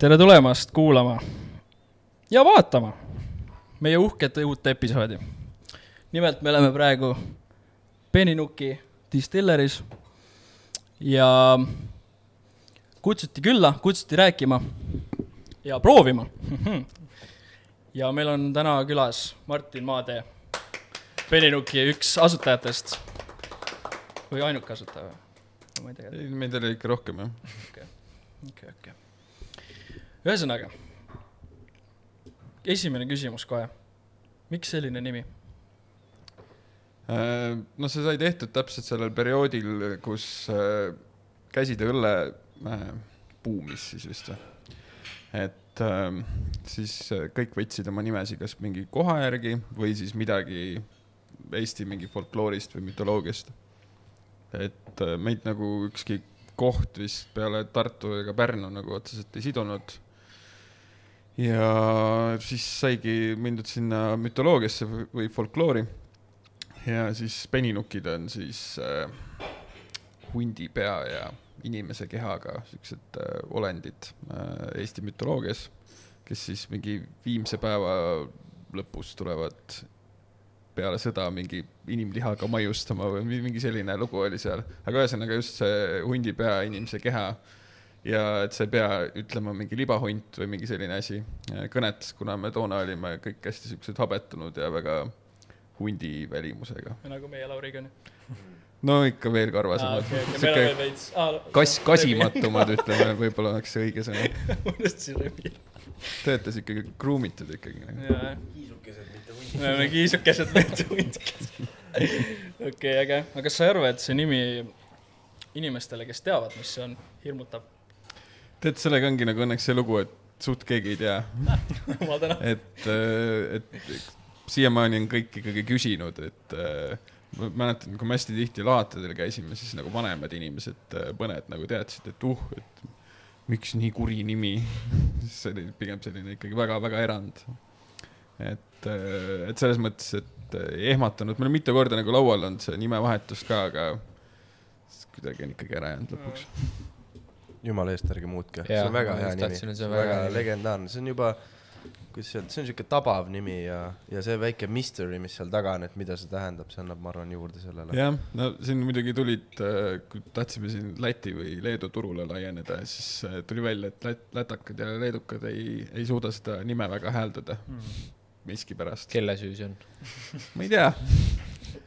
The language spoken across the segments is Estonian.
tere tulemast kuulama ja vaatama meie uhket uut episoodi. nimelt me oleme praegu Peninuki distilleris ja kutsuti külla, kutsuti rääkima ja proovima. ja meil on täna külas Martin Maatee, Peninuki üks asutajatest või ainuke asutaja või? ma ei tea. meid oli ikka rohkem jah. okei, okei, okei. Ühesõnaga, esimene küsimus kohe. miks selline nimi? no see sai tehtud täpselt sellel perioodil, kus äh, käsitööõlle äh, buumis siis vist või? et äh, siis kõik võtsid oma nimesid kas mingi koha järgi või siis midagi Eesti mingi folkloorist või mütoloogiast. et meid nagu ükski koht vist peale Tartu ega Pärnu nagu otseselt ei sidunud. Ja siis saigi mindud sinna mütoloogiasse või folkloori ja siis peninukid on siis äh, hundi pea ja inimese kehaga siuksed äh, olendid äh, Eesti mütoloogias, kes siis mingi viimse päeva lõpus tulevad peale sõda mingi inimlihaga maiustama või mingi selline lugu oli seal. aga ühesõnaga just see hundi pea, inimese keha ja et sa ei pea ütlema mingi libahunt või mingi selline asi äh, kõnet, kuna me toona olime kõik hästi siuksed habetunud ja väga hundi välimusega. nagu meie Lauriga ju. no ikka veel karvasemad ah,. Okay, okay. Veits... Ah, kass, kasimatumad ütleme, võib-olla oleks see õige sõna. unustasin revi. Te olete ikkagi kruumitud ikkagi. kiisukesed, mitte hundikesed. me oleme kiisukesed, mitte hundikesed. okei, äge. aga kas sa ei arva, et see nimi inimestele, kes teavad, mis see on, hirmutab? Tead, sellega ongi nagu õnneks see lugu, et suht keegi ei tea. Et, äh, et siiamaani on kõik ikkagi küsinud, et äh, ma mäletan, kui me hästi tihti laatadel käisime, siis nagu vanemad inimesed äh,, mõned nagu teadsid, et uh, et miks nii kuri nimi. See oli pigem selline ikkagi väga-väga erand. et äh,, et selles mõttes, et äh, ei ehmatanud, meil on mitu korda nagu laual olnud see nimevahetus ka, aga kuidagi on ikkagi ära jäänud lõpuks. Jumala eest, ärge muutke, see on väga hea nimi, see on väga legendaarne, see on juba kuidas öelda, see on siuke tabav nimi ja, ja see väike mystery, mis seal taga on, et mida see tähendab, see annab, ma arvan, juurde sellele. jah, no siin muidugi tulid, äh, kui tahtsime siin Läti või Leedu turule laieneda, siis äh, tuli välja, et lät-, lätakad ja leedukad ei, ei suuda seda nime väga hääldada. Mm. miskipärast. kelle süü see on? Ma ei tea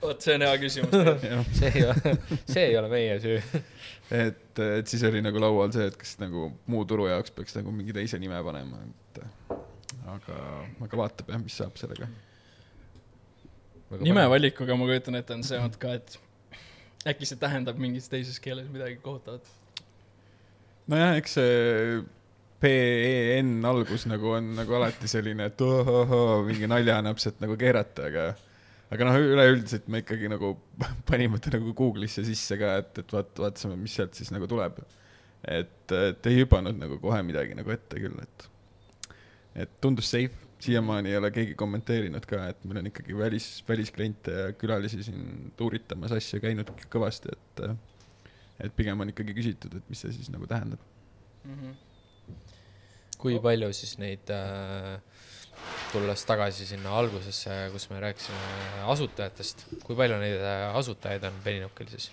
vot see on hea küsimus see ei ole, see ei ole meie süü et, et siis oli nagu laual see, et kas nagu muu turu jaoks peaks nagu mingi teise nime panema, et aga, aga vaatab jah, mis saab sellega. nimevalikuga ma kujutan ette, on see olnud ka, et äkki see tähendab mingis teises keeles midagi kohutavat. nojah, eks see PEN algus nagu on nagu alati selline, et ohohoo, mingi naljanapsed nagu keerata, aga aga noh, üleüldiselt me ikkagi nagu panime ta nagu Google'isse sisse ka, et, et vaat-, vaatasime, mis sealt siis nagu tuleb. et, et ei hüpanud nagu kohe midagi nagu ette küll, et et tundus safe, siiamaani ei ole keegi kommenteerinud ka, et meil on ikkagi välis, väliskliente ja külalisi siin tuuritamas asju käinud kõvasti, et et pigem on ikkagi küsitud, et mis see siis nagu tähendab mm. -hmm. kui palju siis neid äh, tulles tagasi sinna algusesse, kus me rääkisime asutajatest, kui palju neid äh, asutajaid on Beninukil siis?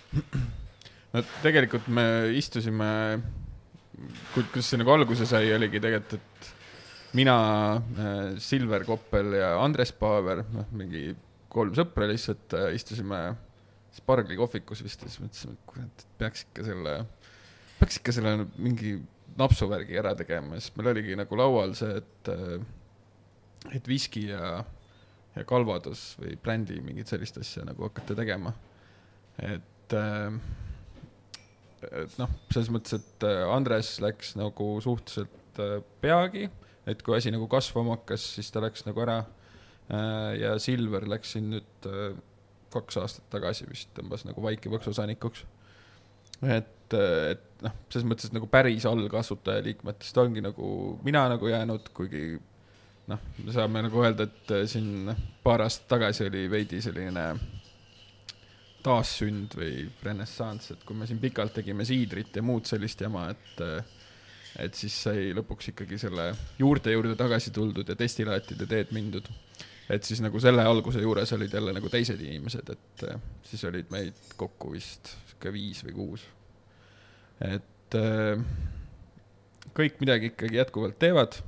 no tegelikult me istusime, kuidas see nagu alguse sai, oligi tegelikult, et mina, äh, Silver Koppel ja Andres Paaver, noh, mingi kolm sõpra lihtsalt äh, istusime Spargli kohvikus vist ja siis mõtlesime, et kurat, et peaks ikka selle, peaks ikka selle mingi napsuvärgi ära tegema ja siis meil oligi nagu laual see, et, et viski ja, ja kalvadus või brändi mingit sellist asja nagu hakata tegema. et, et noh, selles mõttes, et Andres läks nagu suhteliselt peagi et kui asi nagu kasvama hakkas, siis ta läks nagu ära. Äh, ja Silver läks siin nüüd äh, kaks aastat tagasi vist tõmbas nagu vaikipõksusanikuks. et, äh, et noh, selles mõttes, et nagu päris algasutaja liikmetest ongi nagu mina nagu jäänud, kuigi noh, me saame nagu öelda, et siin paar aastat tagasi oli veidi selline taassünd või renessanss, et kui me siin pikalt tegime siidrit ja muud sellist jama, et et siis sai lõpuks ikkagi selle juurte juurde tagasi tuldud ja destillaatide teed mindud. et siis nagu selle alguse juures olid jälle nagu teised inimesed, et äh, siis olid meid kokku vist sihuke viis või kuus. et äh, kõik midagi ikkagi jätkuvalt teevad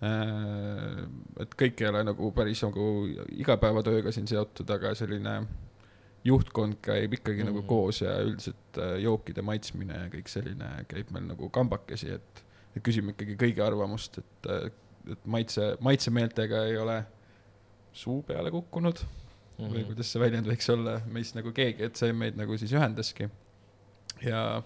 et kõik ei ole nagu päris nagu igapäevatööga siin seotud, aga selline juhtkond käib ikkagi mm -hmm. nagu mhm. koos ja üldiselt äh, jookide maitsmine ja kõik selline käib meil nagu kambakesi, et, et küsime ikkagi kõigi arvamust, et, äh, et maitse, maitsemeeltega ei ole suu peale kukkunud mm -hmm. või mhm. kuidas see väljend võiks olla, meist nagu keegi, et see meid nagu siis ühendaski. ja,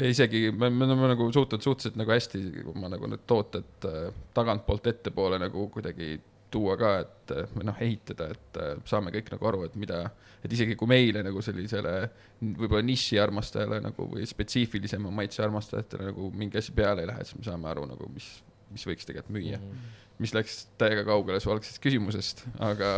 ja isegi me, me oleme nagu suutnud suhteliselt nagu hästi oma nagu need tooted äh, tagantpoolt ettepoole nagu kuidagi tuua ka, et või noh, ehitada, et äh, saame kõik nagu aru, et mida, et isegi kui meile nagu sellisele võib-olla niši armastajale nagu või spetsiifilisema maitse armastajatele nagu mingi asi peale ei lähe, siis me saame aru nagu, mis, mis võiks tegelikult müüa mm. -hmm. mis läks täiega kaugele su algsest küsimusest, aga,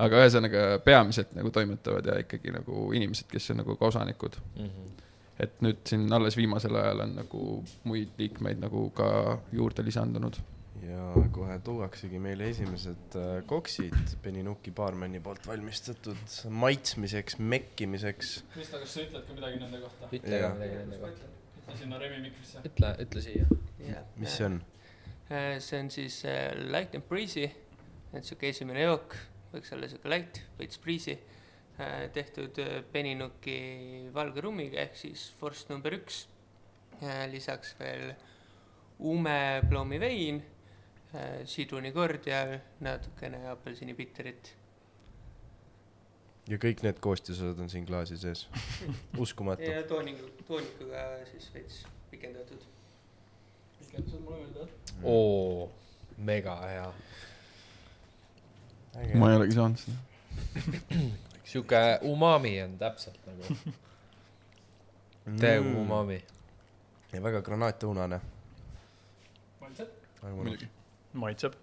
aga ühesõnaga peamiselt nagu toimetavad ja ikkagi nagu inimesed, kes on nagu ka osanikud mm. -hmm et nüüd siin alles viimasel ajal on nagu muid liikmeid nagu ka juurde lisandunud ja kohe tuuaksegi meile esimesed äh, koksid Beninuki baarmeni poolt valmistatud maitsmiseks, mekkimiseks. Krista, kas sa ütled ka midagi nende kohta? ütle ka midagi nende kohta. ütle sinna Remi mikrisse. ütle, ütle siia yeah.. mis see on? Äh, see on siis äh, light and breezy, et sihuke esimene jook, võiks olla sihuke light, veits breezy, tehtud Beninuki valge rummiga ehk siis vorst number üks. lisaks veel umeploomi vein Äh, sidrunikord ja natukene apelsinipitterit. ja kõik need koostisosad on siin klaasi sees uskumatu. ja tooniku, toonikuga siis veits pikendatud. pikendused mulle meeldivad. oo, mega hea. ma ei olegi saanud seda. sihuke umami on täpselt nagu täiega mm. umami. ja väga granaatõunane. maitsed? muidugi maitseb.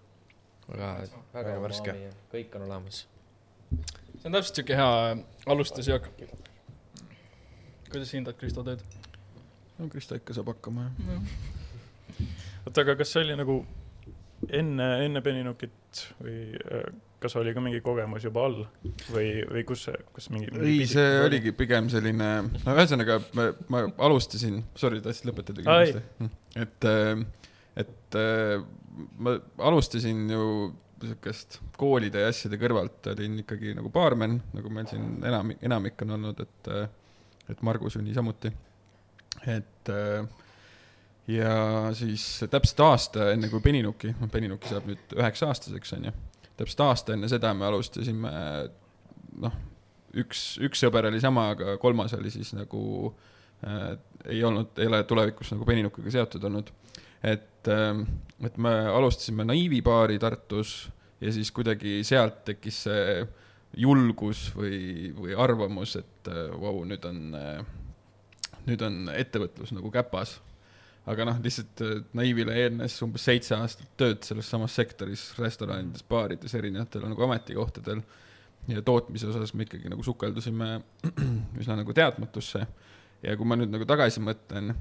väga, väga värske. kõik on olemas. see on täpselt siuke hea alustusjook. kuidas hindad Kristo tööd? no Kristo ikka saab hakkama, jah. oota, aga kas see oli nagu enne, enne Beninukit või äh, kas oli ka mingi kogemus juba all või, või kus kas mingi, mingi? ei, see oli? oligi pigem selline, no ühesõnaga ma, ma alustasin, sorry, tahtsid lõpetada kindlasti, et, äh, et äh, ma alustasin ju sihukest koolide ja asjade kõrvalt olin ikkagi nagu baarmen, nagu meil siin enam, enamik on olnud, et, et Margus ju niisamuti. et ja siis täpselt aasta enne kui Beninuki, noh Beninuki saab nüüd üheksa aastaseks onju, täpselt aasta enne seda me alustasime, noh, üks, üks sõber oli sama, aga kolmas oli siis nagu äh, ei olnud, ei ole tulevikus nagu Beninukiga seotud olnud et, ähm, et me alustasime Naiivi baari Tartus ja siis kuidagi sealt tekkis see julgus või, või arvamus, et äh, vau wow,, nüüd on, äh, nüüd on ettevõtlus nagu käpas. Aga noh, lihtsalt äh, Naiivile eelnes umbes seitse aastat tööd selles samas sektoris, restoranides, baarides, erinevatel nagu ametikohtadel ja tootmise osas me ikkagi nagu sukeldusime üsna nagu teadmatusse. ja kui ma nüüd nagu tagasi mõtlen,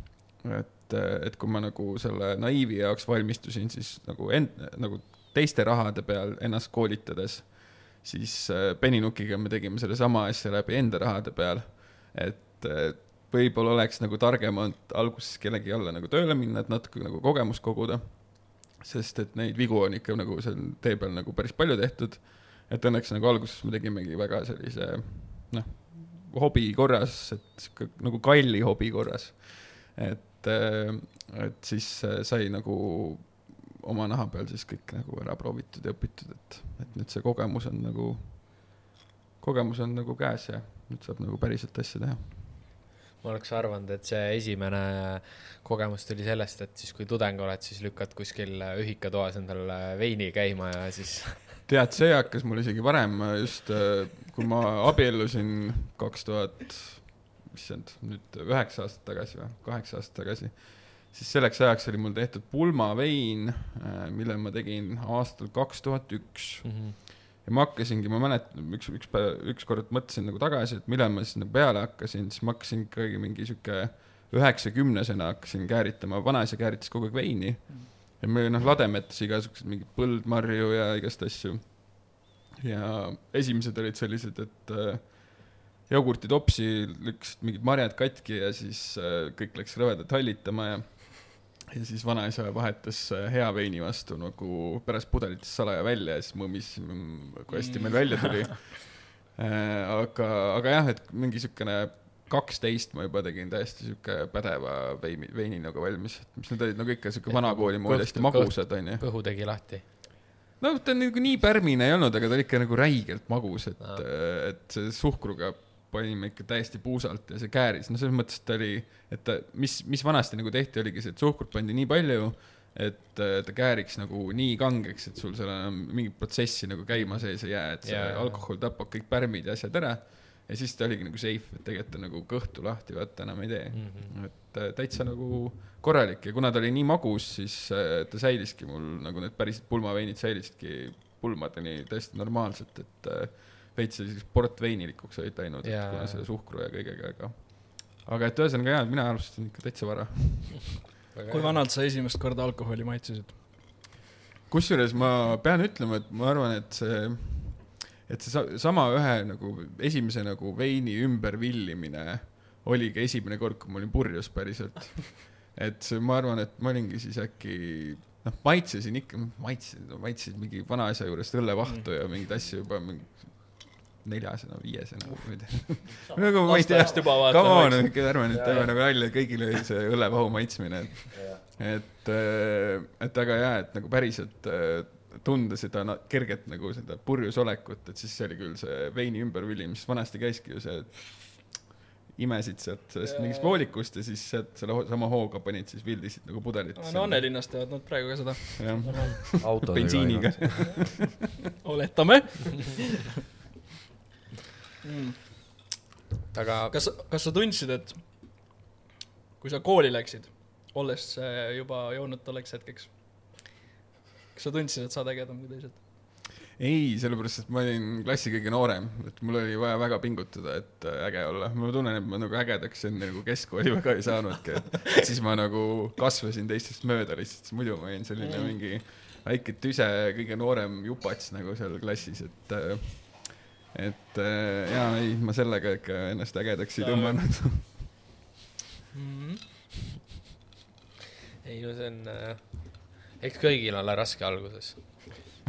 et et, et kui ma nagu selle naiivi jaoks valmistusin, siis nagu end-, nagu teiste rahade peal ennast koolitades, siis Beninukiga äh, me tegime sellesama asja läbi enda rahade peal. et võib-olla oleks nagu targem olnud alguses kellegi alla nagu tööle minna, et natuke nagu kogemust koguda. sest et neid vigu on ikka nagu seal tee peal nagu päris palju tehtud. et õnneks nagu alguses me tegimegi väga sellise noh, hobi korras, et sihuke nagu kalli hobi korras. et äh, et siis äh, sai nagu oma naha peal siis kõik nagu ära proovitud ja õpitud, et, et nüüd see kogemus on nagu, kogemus on nagu käes ja nüüd saab nagu päriselt asja teha ma oleks arvanud, et see esimene kogemus tuli sellest, et siis kui tudeng oled, siis lükkad kuskil ühikatoas endal veini käima ja siis. tead, see hakkas mul isegi varem just, äh, kui ma abiellusin kaks tuhat issand, nüüd üheksa aastat tagasi või kaheksa aastat tagasi, siis selleks ajaks oli mul tehtud pulmavein, äh, mille ma tegin aastal kaks tuhat üks. Ja ma hakkasingi, ma mäletan, üks, üks päev, ükskord mõtlesin nagu tagasi, et millal ma siis nagu peale hakkasin, siis ma hakkasin ikkagi mingi sihuke üheksakümnesena hakkasin kääritama, vanaisa kääritas kogu aeg veini ja meil noh, lademetes igasuguseid mingeid põldmarju ja igast asju. ja esimesed olid sellised, et äh, jogurtitopsi lükkasid mingid marjad katki ja siis äh, kõik läks rõvedalt hallitama ja ja siis vanaisa vahetas äh, hea veini vastu nagu pärast pudelitest salaja välja ja siis mõmis, kui hästi meil välja tuli äh, aga, aga jah, et mingi siukene kaksteist ma juba tegin täiesti siuke pädeva veini, veini nagu valmis, mis need olid nagu ikka siuke vanakooli moodi hästi magusad onju. kõhu tegi lahti no ta nagu nii pärmine ei olnud, aga ta oli ikka nagu räigelt magus, et no., et see suhkruga panime ikka täiesti puusalt ja see kääris, no selles mõttes, et ta oli, et ta, mis, mis vanasti nagu tehti, oligi see, et suhkrut pandi nii palju, et ta kääriks nagu nii kangeks, et sul seal enam mingit protsessi nagu käima sees ei jää, et see yeah. alkohol tapab kõik pärmid ja asjad ära. ja siis ta oligi nagu safe, et tegelikult ta nagu kõhtu lahti vaata enam ei tee mm. -hmm. et äh, täitsa nagu korralik ja kuna ta oli nii magus, siis äh, ta säiliski mul nagu need päris pulmaveinid säilisidki pulmadeni täiesti normaalselt, et äh, veits selliseks portveinilikuks olid läinud, et kuna selle suhkru ja kõigega, aga aga et ühesõnaga jaa, mina alustasin ikka täitsa vara kui vanalt sa esimest korda alkoholi maitsesid? kusjuures ma pean ütlema, et ma arvan, et see, et see sama ühe nagu esimese nagu veini ümbervillimine oligi esimene kord, kui ma olin purjus päriselt. et see, ma arvan, et ma olingi siis äkki noh, maitsesin ikka, maitsesin, maitsesin mingi vanaisa juurest õllevahtu mm. ja mingeid asju juba mingi neljasena, viiesena, ma ei tea. nagu ma ei tea, come on, ärme nüüd teeme nagu nalja, kõigil oli see õllevahu maitsmine, et, et, äh, et aga jaa, et nagu päriselt äh, tunda seda kerget nagu seda purjus olekut, et siis see oli küll see veini ümbervili, mis vanasti käiski ju see, imesid sealt sellest mingist voolikust ja siis sealt selle sama hooga panid siis vildisid nagu pudelitesse. no Annelinnas teevad nad praegu ka seda. jah, bensiiniga. oletame mm.. aga kas, kas sa tundsid, et kui sa kooli läksid, olles juba jõudnud tolleks hetkeks, kas sa tundsid, et sa oled ägedam kui teised? ei, sellepärast, et ma olin klassi kõige noorem, et mul oli vaja väga pingutada, et äh, äge olla. ma tunnen, et ma nagu ägedaks enne nagu keskkooli väga ei saanudki, et siis ma nagu kasvasin teistest mööda lihtsalt, muidu ma olin selline mm. mingi väike tüse, kõige noorem jupats nagu seal klassis, et äh, et äh, jaa, ei, ma sellega ikka ennast ägedaks ei tõmmanud mm. -hmm. ei no see on äh,, eks kõigil ole raske alguses,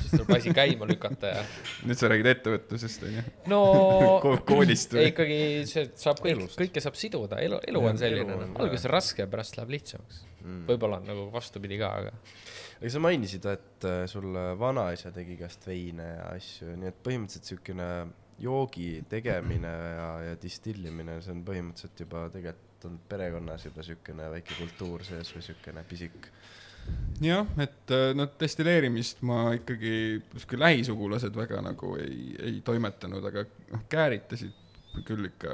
siis tuleb asi käima lükata ja. nüüd sa räägid ettevõtlusest onju? no Ko koolist või? ikkagi see saab kõik, kõike saab siduda, elu, elu on selline, alguses on raske ja pärast läheb lihtsamaks mm.. võib-olla on nagu vastupidi ka, aga aga sa mainisid, et äh, sul vanaisa tegi käest veine ja asju, nii et põhimõtteliselt siukene joogi tegemine ja, ja distillimine, see on põhimõtteliselt juba tegelikult on perekonnas juba siukene väike kultuur sees või siukene pisik. Jah, et noh, destilleerimist ma ikkagi, sihuke lähisugulased väga nagu ei, ei toimetanud, aga noh, kääritasid küll ikka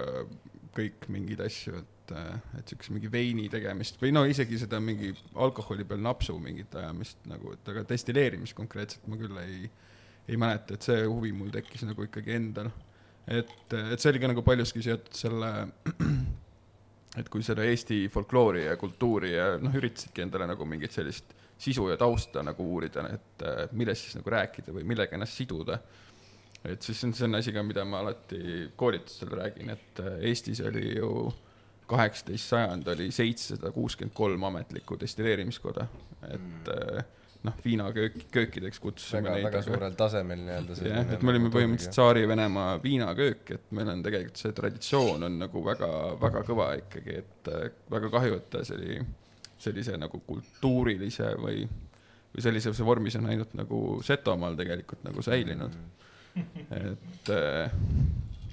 kõik mingeid asju, et et, äh, et siukse mingi veini tegemist või no isegi seda mingi alkoholi peal napsu mingit ajamist nagu, et aga destilleerimist konkreetselt ma küll ei, ei mäleta, et see huvi mul tekkis nagu ikkagi endal. et, et see oli ka nagu paljuski seotud selle, et kui selle Eesti folkloori ja kultuuri ja noh, üritasidki endale nagu mingit sellist sisu ja tausta nagu uurida, et millest siis nagu rääkida või millega ennast siduda et siis see on, see on asi ka, mida ma alati koolitustel räägin, et Eestis oli ju kaheksateist sajand oli seitsesada kuuskümmend kolm ametlikku destilleerimiskoda, et mm. Noh, viinaköök, köökideks kutsusime väga, neid. väga suurel tasemel nii-öelda. jah, et me olime põhimõtteliselt Tsaari-Venemaa viinaköök, et meil on tegelikult see traditsioon on nagu väga, väga kõva ikkagi, et äh, väga kahju, et ta see oli sellise nagu kultuurilise või, või sellises vormis on ainult nagu Setomaal tegelikult nagu säilinud mm.. et äh,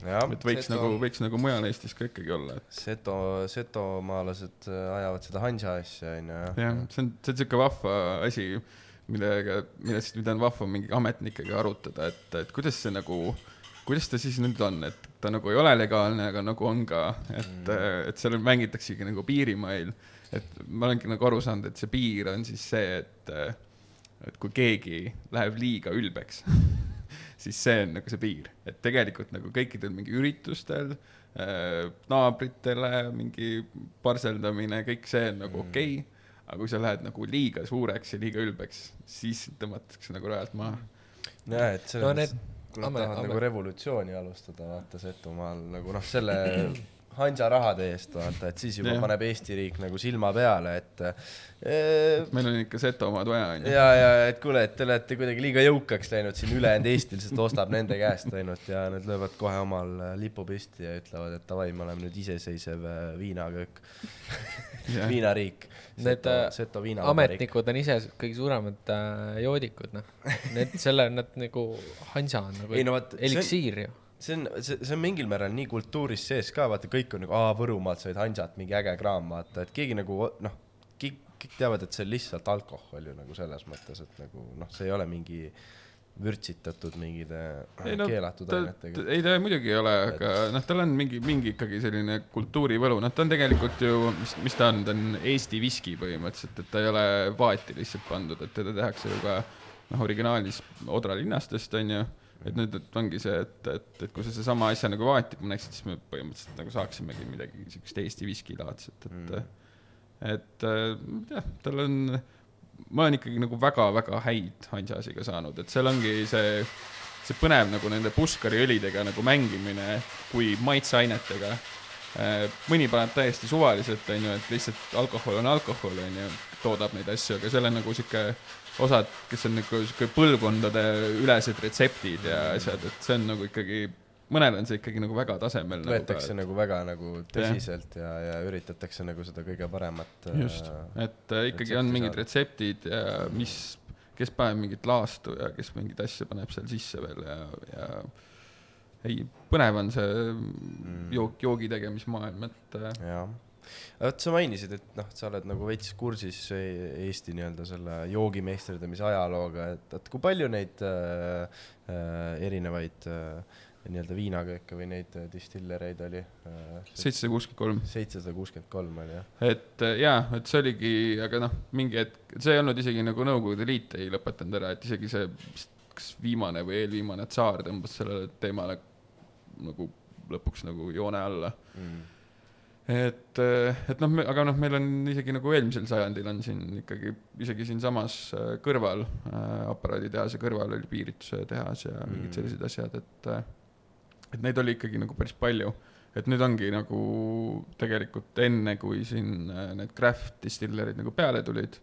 et võiks seto... nagu, võiks nagu mujal Eestis ka ikkagi olla et.... seto, setomaalased äh, ajavad seda Hansa asja, onju. jah, see on, see on siuke vahva asi, millega, millest, mida on vahva mingi ametnikega arutada, et, et kuidas see nagu, kuidas ta siis nüüd on, et ta nagu ei ole legaalne, aga nagu on ka, et mm., et seal mängitaksegi nagu piirimail. et ma olengi nagu aru saanud, et see piir on siis see, et, et kui keegi läheb liiga ülbeks siis see on nagu see piir, et tegelikult nagu kõikidel mingi üritustel naabritele mingi parseldamine, kõik see on nagu mm. okei okay, aga kui sa lähed nagu liiga suureks ja liiga ülbeks, siis tõmmatakse nagu rajalt maha. jah, et selles no, mõttes, kui nad tahavad nagu revolutsiooni alustada, vaata Setomaal nagu noh, selle Hansa rahade eest, vaata, et siis juba ja. paneb Eesti riik nagu silma peale, et e, meil on ikka Setomaad vaja, onju. ja, ja et kuule, et te olete kuidagi liiga jõukaks läinud siin, ülejäänud Eesti lihtsalt ostab nende käest ainult ja nad löövad kohe omal lipu püsti ja ütlevad, et davai, me oleme nüüd iseseisev äh, viinaköök viinariik. Need Seto, äh, Seto ametnikud on ise kõige suuremad äh, joodikud, noh. Need, selle, nad nagu, Hansa on nagu no, eliksiir ju see on, see, see on mingil määral nii kultuuris sees ka, vaata, kõik on nagu, aa, Võrumaalt said Hansat, mingi äge kraam, vaata, et keegi nagu noh, kõik, kõik teavad, et see on lihtsalt alkohol ju nagu selles mõttes, et nagu noh, see ei ole mingi vürtsitatud mingite ei, no, keelatud ainetega. ei, ta muidugi ei ole, aga noh, tal on mingi, mingi ikkagi selline kultuurivõlu, noh, ta on tegelikult ju, mis, mis ta on, ta on Eesti viski põhimõtteliselt, et ta ei ole vaati lihtsalt pandud, et teda tehakse ju ka noh, originaalis Odra linnastest onju et nüüd, et ongi see, et, et, et kui sa seesama asja nagu vaati paneksid, siis me põhimõtteliselt nagu saaksimegi midagi siukest Eesti viskilaadset, et mm., et jah, tal on, ma olen ikkagi nagu väga-väga häid Hansasiga saanud, et seal ongi see, see põnev nagu nende puskari õlidega nagu mängimine kui maitseainetega. mõni paneb täiesti suvaliselt, onju, et lihtsalt alkohol on alkohol, onju, toodab neid asju, aga seal on nagu sihuke osad, kes on nagu sihuke põlvkondade ülesed retseptid ja asjad, et see on nagu ikkagi, mõnel on see ikkagi nagu väga tasemel. Nagu võetakse nagu, nagu väga nagu tõsiselt ja, ja, ja üritatakse nagu seda kõige paremat. just äh,, et äh, ikkagi on mingid saada. retseptid ja mis, kes paneb mingit laastu ja kes mingeid asju paneb seal sisse veel ja, ja ei, põnev on see mm. jook, joogi tegemismaailm, et. Äh, jah vot sa mainisid, et noh, sa oled nagu veits kursis e-, Eesti nii-öelda selle joogimeisterdamise ajalooga, et, et kui palju neid äh, äh, erinevaid äh, nii-öelda viinakööke või neid äh, distillereid oli? Äh, seitsesada kuuskümmend kolm. seitsesada kuuskümmend kolm oli jah. et äh, jaa, et see oligi, aga noh, mingi hetk, see ei olnud isegi nagu Nõukogude Liit ei lõpetanud ära, et isegi see kas viimane või eelviimane tsaar tõmbas sellele teemale nagu lõpuks nagu joone alla mm et, et noh, aga noh, meil on isegi nagu eelmisel sajandil on siin ikkagi isegi siinsamas äh, kõrval äh,, aparaaditehase kõrval oli piirituse tehas ja mm. mingid sellised asjad, et et neid oli ikkagi nagu päris palju. et nüüd ongi nagu tegelikult enne, kui siin need craft distillerid nagu peale tulid,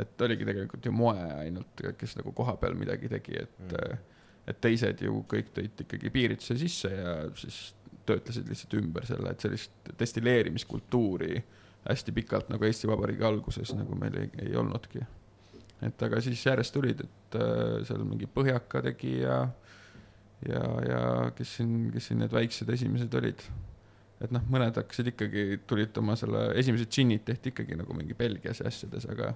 et oligi tegelikult ju moe ainult, kes nagu kohapeal midagi tegi, et mm. et teised ju kõik tõid ikkagi piirituse sisse ja siis töötlesid lihtsalt ümber selle, et sellist destilleerimiskultuuri hästi pikalt nagu Eesti Vabariigi alguses nagu meil ei, ei olnudki. et aga siis järjest tulid, et äh, seal mingi Põhjaka tegi ja, ja, ja kes siin, kes siin need väiksed esimesed olid. et noh, mõned hakkasid ikkagi, tulid oma selle, esimesed džinnid tehti ikkagi nagu mingi Belgias ja asjades, aga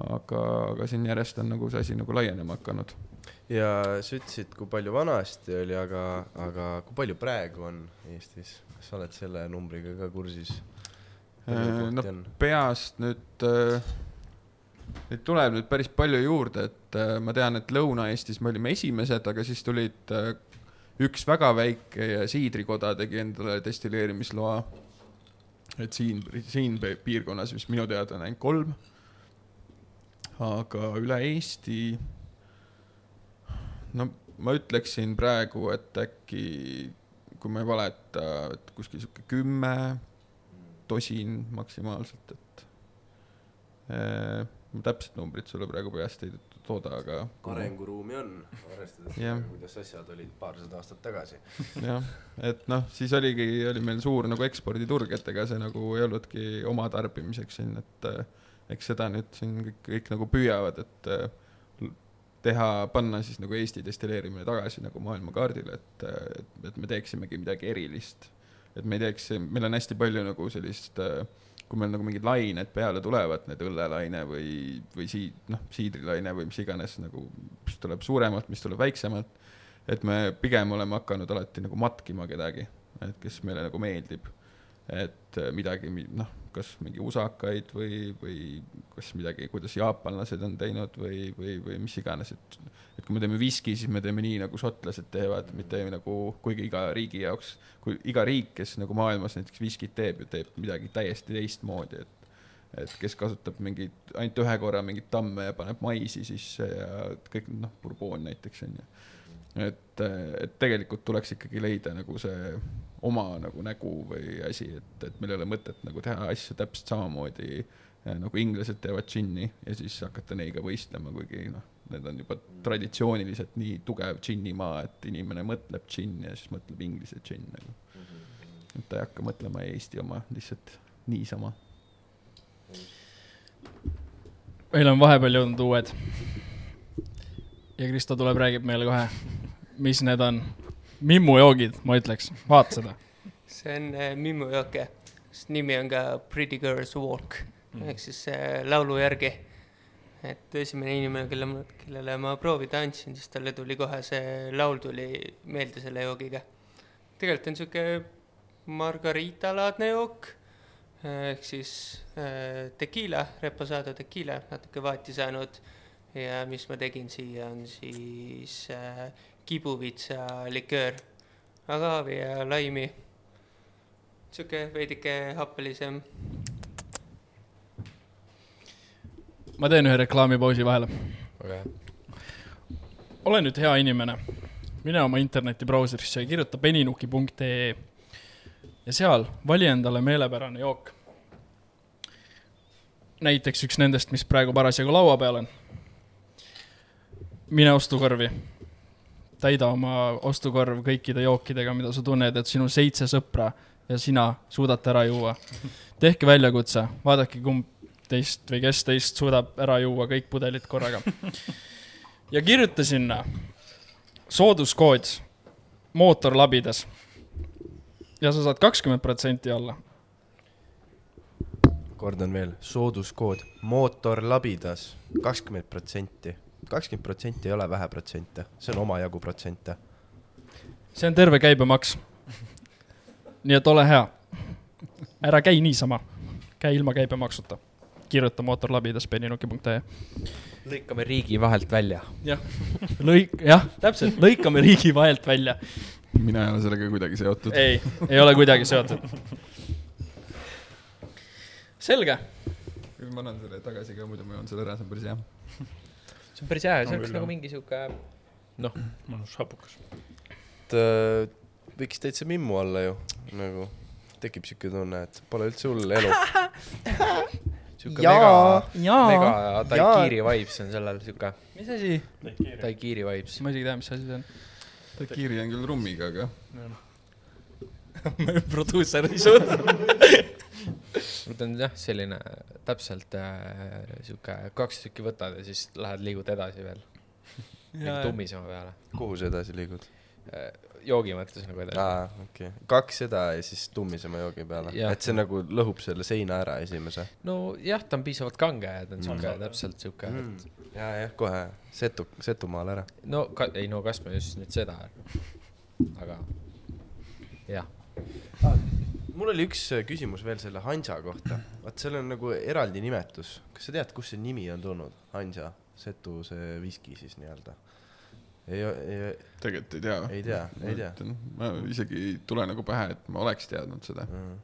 aga, aga siin järjest on nagu see asi nagu laienema hakanud ja sa ütlesid, kui palju vanasti oli, aga, aga kui palju praegu on Eestis, kas sa oled selle numbriga ka kursis? Äh, no on? peast nüüd äh,, neid tuleb nüüd päris palju juurde, et äh, ma tean, et Lõuna-Eestis me olime esimesed, aga siis tulid üks väga väike ja siidrikoda tegi endale destilleerimisloa. et siin, siin piirkonnas, mis minu teada on ainult kolm. aga üle Eesti no ma ütleksin praegu, et äkki, kui ma ei valeta, et kuskil sihuke kümme, tosin maksimaalselt, et äh, ma täpset numbrit sulle praegu peast ei tooda, aga. arenguruumi on, arvestades seda, kuidas asjad olid paarsada aastat tagasi. jah, et noh, siis oligi, oli meil suur nagu eksporditurg, et ega see nagu ei olnudki oma tarbimiseks siin, et äh, eks seda nüüd siin kõik, kõik nagu püüavad, et äh, teha, panna siis nagu Eesti destilleerimine tagasi nagu maailmakaardile, et, et, et me teeksimegi midagi erilist. et me ei teeks, meil on hästi palju nagu sellist, kui meil nagu mingid lained peale tulevad, need õllelaine või, või sii-, noh, siidrilaine või mis iganes nagu, mis tuleb suuremalt, mis tuleb väiksemalt, et me pigem oleme hakanud alati nagu matkima kedagi, et kes meile nagu meeldib. et midagi, noh, kas mingi usakaid või, või kas midagi, kuidas jaapanlased on teinud või, või, või mis iganes, et et kui me teeme viski, siis me teeme nii, nagu šotlased teevad, mitte nagu, kuigi iga riigi jaoks, kui iga riik, kes nagu maailmas näiteks viskit teeb, ju teeb midagi täiesti teistmoodi, et et kes kasutab mingit, ainult ühe korra mingit tamme ja paneb maisi sisse ja kõik, noh, Bourbon näiteks on ju. et, et tegelikult tuleks ikkagi leida nagu see oma nagu nägu või asi, et, et meil ei ole mõtet nagu teha asju täpselt samamoodi nagu inglased teevad džinni ja siis hakata neiga võistlema, kuigi noh, need on juba traditsiooniliselt nii tugev džinnimaa, et inimene mõtleb džinn ja siis mõtleb inglise džinn nagu. et ta ei hakka mõtlema Eesti oma lihtsalt niisama. meil on vahepeal jõudnud uued. ja Kristo tuleb, räägib meile kohe, mis need on. Mimmujoogid, ma ütleks, vaata seda. see on äh, mimmujook jah, nimi on ka Pretty Girls Walk mm. ehk siis äh, laulu järgi et esimene inimene, kelle kellele ma proovida andsin, siis talle tuli kohe see laul tuli meelde selle joogiga. tegelikult on sihuke margarita-laadne jook ehk siis äh, tekiila, reposado tekiila, natuke vaati saanud ja mis ma tegin siia on siis äh, kibuvitsa liköör, agaavi ja laimi. sihuke veidike happelisem ma teen ühe reklaamipausi vahele. Okay.. ole nüüd hea inimene, mine oma internetibrauserisse ja kirjuta peninuki.ee ja seal vali endale meelepärane jook. näiteks üks nendest, mis praegu parasjagu laua peal on. mine ostukorvi, täida oma ostukorv kõikide jookidega, mida sa tunned, et sinu seitse sõpra ja sina suudate ära juua. tehke väljakutse, vaadake, kumb teist või kes teist suudab ära juua kõik pudelid korraga. ja kirjuta sinna sooduskood mootor labidas. ja sa saad kakskümmend protsenti alla. kordan veel, sooduskood mootor labidas, kakskümmend protsenti. Kakskümmend protsenti ei ole vähe protsente, see on omajagu protsente. see on terve käibemaks. nii et ole hea. ära käi niisama, käi ilma käibemaksuta kirjuta mootorlabidas.peninuki.ee. lõikame riigi vahelt välja. jah, lõik, jah, täpselt, lõikame riigi vahelt välja. mina ei ole sellega kuidagi seotud. ei, ei ole kuidagi seotud. selge. ma annan selle tagasi ka, muidu ma joon selle ära, see on päris hea. See on päris hea, see oleks nagu mingi sihuke, noh. mõnus hapukas. et äh, võiks täitsa mimmu olla ju, nagu tekib siuke tunne, et pole üldse hull elu sihuke mega, mega Taikiri vibes on sellel sihuke. mis asi? Taikiri vibes. ma isegi ei tea, mis asi see on. Taikiri on küll rummiga, aga produusser ei suuda ta on jah, selline täpselt äh, sihuke kaks tükki võtad ja siis lähed liigud edasi veel. tummisema peale. kuhu sa edasi liigud äh,? joogi mõttes nagu edasi. aa, okei okay.. kaks seda ja siis tummisema joogi peale. et see nagu lõhub selle seina ära esimese. nojah, ta on piisavalt kange ja ta on siuke mm. täpselt siuke mm. et.... ja, jah, kohe Setu, Setumaal ära. no ka, ei no kas ma just nüüd seda, aga jah ah,. Mul oli üks äh, küsimus veel selle Hansa kohta. vaat seal on nagu eraldi nimetus. kas sa tead, kust see nimi on tulnud? Hansa, Setu see viski siis nii-öelda ei, ei. tegelikult ei tea. ei tea, ei tea. ma isegi ei tule nagu pähe, et ma oleks teadnud seda mm..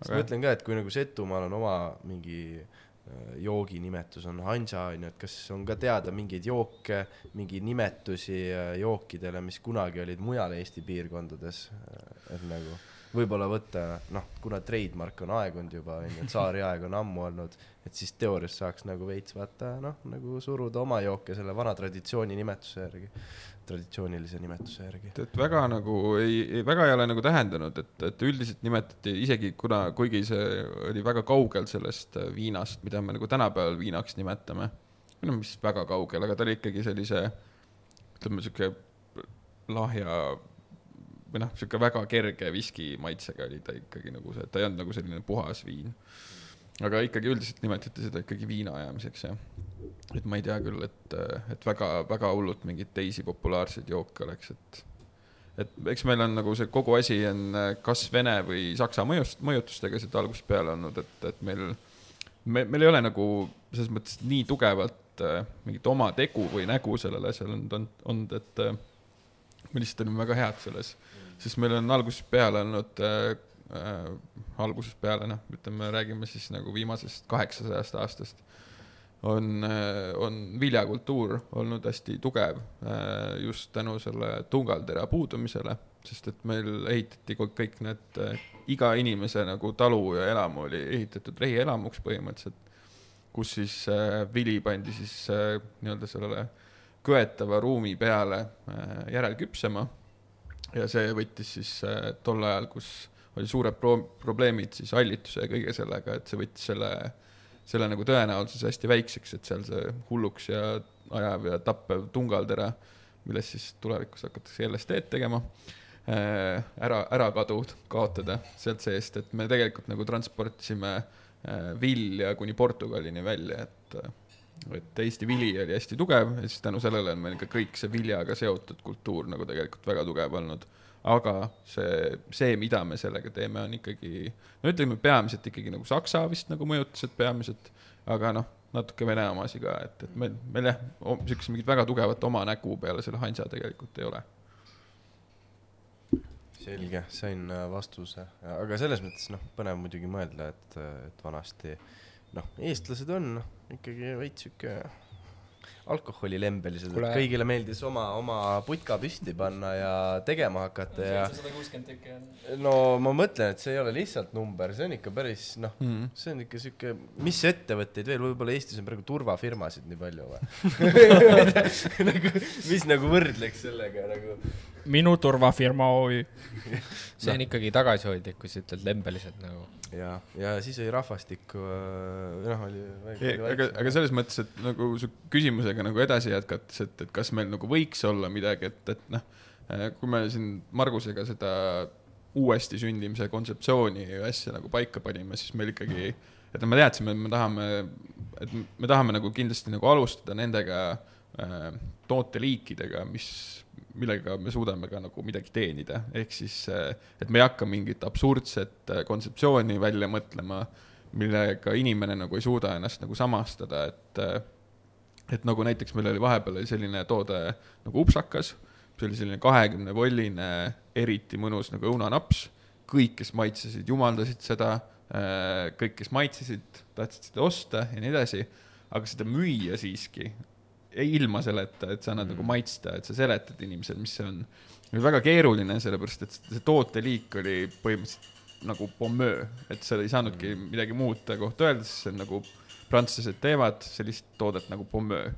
sest ma mõtlen ka, et kui nagu Setumaal on oma mingi äh, joogi nimetus on Hansa onju, et kas on ka teada mingeid jooke, mingeid nimetusi äh, jookidele, mis kunagi olid mujal Eesti piirkondades, et nagu võib-olla võtta, noh, kuna trademark on aegunud juba onju, et tsaariaeg on ammu olnud, et siis teoorias saaks nagu veits vaata noh, nagu suruda oma jooke selle vana traditsiooni nimetuse järgi, traditsioonilise nimetuse järgi. et väga nagu ei, ei, väga ei ole nagu tähendanud, et, et üldiselt nimetati isegi kuna, kuigi see oli väga kaugel sellest viinast, mida me nagu tänapäeval viinaks nimetame, no mis väga kaugel, aga ta oli ikkagi sellise, ütleme sihuke lahja või noh, sihuke väga kerge viski maitsega oli ta ikkagi nagu see, ta ei olnud nagu selline puhas viin. aga ikkagi üldiselt nimetati seda ikkagi viina ajamiseks, jah. et ma ei tea küll, et, et väga, väga hullult mingeid teisi populaarseid jooke oleks, et, et eks meil on nagu see kogu asi on kas Vene või Saksa mõjust, mõjutustega siit algusest peale olnud, et, et meil, me, meil ei ole nagu selles mõttes nii tugevat äh, mingit oma tegu või nägu sellele asjale olnud, olnud, et äh, me lihtsalt olime väga head selles sest meil on algusest peale olnud äh, äh, algusest peale, noh, ütleme, räägime siis nagu viimasest kaheksasajast aastast, on äh,, on viljakultuur olnud hästi tugev äh, just tänu selle tungaltera puudumisele, sest et meil ehitati kõik need äh,, iga inimese nagu talu ja elamu oli ehitatud rehielamuks põhimõtteliselt, kus siis äh, vili pandi siis äh, nii-öelda sellele köetava ruumi peale äh, järelküpsema ja see võttis siis äh, tol ajal, kus oli suured pro-, probleemid siis hallituse ja kõige sellega, et see võttis selle, selle nagu tõenäosuse hästi väikseks, et seal see hulluks ja ajav ja tappev tungaltera, millest siis tulevikus hakatakse LSD-d tegema, äh, ära, ära kadud, kaotada sealt seest, et me tegelikult nagu transportisime äh, vilja kuni Portugalini välja, et et Eesti vili oli hästi tugev ja siis tänu sellele on meil ka kõik see viljaga seotud kultuur nagu tegelikult väga tugev olnud aga see, see, mida me sellega teeme, on ikkagi, no ütleme peamiselt ikkagi nagu Saksa vist nagu mõjutused peamiselt, aga noh, natuke Vene omasi ka, et, et meil, meil jah, niisugust mingit väga tugevat oma nägu peale selle Hansa tegelikult ei ole. selge, sain äh, vastuse, aga selles mõttes noh, põnev muidugi mõelda, et, et vanasti noh, eestlased on noh, ikkagi veits sihuke alkoholilembelised et kõigile meeldis oma, oma putka püsti panna ja tegema hakata ja. seitsesada kuuskümmend tükki on. no ma mõtlen, et see ei ole lihtsalt number, see on ikka päris noh mm, -hmm. see on ikka sihuke, mis ettevõtteid veel, võib-olla Eestis on praegu turvafirmasid nii palju või nagu, mis nagu võrdleks sellega nagu minu turvafirma OÜ. see on ikkagi tagasihoidlik, kui sa ütled lembeliselt nagu. ja, ja siis oli rahvastikku, äh, noh, oli. aga, aga selles mõttes, et nagu su küsimusega nagu edasi jätkates, et, et kas meil nagu võiks olla midagi, et, et noh, äh, kui me siin Margusega seda uuesti sündimise kontseptsiooni ja asja nagu paika panime, siis meil ikkagi, et no me teadsime, et me tahame, et me tahame nagu kindlasti nagu alustada nendega tooteliikidega, mis millega me suudame ka nagu midagi teenida, ehk siis, eh, et me ei hakka mingit absurdset eh, kontseptsiooni välja mõtlema, millega inimene nagu ei suuda ennast nagu samastada, et et nagu näiteks meil oli vahepeal oli selline toode nagu upsakas, see oli selline kahekümne volline, eriti mõnus nagu õunanaps, kõik, kes maitsesid, jumaldasid seda, kõik, kes maitsesid, tahtsid seda osta ja nii edasi, aga seda müüa siiski ilma selleta, et sa annad nagu mm. nagu maitsta, et sa seletad inimesele, mis see on. oli väga keeruline, sellepärast et see tooteliik oli põhimõtteliselt nagu pommöö, et sa ei saanudki mm. midagi muud ta kohta öelda, sest see on nagu, prantslased teevad sellist toodet nagu pommöö.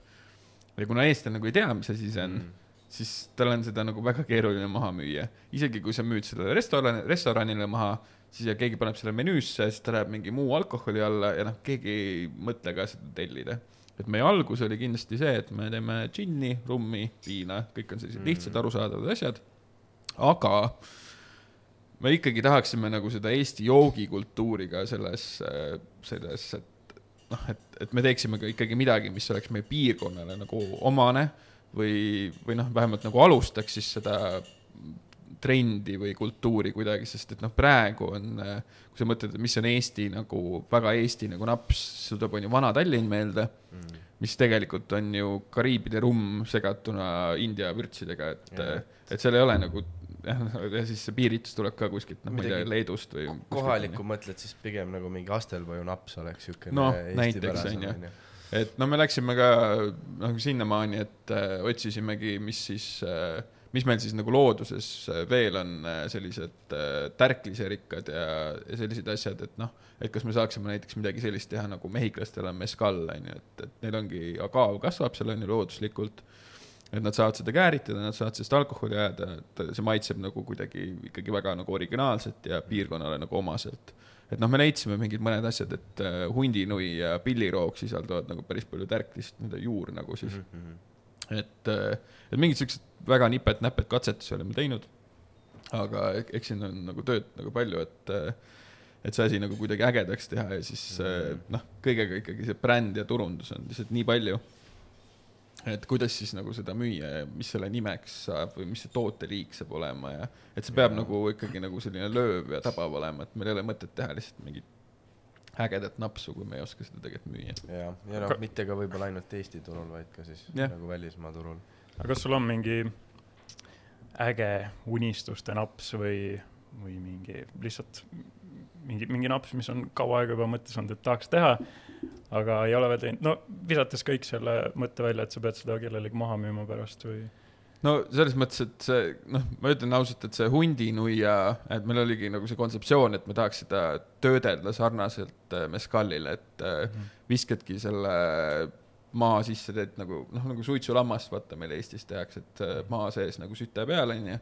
ja kuna eestlane nagu ei tea, mis asi see on mm., siis tal on seda nagu väga keeruline maha müüa. isegi kui sa müüd sellele restorani, restoranile maha, siis ja keegi paneb selle menüüsse, siis ta läheb mingi muu alkoholi alla ja noh, keegi ei mõtle ka seda tellida et meie algus oli kindlasti see, et me teeme džinni, rummi, viina, kõik on sellised lihtsad mm. arusaadavad asjad. aga me ikkagi tahaksime nagu seda Eesti joogikultuuri ka selles, selles, et noh, et, et me teeksime ka ikkagi midagi, mis oleks meie piirkonnale nagu omane või, või noh, vähemalt nagu alustaks siis seda trendi või kultuuri kuidagi, sest et noh, praegu on, kui sa mõtled, et mis on Eesti nagu, väga Eesti nagu naps, sul tuleb, on ju Vana-Tallinn meelde mm., mis tegelikult on ju Kariibide rumm segatuna India vürtsidega, et yeah., et seal ei ole nagu jah, ja siis see piiritus tuleb ka kuskilt, noh, ma ei tea, Leedust või kohalikku mõtled siis pigem nagu mingi Astelpaju naps oleks siukene no näiteks on ju et no me läksime ka noh sinnamaani, et äh, otsisimegi, mis siis äh, mis meil siis nagu looduses äh, veel on äh, sellised äh, tärkliserikkad ja, ja sellised asjad, et noh, et kas me saaksime näiteks midagi sellist teha, nagu mehhiklastel on meskall, on ju, et, et neil ongi agaav kasvab seal on ju looduslikult, et nad saavad seda kääritada, nad saavad sellest alkoholi ajada, et see maitseb nagu kuidagi ikkagi väga nagu originaalselt ja piirkonnale nagu omaselt. et noh, me leidsime mingid mõned asjad, et hundinui ja pilliroog sisaldavad nagu päris palju tärklist, nii-öelda juur nagu siis mm. -hmm et, äh, et mingid siuksed väga nipet-näpet katsetusi oleme teinud. aga eks siin on nagu tööd nagu palju, et, äh, et see asi nagu kuidagi ägedaks teha ja siis -hmm. noh, kõigega ikkagi see bränd ja turundus on lihtsalt nii palju. et kuidas siis nagu seda müüa ja mis selle nimeks saab või mis see tooteliik saab olema ja et see peab ja. nagu ikkagi nagu selline lööv ja tabav olema, et meil ei ole mõtet teha lihtsalt mingit ägedat napsu, kui me ei oska seda tegelikult müüa. ja, ja noh, mitte ka võib-olla ainult Eesti turul, vaid ka siis ja. nagu välismaa turul. aga kas sul on mingi äge unistuste naps või, või mingi lihtsalt mingi, mingi naps, mis on kaua aega juba mõttes olnud, et tahaks teha, aga ei ole veel teinud, no visates kõik selle mõtte välja, et sa pead seda kellelegi maha müüma pärast või? No selles mõttes, et see, noh, ma ütlen ausalt, et see hundinuia, et meil oligi nagu see kontseptsioon, et me tahaks seda töödelda sarnaselt äh, meskallile, et mm -hmm. viskadki selle maa sisse, teed nagu, noh, nagu suitsulammast, vaata meil Eestis tehakse, et äh, maa sees nagu süte peal, onju.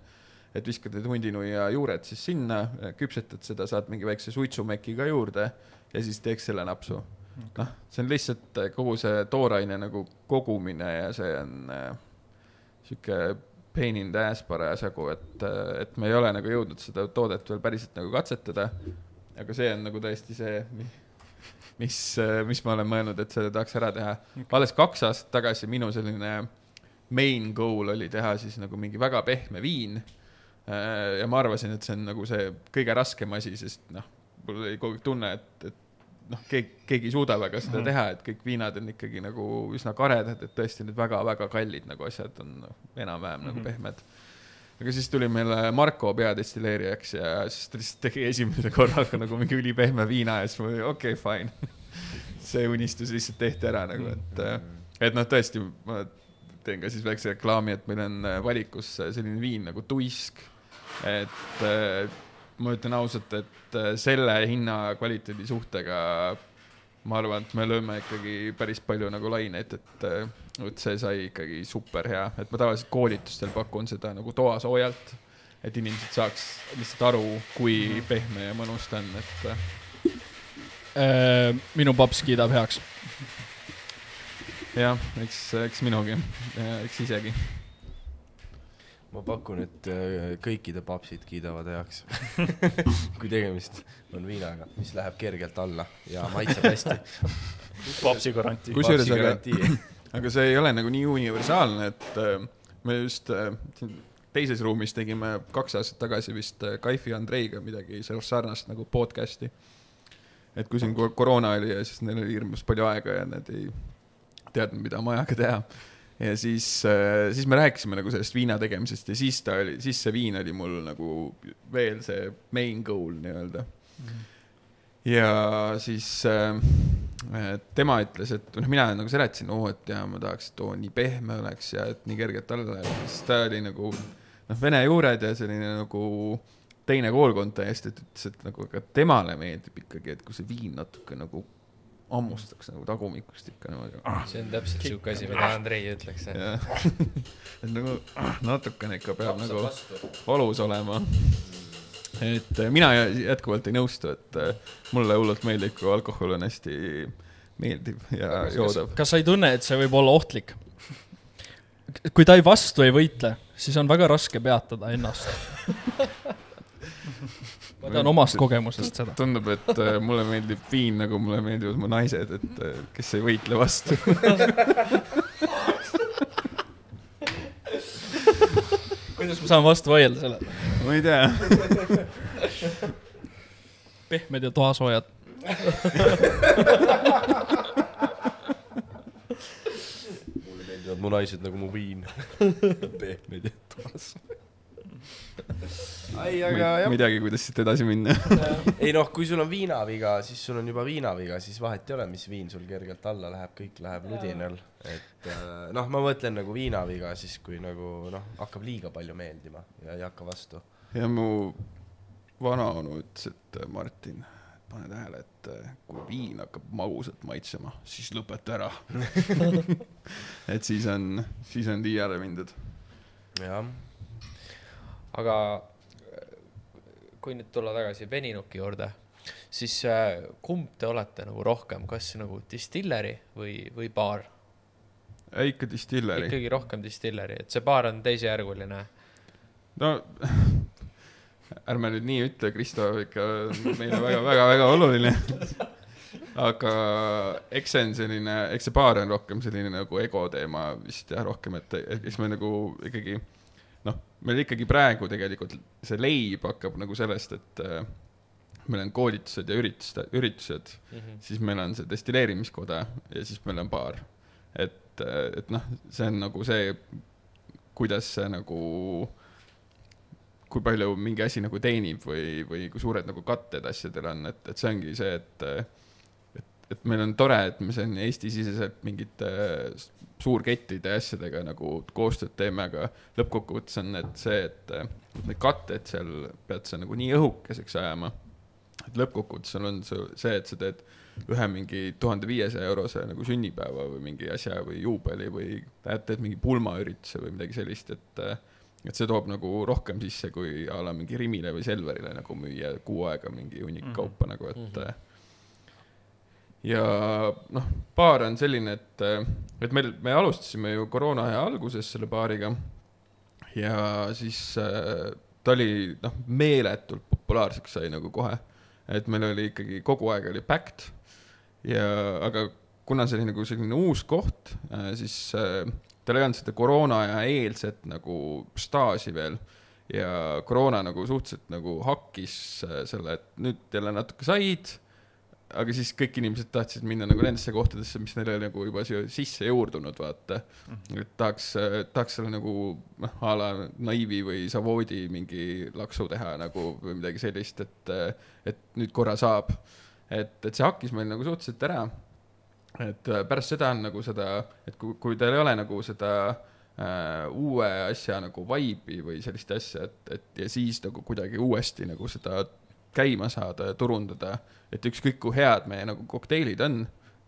Et viskad need hundinuia juured siis sinna, küpsetad seda, saad mingi väikse suitsumeki ka juurde ja siis teeks selle napsu. Okay.. noh, see on lihtsalt äh, kogu see tooraine nagu kogumine ja see on äh, sihuke pain in the ass parasjagu, et, et me ei ole nagu jõudnud seda toodet veel päriselt nagu katsetada. aga see on nagu tõesti see, mis, mis ma olen mõelnud, et selle tahaks ära teha. Okay.. alles kaks aastat tagasi minu selline main goal oli teha siis nagu mingi väga pehme viin. Äh, ja ma arvasin, et see on nagu see kõige raskem asi, sest noh, mul oli kogu aeg tunne, et, et noh, keegi, keegi ei suuda väga seda mm. teha, et kõik viinad on ikkagi nagu üsna karedad, et tõesti need väga-väga kallid nagu asjad on noh, enam-vähem mm -hmm. nagu mhm. pehmed. aga siis tuli meile Marko peadestilleerijaks ja siis ta lihtsalt tegi esimese korraga nagu mingi ülipehme viina ja siis ma olin okei okay,, fine see unistus lihtsalt tehti ära nagu, et, et noh, tõesti ma teen ka siis väikse reklaami, et meil on valikus selline viin nagu tuisk et ma ütlen ausalt, et äh, selle hinna-kvaliteedi suhtega ma arvan, et me lööme ikkagi päris palju nagu laineid, et, äh, et see sai ikkagi super hea, et ma tavaliselt koolitustel pakun seda nagu toasoojalt, et inimesed saaks lihtsalt aru, kui pehme ja mõnus ta on, et äh,. minu paps kiidab heaks. jah, eks, eks minugi, eks isegi ma pakun, et äh, kõikide papsid kiidavad heaks kui tegemist on viinaga, mis läheb kergelt alla ja maitseb hästi papsi garantii. kusjuures aga, aga see ei ole nagu nii universaalne, et äh, me just äh, teises ruumis tegime kaks aastat tagasi vist Kaifi Andreiga midagi sarnast nagu podcast'i. et kui siin koroona oli ja siis neil oli hirmus palju aega ja nad ei teadnud, mida oma ajaga teha ja siis, äh, siis me rääkisime nagu sellest viina tegemisest ja siis ta oli, siis see viin oli mul nagu veel see main goal nii-öelda mm. -hmm. ja siis äh, tema ütles, et noh, mina nagu seletasin, oo, et jaa, ma tahaks, et oo, nii pehme oleks ja et nii kergelt alla läheb, siis ta oli nagu noh, vene juured ja selline nagu teine koolkond täiesti, et ütles, et nagu ka temale meeldib ikkagi, et kui see viin natuke nagu hammustaks nagu tagumikust ikka niimoodi ah,. see on täpselt siuke asi, mida Andrei ütleks. et nagu ah, natukene ikka peab Lapsa nagu vastu. valus olema. et eh, mina jätkuvalt ei nõustu, et eh, mulle hullult meeldib, kui alkohol on hästi meeldiv ja joodav. kas sa ei tunne, et see võib olla ohtlik? kui ta ei vastu ei võitle, siis on väga raske peatada ennast ma tean omast kogemusest seda. tundub, et äh, mulle meeldib viin nagu mulle meeldivad mu naised, et äh, kes ei võitle vastu. Kuidas ma saan vastu vaielda sellele? ma ei tea. Pehmed ja toasoojad. Mulle meeldivad mu naised nagu mu viin pehmed ja toasoojad ei, aga jah. ma ei teagi, kuidas siit edasi minna ei noh, kui sul on viinaviga, siis sul on juba viinaviga, siis vahet ei ole, mis viin sul kergelt alla läheb, kõik läheb ludinal. et äh, noh, ma mõtlen nagu viinaviga siis, kui nagu noh, hakkab liiga palju meeldima ja ei hakka vastu. ja mu vanaonu ütles, et äh, Martin, pane tähele, et äh, kui viin hakkab magusalt maitsema, siis lõpeta ära et siis on, siis on liiale mindud. jah aga kui nüüd tulla tagasi Beninuki juurde, siis äh, kumb te olete nagu rohkem, kas nagu distilleri või, või baar? ikka distilleri. ikkagi rohkem distilleri, et see baar on teisejärguline. no ärme nüüd nii ütle, Kristo ikka meile väga-väga-väga oluline aga eks see on selline, eks see baar on rohkem selline nagu ego teema vist jah, rohkem, et eks me nagu ikkagi noh, meil ikkagi praegu tegelikult see leib hakkab nagu sellest, et äh, meil on koolitused ja üritused, üritused mm, -hmm. siis meil on see destilleerimiskoda ja siis meil on baar. et, äh, et noh, see on nagu see, kuidas see nagu, kui palju mingi asi nagu teenib või, või kui suured nagu katted asjadel on, et, et see ongi see, et et meil on tore, et me siin Eesti-siseselt mingite äh, suurkettide ja asjadega nagu koostööd teeme, aga lõppkokkuvõttes on need see, et äh, need katted seal pead sa nagu nii õhukeseks ajama. et lõppkokkuvõttes sul on see, et sa teed ühe mingi tuhande viiesaja eurose nagu sünnipäeva või mingi asja või juubeli või teed mingi pulmaürituse või midagi sellist, et äh, et see toob nagu rohkem sisse, kui a la mingi Rimile või Selverile nagu müüa kuu aega mingi hunnik mm -hmm. kaupa nagu, et mm -hmm ja noh, baar on selline, et, et meil, me alustasime ju koroona aja alguses selle baariga. Ja siis äh, ta oli noh, meeletult populaarseks sai nagu kohe. et meil oli ikkagi kogu aeg oli packed. Ja, aga kuna see oli nagu selline uus koht, äh, siis äh, tal ei olnud seda koroona aja eelset nagu staaži veel. Ja koroona nagu suhteliselt nagu hakkis selle, et nüüd jälle natuke said aga siis kõik inimesed tahtsid minna nagu nendesse kohtadesse, mis neile nagu juba siia sisse juurdunud, vaata mm. -hmm. et tahaks, tahaks selle nagu noh, a la Naivi või Savoodi mingi laksu teha nagu või midagi sellist, et, et nüüd korra saab. et, et see hakkis meil nagu suhteliselt ära. et pärast seda on nagu seda, et kui, kui teil ei ole nagu seda äh, uue asja nagu vibe'i või sellist asja, et, et ja siis nagu kuidagi uuesti nagu seda käima saada ja turundada, et ükskõik kui head meie nagu kokteilid on,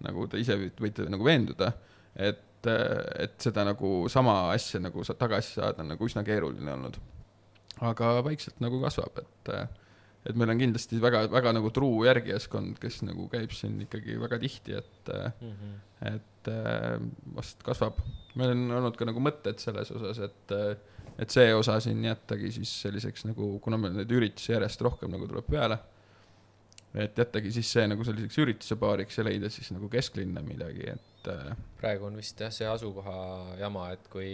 nagu te ise võite nagu veenduda, et, et seda nagu sama asja nagu tagasi saada on nagu üsna keeruline olnud. aga vaikselt nagu kasvab, et, et meil on kindlasti väga, väga nagu truu järgijaskond, kes nagu käib siin ikkagi väga tihti, et mm, -hmm. et vast kasvab. meil on olnud ka nagu mõtted selles osas, et et see osa siin jättagi siis selliseks nagu, kuna meil neid üritusi järjest rohkem nagu tuleb peale, et jättagi siis see nagu selliseks ürituse baariks ja leida siis nagu kesklinna midagi, et äh, praegu on vist jah, see asukoha jama, et kui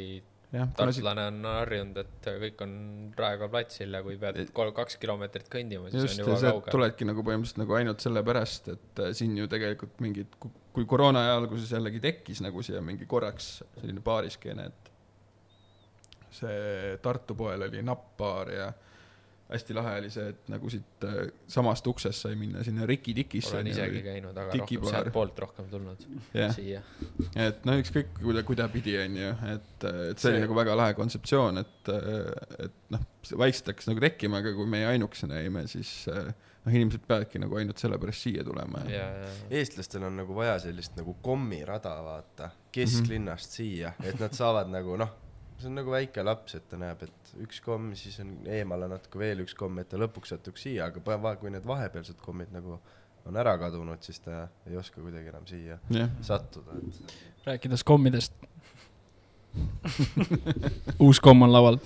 tartlane on harjunud, et kõik on Raekoja platsil ja kui pead kolm, kaks kilomeetrit kõndima, siis just, on juba kaugel. tuledki nagu põhimõtteliselt nagu ainult sellepärast, et äh, siin ju tegelikult mingid, kui koroona aja alguses jällegi tekkis nagu siia mingi korraks selline baariskeene, et see Tartu poel oli nappbaar ja hästi lahe oli see, et nagu siit äh, samast uksest sai minna sinna Riki Tikisse. olen isegi käinud, aga rohkem sealtpoolt rohkem tulnud yeah. siia. et no ükskõik kuida, kuidapidi onju, et, et see, see oli nagu väga lahe kontseptsioon, et, et noh, vaikselt hakkas nagu tekkima, aga kui meie ainukesena jäime, siis noh, inimesed peavadki nagu ainult sellepärast siia tulema ja, ja. eestlastel on nagu vaja sellist nagu kommirada, vaata, kesklinnast mm -hmm. siia, et nad saavad nagu noh see on nagu väike laps, et ta näeb, et üks komm, siis on eemale natuke veel üks komm, et ta lõpuks satuks siia, aga kui need vahepealsed kommid nagu on ära kadunud, siis ta ei oska kuidagi enam siia yeah. sattuda, et. rääkides kommidest uus komm on laual.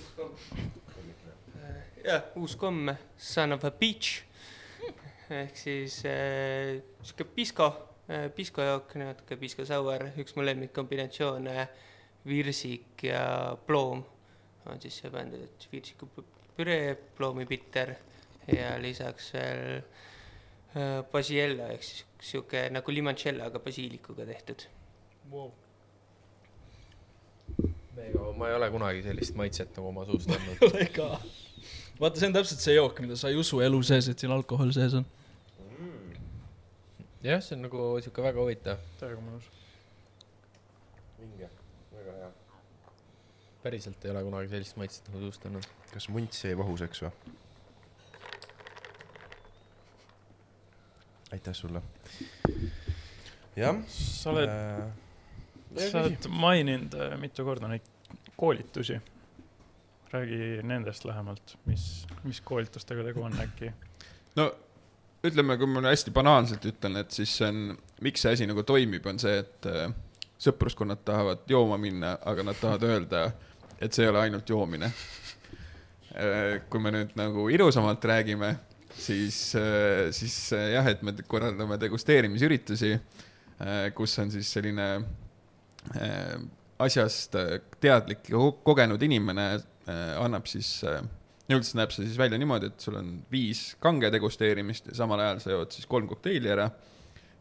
jah, uus komm, Son of a Beach ehk siis äh, sihuke pisko äh,, piskojook, natuke piskosauer, üks mu lemmikkombinatsioone äh, virsik ja ploom on siis see bänd, et virsikupüree, ploomipitter ja lisaks veel äh, basiella ehk siis sihuke nagu limoncello, aga basiilikuga tehtud. Wow.. mega, ma ei ole kunagi sellist maitset nagu oma suust andnud. ka. vaata, see on täpselt see jook, mida sa ei usu elu sees, et siin alkohol sees on. Mm.. jah, see on nagu sihuke väga huvitav. täiega mõnus päriselt ei ole kunagi sellist maitset nagu suust olnud. kas munts jäi vahuseks või? aitäh sulle. jah. sa oled äh,, sa oled maininud äh, mitu korda neid koolitusi. räägi nendest lähemalt, mis, mis koolitustega tegu on äkki? no ütleme, kui ma hästi banaalselt ütlen, et siis see on, miks see asi nagu toimib, on see, et äh, sõpruskonnad tahavad jooma minna, aga nad tahavad öelda et see ei ole ainult joomine. Äh, kui me nüüd nagu ilusamalt räägime, siis, siis jah, et me korraldame degusteerimisüritusi, kus on siis selline asjast teadlik ja kogenud inimene annab siis üldse näeb see siis välja niimoodi, et sul on viis kange degusteerimist ja samal ajal sa jood siis kolm kokteili ära.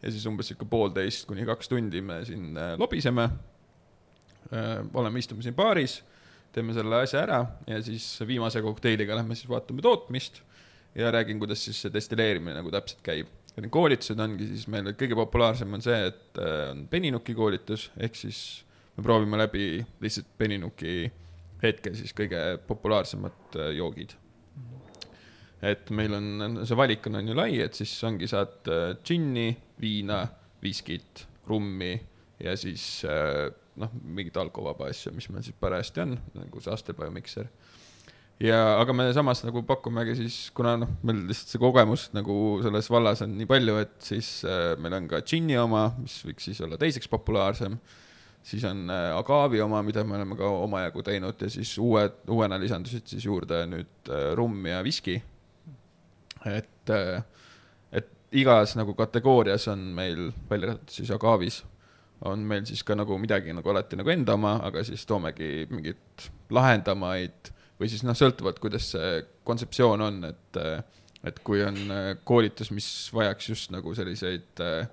ja siis umbes sihuke poolteist kuni kaks tundi me siin äh, lobiseme. Äh, oleme, istume siin baaris, teeme selle asja ära ja siis viimase kokteiliga lähme siis vaatame tootmist ja räägin, kuidas siis see destilleerimine nagu täpselt käib. ja need koolitused ongi siis meil kõige populaarsem on see, et äh, on peninuki koolitus, ehk siis me proovime läbi lihtsalt peninuki hetkel siis kõige populaarsemad äh, joogid. et meil on, see valik on, on ju lai, et siis ongi, saad äh, džinni, viina, viskit, rummi ja siis äh, noh, mingit alkovaba asja, mis meil siis parajasti on, nagu see Astelbio mikser. ja, aga me samas nagu pakumegi siis, kuna noh, meil lihtsalt see kogemus nagu selles vallas on nii palju, et siis äh, meil on ka džinni oma, mis võiks siis olla teiseks populaarsem siis on äh, Agavi oma, mida me oleme ka omajagu teinud ja siis uued, uuena lisandusid siis juurde nüüd äh, rumm ja viski. et, äh, et igas nagu kategoorias on meil, välja arvatud siis Agavis, on meil siis ka nagu midagi nagu alati nagu enda oma, aga siis toomegi mingeid lahendamaid või siis noh, sõltuvalt, kuidas see kontseptsioon on, et, et kui on koolitus, mis vajaks just nagu selliseid äh,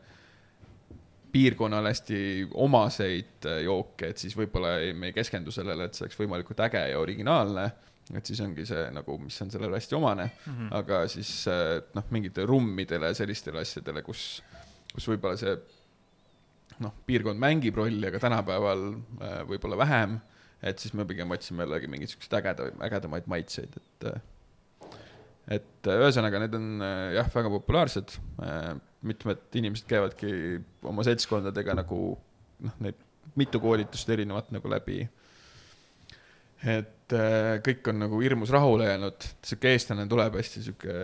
piirkonnale hästi omaseid äh, jooke, et siis võib-olla ei, me ei keskendu sellele, et see oleks võimalikult äge ja originaalne. et siis ongi see nagu, mis on sellele hästi omane mm, -hmm. aga siis äh, noh, mingitele rummidele, sellistele asjadele, kus, kus võib-olla see noh, piirkond mängib rolli, aga tänapäeval äh, võib-olla vähem. et siis me pigem otsime jällegi mingeid siukseid ägeda, ägedamaid maitseid, et et ühesõnaga, need on jah, väga populaarsed mitmed inimesed käivadki oma seltskondadega nagu noh, neid mitu koolitust erinevat nagu läbi. Et äh, kõik on nagu hirmus rahule jäänud, sihuke eestlane tuleb hästi sihuke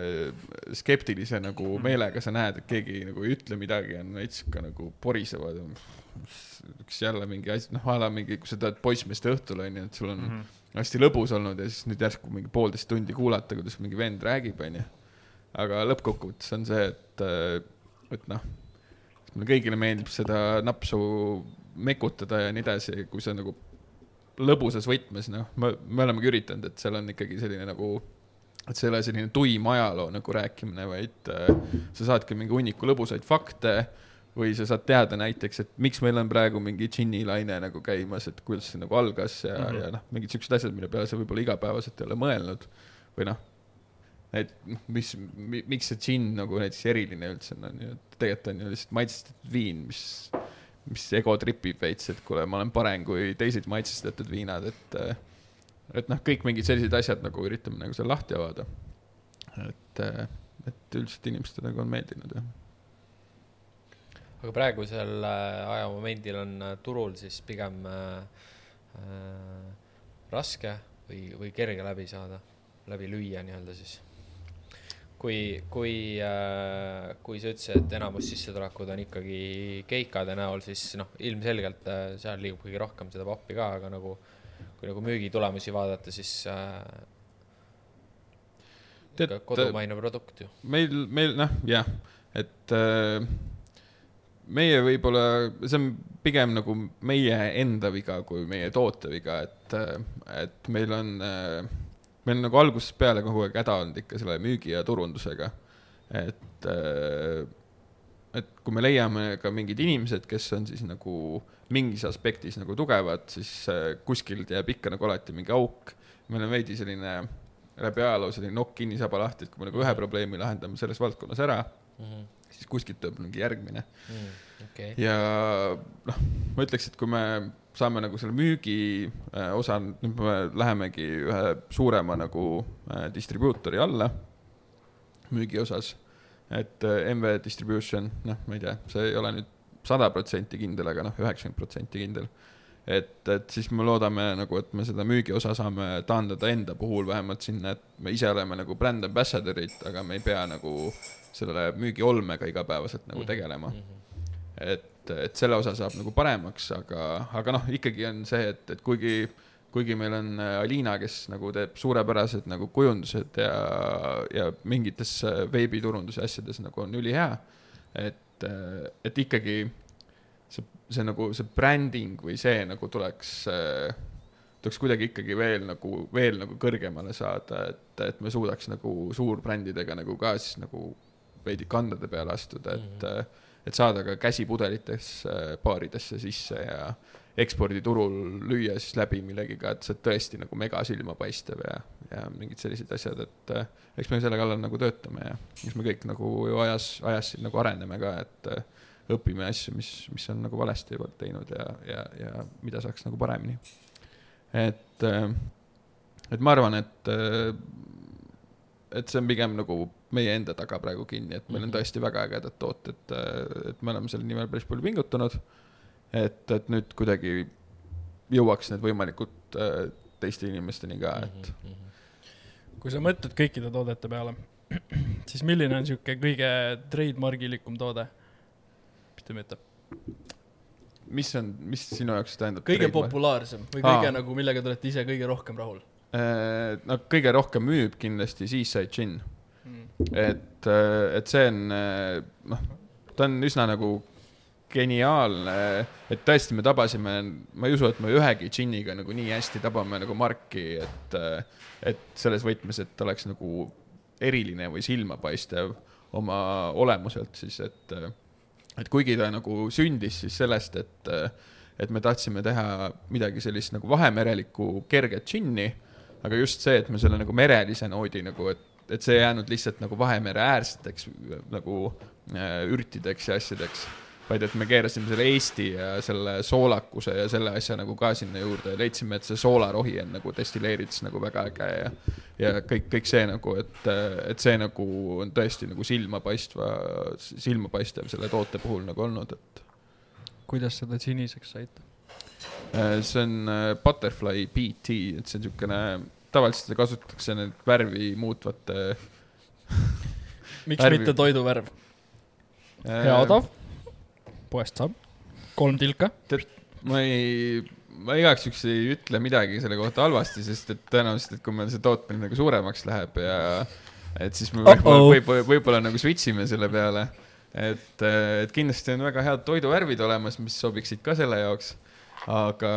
skeptilise nagu mhm. meelega, sa näed, et keegi nagu ei ütle midagi, on veits sihuke nagu porisevad. üks jälle mingi asi, noh, a la mingi, kui sa tead poissmeeste õhtul on ju, et sul on mm -hmm. hästi lõbus olnud ja siis nüüd järsku mingi poolteist tundi kuulata, kuidas mingi vend räägib, on ju. aga lõppkokkuvõttes on see, et äh, et noh, meile kõigile meeldib seda napsu mekutada ja nii edasi, kui see nagu lõbusas võtmes, noh, me, me olemegi üritanud, et seal on ikkagi selline nagu, et see ei ole selline tuim ajaloo nagu rääkimine, vaid äh, sa saadki mingi hunniku lõbusaid fakte või sa saad teada näiteks, et miks meil on praegu mingi džinnilaine nagu käimas, et kuidas see nagu algas ja mm, -hmm. ja noh, mingid siuksed asjad, mille peale sa võib-olla igapäevaselt ei ole mõelnud või noh et mis, miks see džinn nagu näiteks eriline üldse on, on ju, et tegelikult on ju lihtsalt maitsestatud viin, mis, mis ego tripib veits, et kuule, ma olen parem kui teised maitsestatud viinad, et, et noh, kõik mingid sellised asjad nagu üritame nagu seal lahti avada. et, et üldiselt inimestele nagu on meeldinud, jah. aga praegusel äh, ajamomendil on äh, turul siis pigem äh, äh, raske või, või kerge läbi saada, läbi lüüa nii-öelda siis kui, kui, äh, kui sa ütlesid, et enamus sissetulekud on ikkagi keikade näol, siis noh, ilmselgelt äh, seal liigub kõige rohkem seda pappi ka, aga nagu kui nagu müügitulemusi vaadata, siis äh, Tead, kodumaine produkt ju. meil, meil noh, jah, et äh, meie võib-olla, see on pigem nagu meie enda viga kui meie toote viga, et, et meil on äh, meil on nagu algusest peale kogu aeg häda olnud ikka selle müügi ja turundusega. et, äh, et kui me leiame ka mingid inimesed, kes on siis nagu mingis aspektis nagu tugevad, siis äh, kuskilt jääb ikka nagu alati mingi auk. meil on veidi selline läbi ajaloo selline nokk kinni, saba lahti, et kui me nagu ühe probleemi lahendame selles valdkonnas ära mm, -hmm. siis kuskilt tuleb mingi järgmine mm. okay.. ja noh, ma ütleks, et kui me saame nagu selle müügi äh, osa, nüüd me lähemegi ühe suurema nagu äh, distribuutori alla müügi osas. et äh, MV Distribution, noh, ma ei tea, see ei ole nüüd sada protsenti kindel, aga noh, üheksakümmend protsenti kindel. et, et siis me loodame nagu, et me seda müügiosa saame taandada enda puhul vähemalt sinna, et me ise oleme nagu brand ambassador'id, aga me ei pea nagu selle müügiolmega igapäevaselt nagu mhm. tegelema mm. -hmm et, et selle osa saab nagu paremaks, aga, aga noh, ikkagi on see, et, et kuigi kuigi meil on äh, Alina, kes nagu teeb suurepärased nagu kujundused ja, ja mingites äh, veebiturunduse asjades nagu on ülihea. et, äh, et ikkagi see, see nagu see bränding või see nagu tuleks, tuleks kuidagi ikkagi veel nagu, veel nagu kõrgemale saada, et, et me suudaks nagu suurbrändidega nagu ka siis nagu veidi kandade peale astuda, et mm, -hmm. Et saada ka käsipudelites baaridesse sisse ja eksporditurul lüüa siis läbi millegiga, et see tõesti nagu mega silmapaistev ja, ja mingid sellised asjad, et äh, eks me selle kallal nagu töötame ja eks me kõik nagu ju ajas, ajas siin nagu areneme ka, et äh, õpime asju, mis, mis on nagu valesti juba teinud ja, ja, ja mida saaks nagu paremini. et äh,, et ma arvan, et äh, et see on pigem nagu meie enda taga praegu kinni, et meil on mhm. tõesti väga ägedad tooted, äh, et me oleme selle nimel päris palju pingutanud et, et nüüd kuidagi jõuaks need võimalikult äh, teiste inimesteni ka, et mm. -hmm. kui sa mõtled kõikide toodete peale, siis milline on sihuke kõige trademarkilikum toode, mis ta ütleb? mis on, mis sinu jaoks tähendab? kõige populaarsem või kõige Aa. nagu, millega te olete ise kõige rohkem rahul? Äh, no kõige rohkem müüb kindlasti Seaside Gin mm.. et, äh, et see on, äh, noh, ta on üsna nagu geniaalne, et tõesti, me tabasime, ma ei usu, et me ühegi džinniga nagu nii hästi tabame nagu Marki, et, et selles võtmes, et oleks nagu eriline või silmapaistev oma olemuselt siis, et, et kuigi ta nagu sündis siis sellest, et, et me tahtsime teha midagi sellist nagu vahemerelikku kerget džinni, aga just see, et me selle nagu merelise noodi nagu, et, et see ei jäänud lihtsalt nagu Vahemere äärseteks nagu äh, ürtideks ja asjadeks vaid et me keerasime selle Eesti ja selle soolakuse ja selle asja nagu ka sinna juurde ja leidsime, et see soolarohi on nagu destilleerides nagu väga äge ja ja kõik, kõik see nagu, et, et see nagu on tõesti nagu silmapaistva, silmapaistev selle toote puhul nagu olnud, et. kuidas seda siniseks saite? Äh, see on äh, Butterfly BT, et see on niisugune, tavaliselt kasutatakse neid värvi muutvate miks värvi... mitte toiduvärv? Äh, hea odav poest saab, kolm tilka. tead, ma ei, ma igaks juhuks ei ütle midagi selle kohta halvasti, sest et tõenäoliselt, et kui meil see tootmine nagu suuremaks läheb ja et siis me võib-olla, võib-olla, võib-olla nagu switch ime selle peale. et, et kindlasti on väga head toiduvärvid olemas, mis sobiksid ka selle jaoks. Aga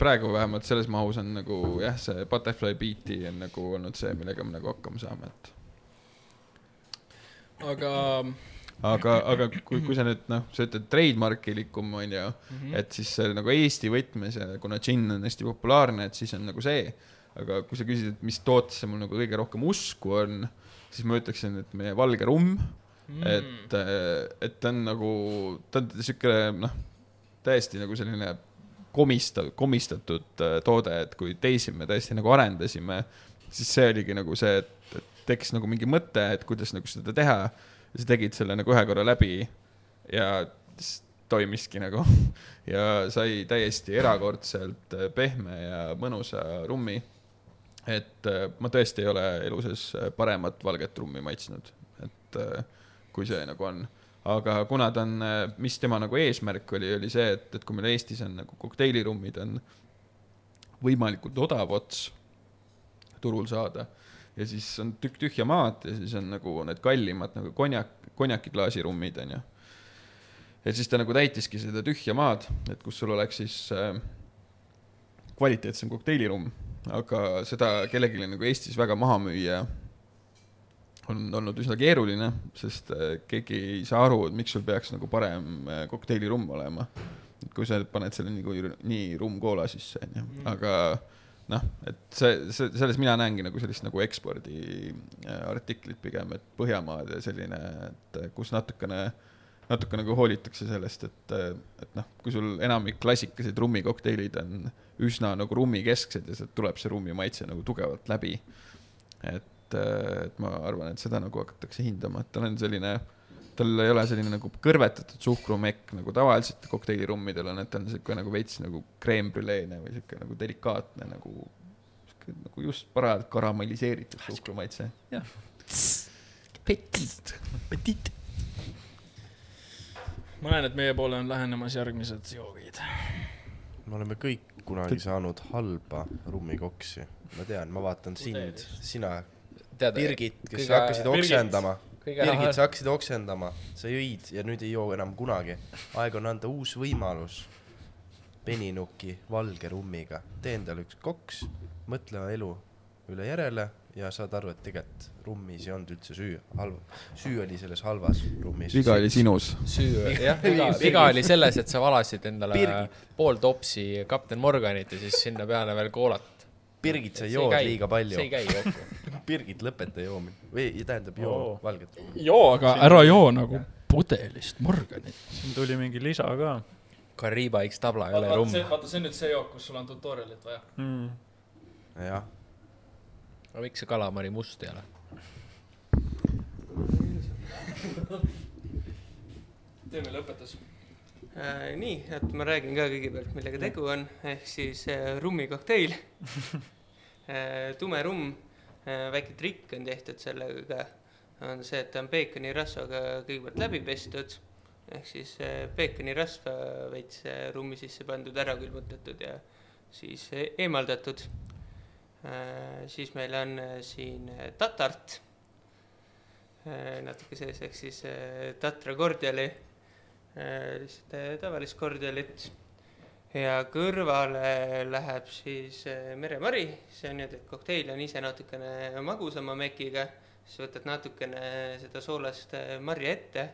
praegu vähemalt selles mahus on nagu jah, see butterfly beat'i on nagu olnud see, millega me nagu hakkama saame, et. aga aga, aga kui, kui sa nüüd noh, sa ütled trademarkilikum onju mm, -hmm. et siis see nagu Eesti võtmes ja kuna džinn on hästi populaarne, et siis on nagu see. aga kui sa küsid, et mis tootesse mul nagu kõige rohkem usku on, siis ma ütleksin, et meie valge rumm mm., et, et ta on nagu, ta on sihuke noh, täiesti nagu selline komistav, komistatud äh, toode, et kui teisi me tõesti nagu arendasime, siis see oligi nagu see, et, et tekkis nagu mingi mõte, et kuidas nagu seda teha ja sa tegid selle nagu ühe korra läbi ja toimiski nagu ja sai täiesti erakordselt äh, pehme ja mõnusa rummi. et äh, ma tõesti ei ole elu sees paremat valget rummi maitsnud, et kui see nagu on. Aga kuna ta on, mis tema nagu eesmärk oli, oli see, et, et kui meil Eestis on nagu kokteilirummid on võimalikult odav ots turul saada ja siis on tükk tühja maad ja siis on nagu need kallimad nagu konjak, konjakiklaasirummid onju. ja siis ta nagu täitiski seda tühja maad, et kus sul oleks siis äh, kvaliteetsem kokteilirumm, aga seda kellelegi nagu Eestis väga maha müüa on olnud üsna keeruline, sest äh, keegi ei saa aru, et miks sul peaks nagu parem äh, kokteilirumm olema. kui sa paned selle nii, nii rumm koola sisse onju, mm. aga noh, et see, see, selles mina näengi nagu sellist nagu ekspordi äh, artiklit pigem, et Põhjamaad ja selline, et kus natukene, natuke nagu hoolitakse sellest, et, et noh, kui sul enamik klassikalised rummikokteilid on üsna nagu rummikesksed ja sealt tuleb see rummi maitse nagu tugevalt läbi. et, et ma arvan, et seda nagu hakatakse hindama, et tal on selline tal ei ole selline nagu kõrvetatud suhkrumekk nagu tavaliselt kokteilirummidel on, et ta on siuke nagu veits nagu kreembrüleene või siuke nagu delikaatne nagu, nagu just parajalt karamelliseeritud suhkrumaitse, jah. Petit, petit. ma näen, et meie poole on lähenemas järgmised joogid. me oleme kõik kunagi saanud halba rummikoksi. ma tean, ma vaatan sind, sina, Birgit, kes kõige... hakkasid oksendama. Birgit, sa hakkasid oksendama, sa jõid ja nüüd ei joo enam kunagi. aeg on anda uus võimalus. peninuki valge rummiga, tee endale üks koks, mõtle elu üle järele ja saad aru, et tegelikult rummis ei olnud üldse süü, halb, süü oli selles halvas rummis. viga oli sinus. süü, jah, viga, viga oli selles, et sa valasid endale Birgit. pool topsi kapten Morganit ja siis sinna peale veel koolat. Birgit, sa jood liiga palju. see ei käi kokku Birgit, lõpeta joomine või tähendab joo oh. valget rummi. joo, aga ära joo nagu pudelist Morganit. siin tuli mingi lisa ka. Kariba X tabla ei ole rumm. vaata, see on nüüd see jook, kus sul on tutorial'it vaja mm.. jah aga miks see kalamari must ei ole? teeme lõpetus äh,. nii, et ma räägin ka kõigepealt, millega tegu on, ehk siis äh, rummikokteil. tume rumm äh,, väike trikk on tehtud sellega, on see, et ta on peekonirasvaga kõigepealt läbi pestud, ehk siis äh, peekonirasva veits äh, rummi sisse pandud, ära külmutatud ja siis äh, eemaldatud. Äh, siis meil on äh, siin äh, tatart. Natuke sees, ehk siis tatra kordiali, lihtsalt tavalist kordialit. Ja kõrvale läheb siis meremari, see on niimoodi, et kokteil on ise natukene magusama mekiga, siis võtad natukene seda soolast marja ette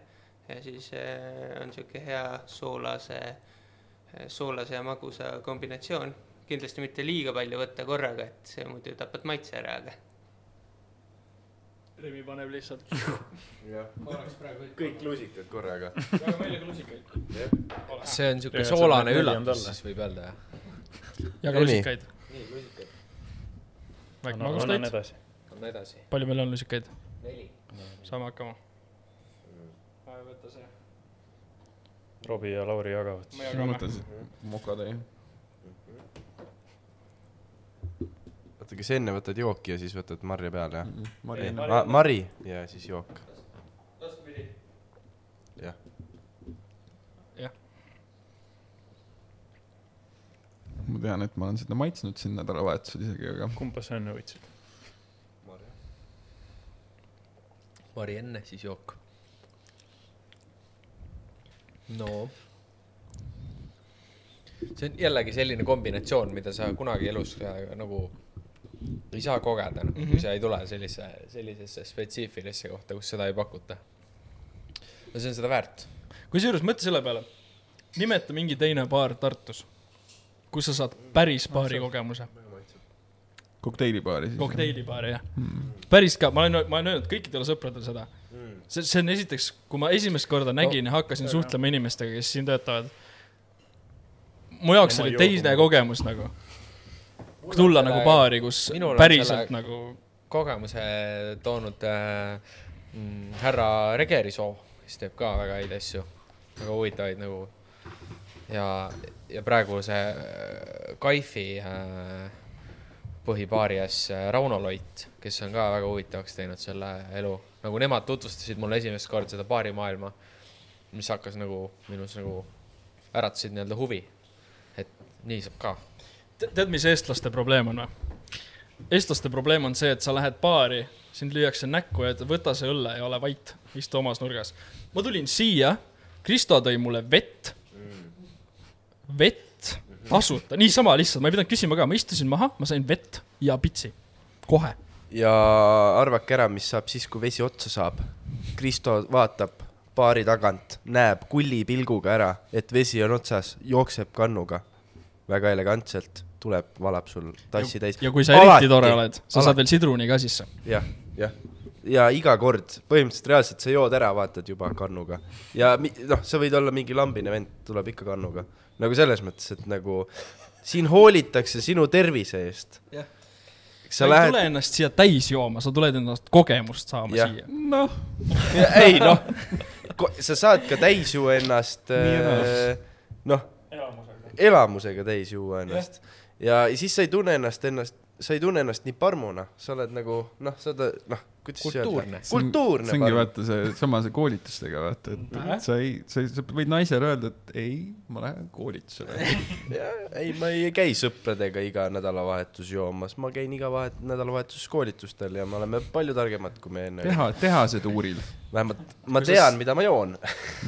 ja siis on niisugune hea soolase, soolase ja magusa kombinatsioon kindlasti mitte liiga palju võtta korraga, et muidu tapad maitse ära, aga. Remi paneb lihtsalt. kõik lusikad korraga. väga meelega lusikaid. see on siuke soolane üllatus, siis võib öelda, jah. ja ka lusikaid. nii, lusikaid. väike magustoit. edasi. anna edasi. palju meil on lusikaid? neli. saame hakkama. võta see. Robbie ja Lauri jagavad. me jagame. mokatäie oota, kas enne võtad jooki ja siis võtad marja peale, jah mm? -hmm. Mari, Ma, mari ja siis jook. vastupidi. jah. jah. ma tean, et ma olen seda maitsnud siin nädalavahetusel isegi, aga. kumba sa enne võtsid? marja. mari enne, siis jook. no see on jällegi selline kombinatsioon, mida sa kunagi elus nagu ei saa kogeda, noh mm -hmm., kui sa ei tule sellise, sellisesse spetsiifilisse kohta, kus seda ei pakuta. no see on seda väärt. kusjuures mõtle selle peale, nimeta mingi teine baar Tartus, kus sa saad päris baari kogemuse. kokteilibaari siis? kokteilibaari, jah hmm.. päris ka, ma olen, ma olen öelnud kõikidele sõpradele seda hmm.. see, see on esiteks, kui ma esimest korda nägin ja hakkasin suhtlema inimestega, kes siin töötavad, mu jaoks oli teine kogemus nagu tulla nagu baari, kus päriselt nagu. kogemuse toonud äh, mm, härra Regerisoo, kes teeb ka väga häid asju, väga huvitavaid nagu. ja, ja praegu see äh, Kaifi äh, põhibaari ees äh, Rauno Loit, kes on ka väga huvitavaks teinud selle elu, nagu nemad tutvustasid mulle esimest korda seda baarimaailma, mis hakkas nagu minus nagu äratasid nii-öelda huvi, et nii saab ka tead, mis eestlaste probleem on või? eestlaste probleem on see, et sa lähed baari, sind lüüakse näkku ja võta see õlle ja ole vait, istu omas nurgas. ma tulin siia, Kristo tõi mulle vett, vett tasuta, niisama lihtsalt, ma ei pidanud küsima ka, ma istusin maha, ma sain vett ja pitsi, kohe. ja arvake ära, mis saab siis, kui vesi otsa saab. Kristo vaatab baari tagant, näeb kulli pilguga ära, et vesi on otsas, jookseb kannuga väga elegantselt tuleb, valab sul tassi täis. ja kui sa alati, eriti tore oled, sa alati. saad veel sidruni ka sisse. jah, jah. ja iga kord, põhimõtteliselt reaalselt sa jood ära, vaatad juba kannuga. ja noh, sa võid olla mingi lambine vend, tuleb ikka kannuga. nagu selles mõttes, et nagu siin hoolitakse sinu tervise eest. jah sa, lähed... ei tule ennast siia täis jooma, sa tuled ennast kogemust saama ja. siia. noh, ei noh, sa saad ka täis juua ennast, äh, noh, elamusega täis juua ennast ja siis sa ei tunne ennast, ennast, sa ei tunne ennast nii parmuna, sa oled nagu noh, sa oled noh, kultuurne. kultuurne. see ongi vaata see sama see koolitustega vaata, et äh? sa ei, sa, sa võid naisele öelda, et ei, ma lähen koolitusele ei, ma ei käi sõpradega iga nädalavahetus joomas, ma käin iga vahet-, nädalavahetus koolitustel ja me oleme palju targemad, kui me enne. teha, tehasituuril. vähemalt ma kui tean mida ma joon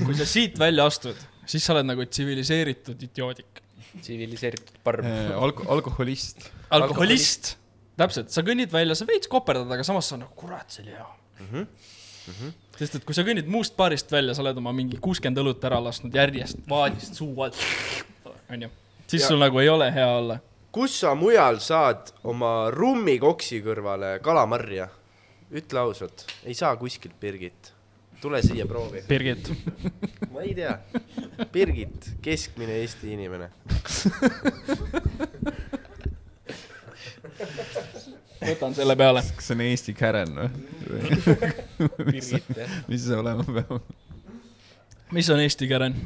kui sa siit välja astud, siis sa oled nagu tsiviliseeritud idioodik. Tsiviliseeritud parm Alko. alkoholist. alkoholist täpselt, sa kõnnid välja, sa veits koperdad, aga samas sa nagu, kurat, see oli hea mm. -hmm. Mm -hmm. sest et kui sa kõnnid muust baarist välja, sa oled oma mingi kuuskümmend õlut ära lasknud järjest vaadist suu alt, onju, siis ja. sul nagu ei ole hea olla. kus sa mujal saad oma rummikoksi kõrvale kalamarja? ütle ausalt, ei saa kuskilt Birgit. Tule siia, proovi. Birgit ma ei tea. Birgit, keskmine Eesti inimene võtan selle peale. kas see on Eesti Karen või? mis, mis see olema peab? mis on Eesti Karen?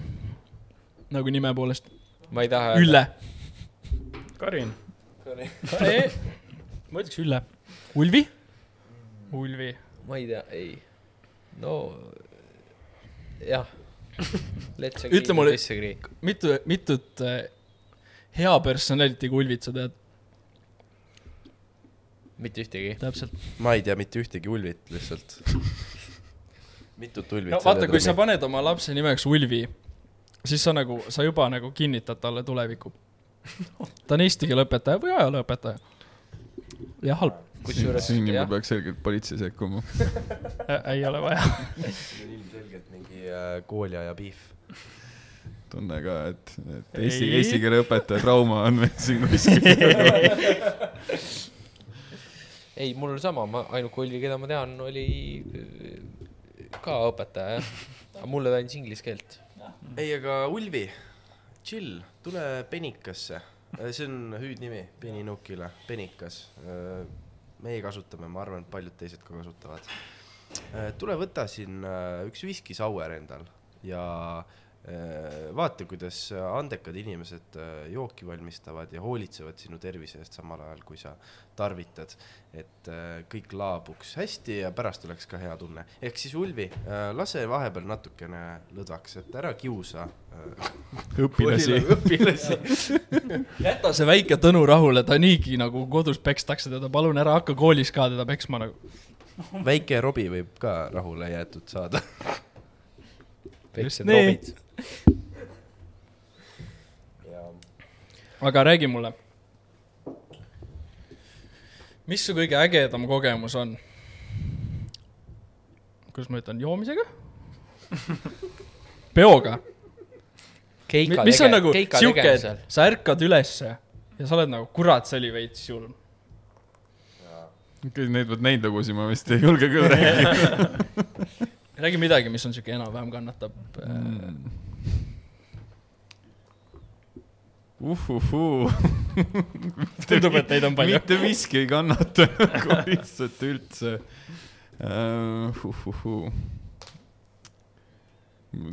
nagu nime poolest? ma ei taha. Ülle. Karin. ma ütleks Ülle. Ulvi? Ulvi. ma ei tea, ei. No jah. ütle mulle, mitu, mitut äh, hea personality Ulvit sa tead? mitte ühtegi. täpselt. ma ei tea mitte ühtegi Ulvit lihtsalt mitut Ulvit no vaata, kui sa paned oma lapse nimeks Ulvi, siis sa nagu, sa juba nagu kinnitad talle tuleviku. ta on eesti keele õpetaja või ajalooõpetaja. ja halb. Kusjuures. siin juba peaks selgelt politsei sekkuma ei ole vaja see on ilmselgelt mingi äh, kooliaja piif tunne ka, et, et eesti, eesti keele õpetaja trauma on meil siin kuskil ei, mul sama, ma, ainuke Ulvi, keda ma tean, oli äh, ka õpetaja, jah. aga mulle ta andis inglise keelt. ei, aga Ulvi, chill, tule Penikasse. Äh, see on hüüdnimi peninukile, Penikas. Äh, meie kasutame, ma arvan, et paljud teised ka kasutavad. tule võta siin üks viski sour endal ja Äh, vaata, kuidas andekad inimesed äh, jooki valmistavad ja hoolitsevad sinu tervise eest samal ajal, kui sa tarvitad. Et äh, kõik laabuks hästi ja pärast oleks ka hea tunne. ehk siis Ulvi, lase vahepeal natukene lõdvaks, et ära kiusa õpilasi. õpilasi jäta see väike Tõnu rahule, ta niigi nagu kodus pekstakse teda, palun ära hakka koolis ka teda peksma nagu. väike Robbie võib ka rahule jäetud saada väiksed robid aga räägi mulle. Mis su kõige ägedam kogemus on? kuidas ma ütlen, joomisega? peoga? mis on nagu siuke, et sa ärkad ülesse ja sa oled nagu, kurat, see oli veits julm. Neid vot neid lugusid ma vist ei julge küll rääkida räägi midagi, mis on siuke enam-vähem kannatab mm uhuhuu tundub, et neid on palju. mitte miski ei kannata nagu lihtsalt üldse uh,. Uhuhuu.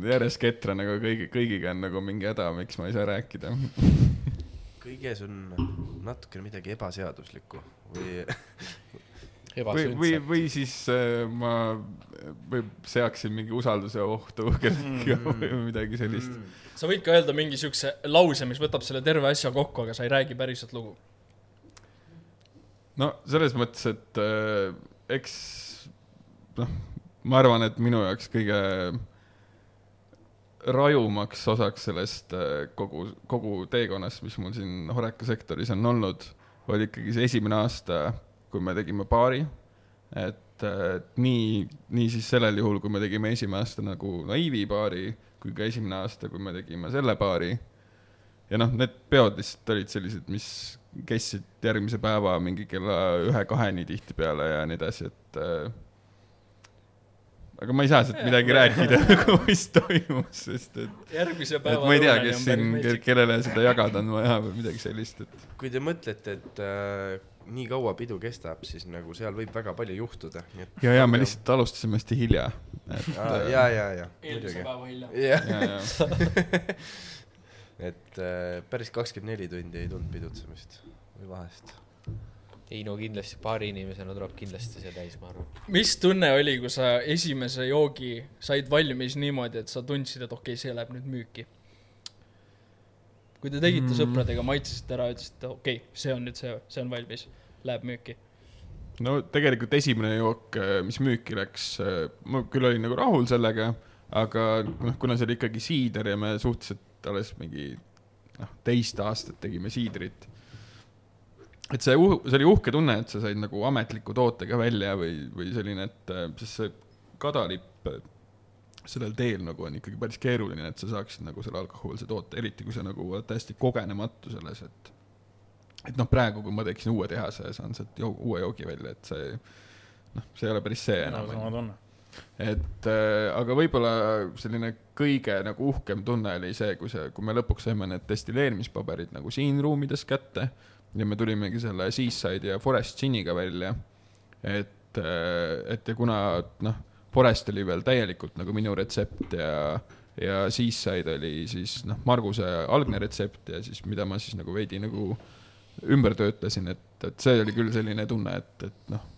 järjest ketran, aga kõigi, kõigiga on nagu mingi häda, miks ma ei saa rääkida kõiges on natukene midagi ebaseaduslikku või või, või, või siis äh, ma või seaksin mingi usalduse ohtu kellelegi mm, või midagi sellist mm. sa võid ka öelda mingi siukse lause, mis võtab selle terve asja kokku, aga sa ei räägi päriselt lugu. no selles mõttes, et äh, eks noh, ma arvan, et minu jaoks kõige rajumaks osaks sellest äh, kogu, kogu teekonnast, mis mul siin Horeca sektoris on olnud, oli ikkagi see esimene aasta kui me tegime paari, et nii, nii siis sellel juhul, kui me tegime esimene aasta nagu naiivi paari, kui ka esimene aasta, kui me tegime selle paari. ja noh, need peod lihtsalt olid sellised, mis kestsid järgmise päeva mingi kella ühe-kaheni tihtipeale ja nii edasi, et äh, aga ma ei saa sealt midagi rääkida nagu, mis toimus, sest et. järgmise päeva. ma ei tea, kes siin, kellele seda jagada on vaja või midagi sellist, et. kui te mõtlete, et äh, nii kaua pidu kestab, siis nagu seal võib väga palju juhtuda. ja, ja me lihtsalt alustasime hästi hilja. ja, ja, ja, ja. eelmise päeva hilja. jah. et äh, päris kakskümmend neli tundi ei tulnud pidutsemist või vahest. ei no kindlasti paari inimesena tuleb kindlasti see täis, ma arvan. mis tunne oli, kui sa esimese joogi said valmis niimoodi, et sa tundsid, et okei okay,, see läheb nüüd müüki? Kui te tegite mm. sõpradega, maitsesite ära, ütlesite okei okay,, see on nüüd see, see on valmis, läheb müüki? no tegelikult esimene jook, äh, mis müüki läks, äh, ma küll olin nagu rahul sellega, aga noh, kuna see oli ikkagi siider ja me suhteliselt alles mingi noh, teist aastat tegime siidrit et see, see oli uhke tunne, et sa said nagu ametliku tootega välja või, või selline, et sest see kadalipp sellel teel nagu on ikkagi päris keeruline, et sa saaksid nagu selle alkohoolse toote, eriti kui sa nagu oled täiesti kogenematu selles, et et noh, praegu, kui ma teeksin uue tehase ja saan sealt joo, uue joogi välja, et see noh, see ei ole päris see enam. tunne. et äh, aga võib-olla selline kõige nagu uhkem tunne oli see, kui see, kui me lõpuks saime need destilleerimispaberid nagu siin ruumides kätte ja me tulimegi selle Seaside ja Forest Giniga välja. et, äh, et ja kuna noh, Forest oli veel täielikult nagu minu retsept ja, ja Seaside oli siis noh, Marguse algne retsept ja siis, mida ma siis nagu veidi nagu ümber töötlesin, et, et see oli küll selline tunne, et, et noh,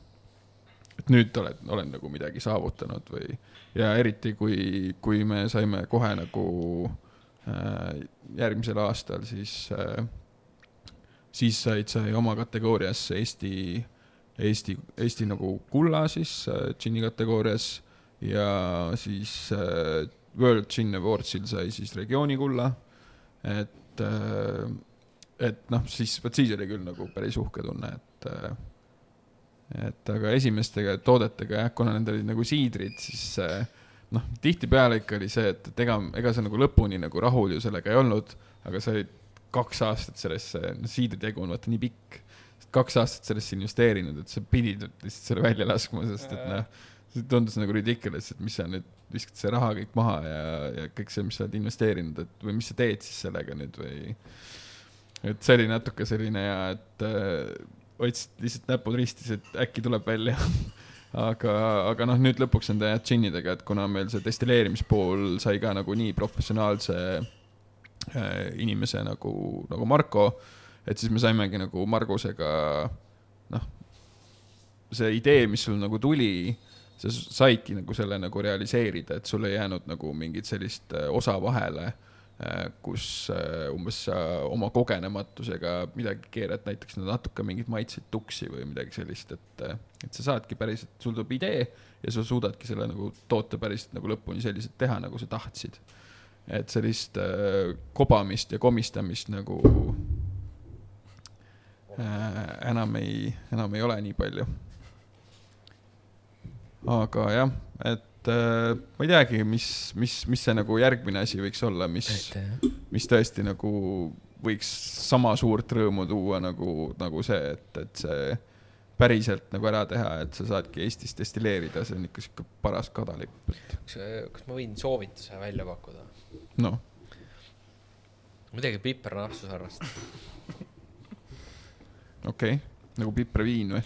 et nüüd olen, olen nagu midagi saavutanud või ja eriti kui, kui me saime kohe nagu äh, järgmisel aastal siis äh, siis said sai oma kategoorias Eesti, Eesti, Eesti nagu kulla siis äh, džinni kategoorias ja siis äh, World Gin Awardsil sai siis regiooni kulla. et äh,, et noh, siis vot siis oli küll nagu päris uhke tunne, et äh, et aga esimeste toodetega jah, kuna need olid nagu siidrid, siis äh, noh, tihtipeale ikka oli see, et, et ega, ega sa nagu lõpuni nagu rahul ju sellega ei olnud, aga sa olid kaks aastat sellesse, no siidritegu on vaata nii pikk, kaks aastat sellesse investeerinud, et sa pidid lihtsalt selle välja laskma, sest et noh, see tundus nagu ridiculous, et mis sa nüüd viskad see raha kõik maha ja, ja kõik see, mis sa oled investeerinud, et või mis sa teed siis sellega nüüd või. et see oli natuke selline ja, et äh, hoidsid lihtsalt näpud ristis, et äkki tuleb välja aga, aga noh, nüüd lõpuks nende džinnidega, et kuna meil see destilleerimispool sai ka nagu nii professionaalse Äh, inimese nagu, nagu Marko, et siis me saimegi nagu Margusega noh, see idee, mis sul nagu tuli, sa saidki nagu selle nagu realiseerida, et sul ei jäänud nagu mingit sellist äh, osa vahele, äh, kus umbes sa oma kogenematusega midagi keerad, näiteks natuke mingeid maitseid tuksi või midagi sellist, et, et sa saadki päriselt, sul tuleb idee ja sa suudadki selle nagu toote päriselt nagu lõpuni selliselt teha, nagu sa tahtsid et sellist äh, kobamist ja komistamist nagu äh, enam ei, enam ei ole nii palju. Aga jah, et äh, ma ei teagi, mis, mis, mis see nagu järgmine asi võiks olla, mis, mis tõesti nagu võiks sama suurt rõõmu tuua nagu, nagu see, et, et see päriselt nagu ära teha, et sa saadki Eestis destilleerida, see on ikka sihuke paras kadalipp. kas, kas ma võin soovituse välja pakkuda? noh. midagi pipernapsu sarnast. okei okay., nagu pipraviin või?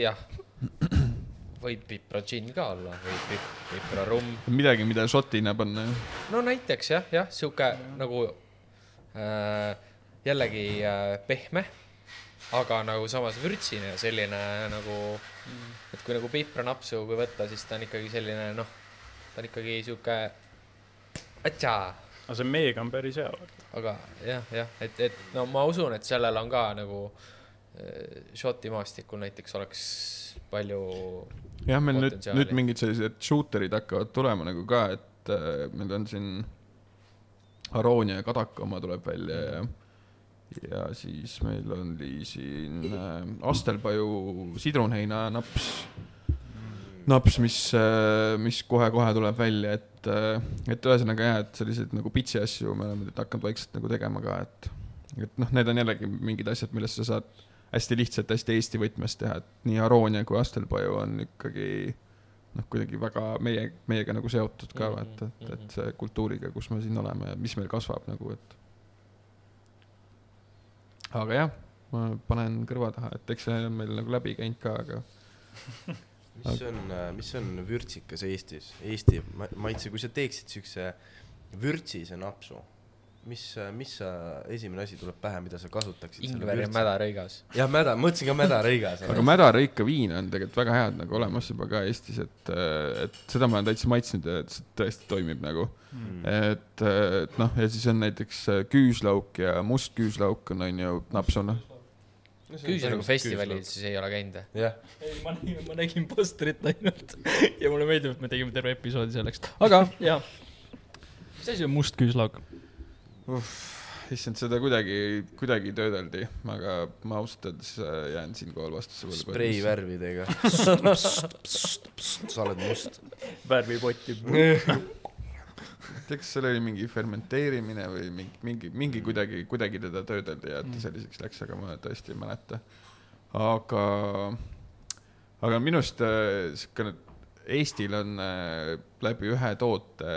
jah, võib pipradžinn ka olla, võib pip, piprarumm. midagi, mida šotina panna ju. no näiteks jah, jah, sihuke nagu äh, jällegi äh, pehme, aga nagu samas vürtsine ja selline nagu et kui nagu pipranapsu, kui võtta, siis ta on ikkagi selline noh, ta on ikkagi sihuke atsaa. aga see meega on päris hea. aga jah, jah, et, et no ma usun, et sellel on ka nagu äh, Šoti maastikul näiteks oleks palju. jah, meil nüüd, nüüd mingid sellised shooter'id hakkavad tulema nagu ka, et äh, meil on siin Aronia ja Kadaka oma tuleb välja ja ja siis meil oli siin äh, Astelpaju sidrunheinanaps naps, mis, äh, mis kohe-kohe tuleb välja, et, äh, et ühesõnaga jah, et selliseid nagu pitsi asju me oleme nüüd hakanud vaikselt nagu tegema ka, et, et noh, need on jällegi mingid asjad, millest sa saad hästi lihtsalt, hästi Eesti võtmes teha, et nii Aronia kui Astelpaju on ikkagi noh, kuidagi väga meie, meiega nagu seotud ka vaata, et, et, et see kultuuriga, kus me siin oleme ja mis meil kasvab nagu, et. aga jah, ma panen kõrva taha, et eks see on meil nagu läbi käinud ka, aga mis on, äh, mis on vürtsikas Eestis, Eesti maitse, kui sa teeksid siukse vürtsise napsu, mis, mis sa, esimene asi tuleb pähe, mida sa kasutaksid? ingver ja mädarõigas. jah, mäda, mõtlesin ka mädarõigas aga mädarõika viina on tegelikult väga head nagu olemas juba ka Eestis, et, et seda ma olen täitsa maitsnud ja et see tõesti toimib nagu mm.. et, et noh, ja siis on näiteks küüslauk ja must küüslauk on, on ju napsuna no, küüslagu festivalil siis ei ole käinud või? jah. ei, ma nägin, ma nägin postrit ainult ja mulle meeldib, et me tegime terve episoodi selleks, aga jaa. mis asi on must küüslauk? Issand, seda kuidagi, kuidagi töödeldi, aga ma ausalt öeldes äh, jään siinkohal vastuse võlgu. spreivärvidega sa oled must. värvipotti kas seal oli mingi fermenteerimine või mingi, mingi, mingi kuidagi, kuidagi teda töödeldi ja et ta mm. selliseks läks, aga ma tõesti ei mäleta. aga, aga minu arust äh, siukene, Eestil on äh, läbi ühe toote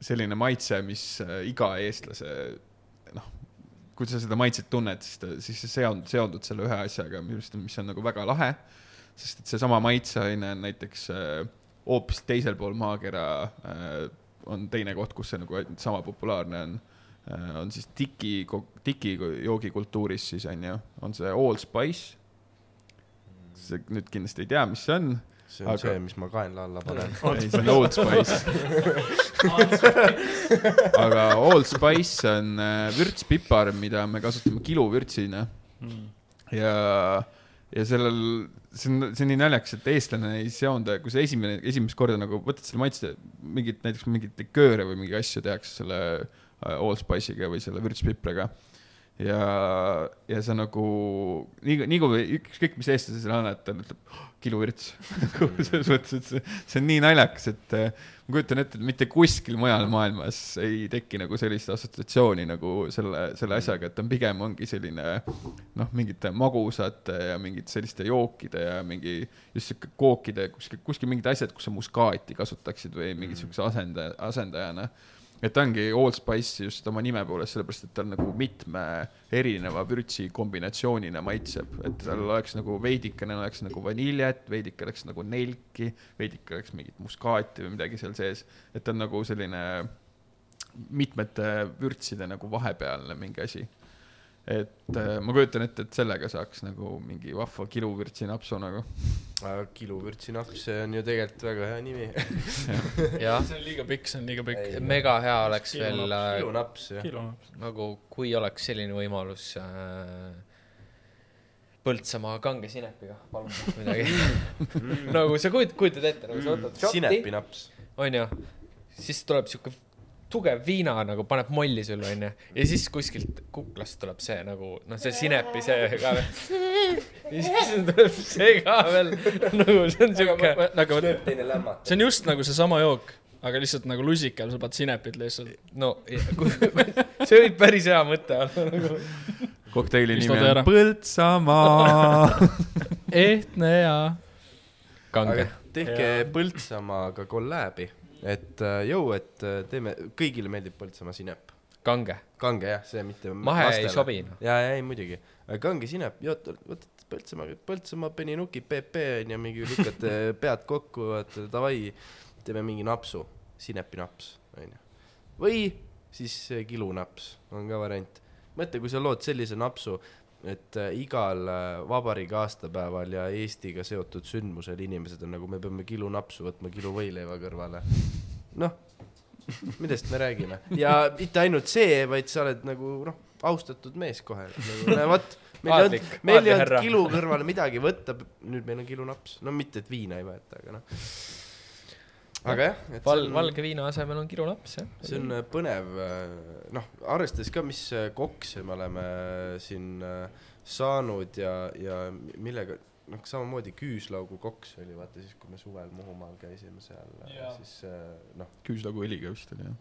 selline maitse, mis äh, iga eestlase noh, kui sa seda maitset tunned, siis ta, siis sa seond-, seondud selle ühe asjaga, mis on nagu väga lahe. sest et seesama maitseaine on näiteks äh, hoopis teisel pool maakera äh, on teine koht, kus see nagu sama populaarne on on siis tiki, tiki joogikultuuris siis on ju, on see Allspice. nüüd kindlasti ei tea, mis see on see on aga... see, mis ma kaenla alla panen. see on Old Spice. Aga Old Spice on äh, vürtspipar, mida me kasutame kiluvürtsina. Mm.. ja, ja sellel, see on, see on nii naljakas, et eestlane ei seonda, kui sa esimene, esimest korda nagu võtad selle maitse, mingit, näiteks mingit likööre või mingeid asju tehakse selle äh, Old Spice'iga või selle vürtspipraga ja, ja sa nagu nii, nii kui ükskõik, mis eestlase selle annad, ta ütleb oh, kiluvirts selles mõttes, et see, see on nii naljakas, et äh, ma kujutan ette, et mitte kuskil mujal maailmas ei teki nagu sellist assotsiatsiooni nagu selle, selle asjaga, et on pigem ongi selline noh, mingite magusate ja mingite selliste jookide ja mingi just sihuke kookide kuskil, kuskil mingid asjad, kus sa muskaati kasutaksid või mingi mm. sihukese asendaja, asendajana et ta ongi Allspice just oma nime poolest, sellepärast et ta nagu mitme erineva vürtsi kombinatsioonina maitseb, et tal oleks nagu veidikene oleks nagu vaniljet, veidike oleks nagu nelki, veidike oleks mingit muskaati või midagi seal sees, et ta on nagu selline mitmete vürtside nagu vahepealne mingi asi et äh, ma kujutan ette, et sellega saaks nagu mingi vahva kiluvürtsinapsu nagu. kiluvürtsinaps, see on ju tegelikult väga hea nimi see on liiga pikk, see on liiga pikk. mega hea oleks veel. Äh, kilunaps, jah. nagu, kui oleks selline võimalus äh, Põltsamaa kange sinepiga, palun midagi nagu sa kujutad, kujutad ette, nagu sa võtad šotti. sinepinaps. onju, siis tuleb siuke tugev viina nagu paneb molli sulle onju ja siis kuskilt kuklast tuleb see nagu noh, see sinepi see ka veel. ja siis tuleb see ka veel nagu see on siuke. nagu see on just nagu seesama jook, aga lihtsalt nagu lusikal sa paned sinepit lihtsalt. no see võib päris hea mõte olla nagu. kokteili nimi on Põltsamaa ehtne ja kange. tehke Põltsamaaga kolläbi et äh, jõu, et äh, teeme, kõigile meeldib Põltsamaa sinep. kange. kange jah, see mitte. mahe lastele. ei sobi no.. ja, ja ei muidugi, kange sinep, võtad Põltsamaa, Põltsamaa peninuki, PP on ju, mingi lükkate pead kokku, vaata davai, teeme mingi napsu, sinepinaps, onju. või siis kilunaps on ka variant. mõtle, kui sa lood sellise napsu et äh, igal äh, vabariigi aastapäeval ja Eestiga seotud sündmusel inimesed on nagu, me peame kilu napsu võtma kilu võileiva kõrvale. noh, millest me räägime ja mitte ainult see, vaid sa oled nagu noh, austatud mees kohe nagu,. vot, meil ei olnud, meil ei olnud kilu kõrvale midagi võtta, nüüd meil on kilu naps, no mitte, et viina ei võeta, aga noh aga jah, et Val, on, valge viina asemel on kirulaps, jah. see on äh, põnev, äh, noh, arvestades ka, mis äh, kokse me oleme siin saanud ja, ja millega, noh, samamoodi küüslaugu koks oli, vaata siis, kui me suvel Muhumaal käisime seal, siis noh. küüslaugu õliga vist oli, jah?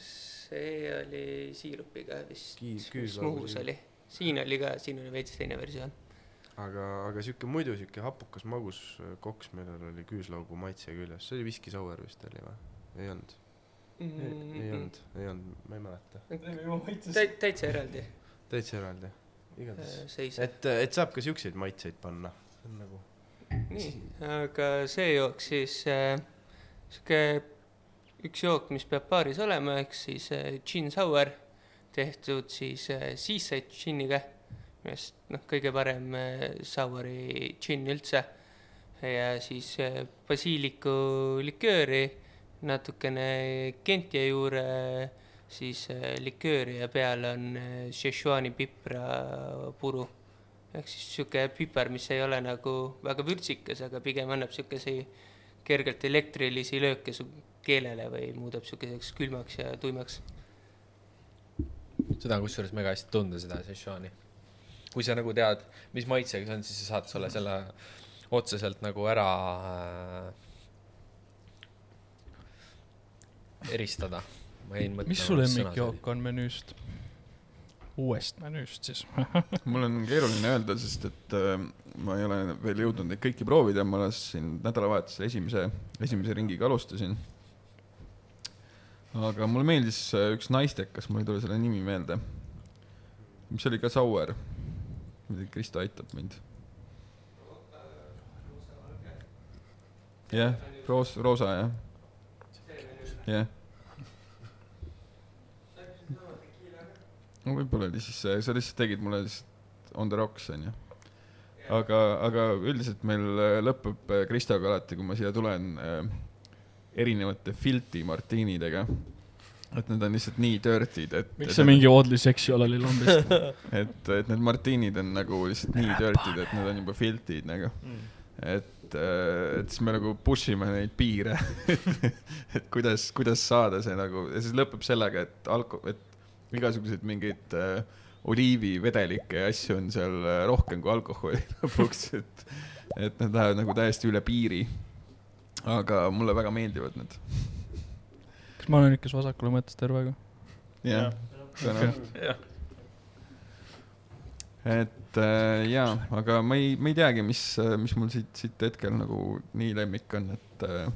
see oli siirupiga vist, mis Muhus oli. siin oli ka, siin oli veits teine versioon aga, aga sihuke muidu sihuke hapukas magus äh, koks, millel oli küüslaugu maitse küljes, see oli Whisky Sour vist oli või? ei olnud mm? -hmm. ei, ei olnud, ei olnud, ma ei mäleta. täitsa eraldi. täitsa eraldi, igatahes. Äh, et, et saab ka siukseid maitseid panna, see on nagu. nii, aga see jook siis äh, sihuke üks jook, mis peab baaris olema, ehk siis gin sour, tehtud siis Seaside džinniga, millest noh, kõige parem sour'i džinn üldse. ja siis basiiliku likööri, natukene Gentia juure siis likööri ja peal on Szechuani pipra puru ehk siis sihuke piper, mis ei ole nagu väga vürtsikas, aga pigem annab sihukesi kergelt elektrilisi lööke su keelele või muudab sihukeseks külmaks ja tuimaks. seda on kusjuures mega hästi tunda, seda Szechuani. Kui sa nagu tead, mis maitsega see on, siis sa saad sulle selle otseselt nagu ära äh, eristada. mis su lemmikjook on menüüst? uuest menüüst siis mul on keeruline öelda, sest et äh, ma ei ole veel jõudnud neid kõiki proovida, ma alles siin nädalavahetusel esimese, esimese ringiga alustasin. aga mulle meeldis äh, üks naistekas, mul ei tule selle nimi meelde, mis oli ka sour. Kristo aitab mind. jah, roos-, roosa jah. jah no võib-olla oli siis see, sa lihtsalt tegid mulle lihtsalt on the rocks, onju. aga, aga üldiselt meil äh, lõpeb äh, Kristoga alati, kui ma siia tulen äh, erinevate filti martiinidega. Et need on lihtsalt nii dirty'd, et. miks see mingi oddly sexual oli lambist et, et need martiinid on nagu lihtsalt nii dirty'd, et need on juba filtid nagu mm. et, et siis me nagu push ime neid piire et kuidas, kuidas saada see nagu ja siis lõpeb sellega, et alko-, et igasuguseid mingeid äh, oliivivedelikke ja asju on seal äh, rohkem kui alkoholi lõpuks, et, et need lähevad nagu täiesti üle piiri. aga mulle väga meeldivad need. Kas ma olen ikka su vasakule mõttes tervega? jah, tõenäoliselt. et äh, jaa, aga ma ei, ma ei teagi, mis, mis mul siit, siit hetkel nagu nii lemmik on, et, äh,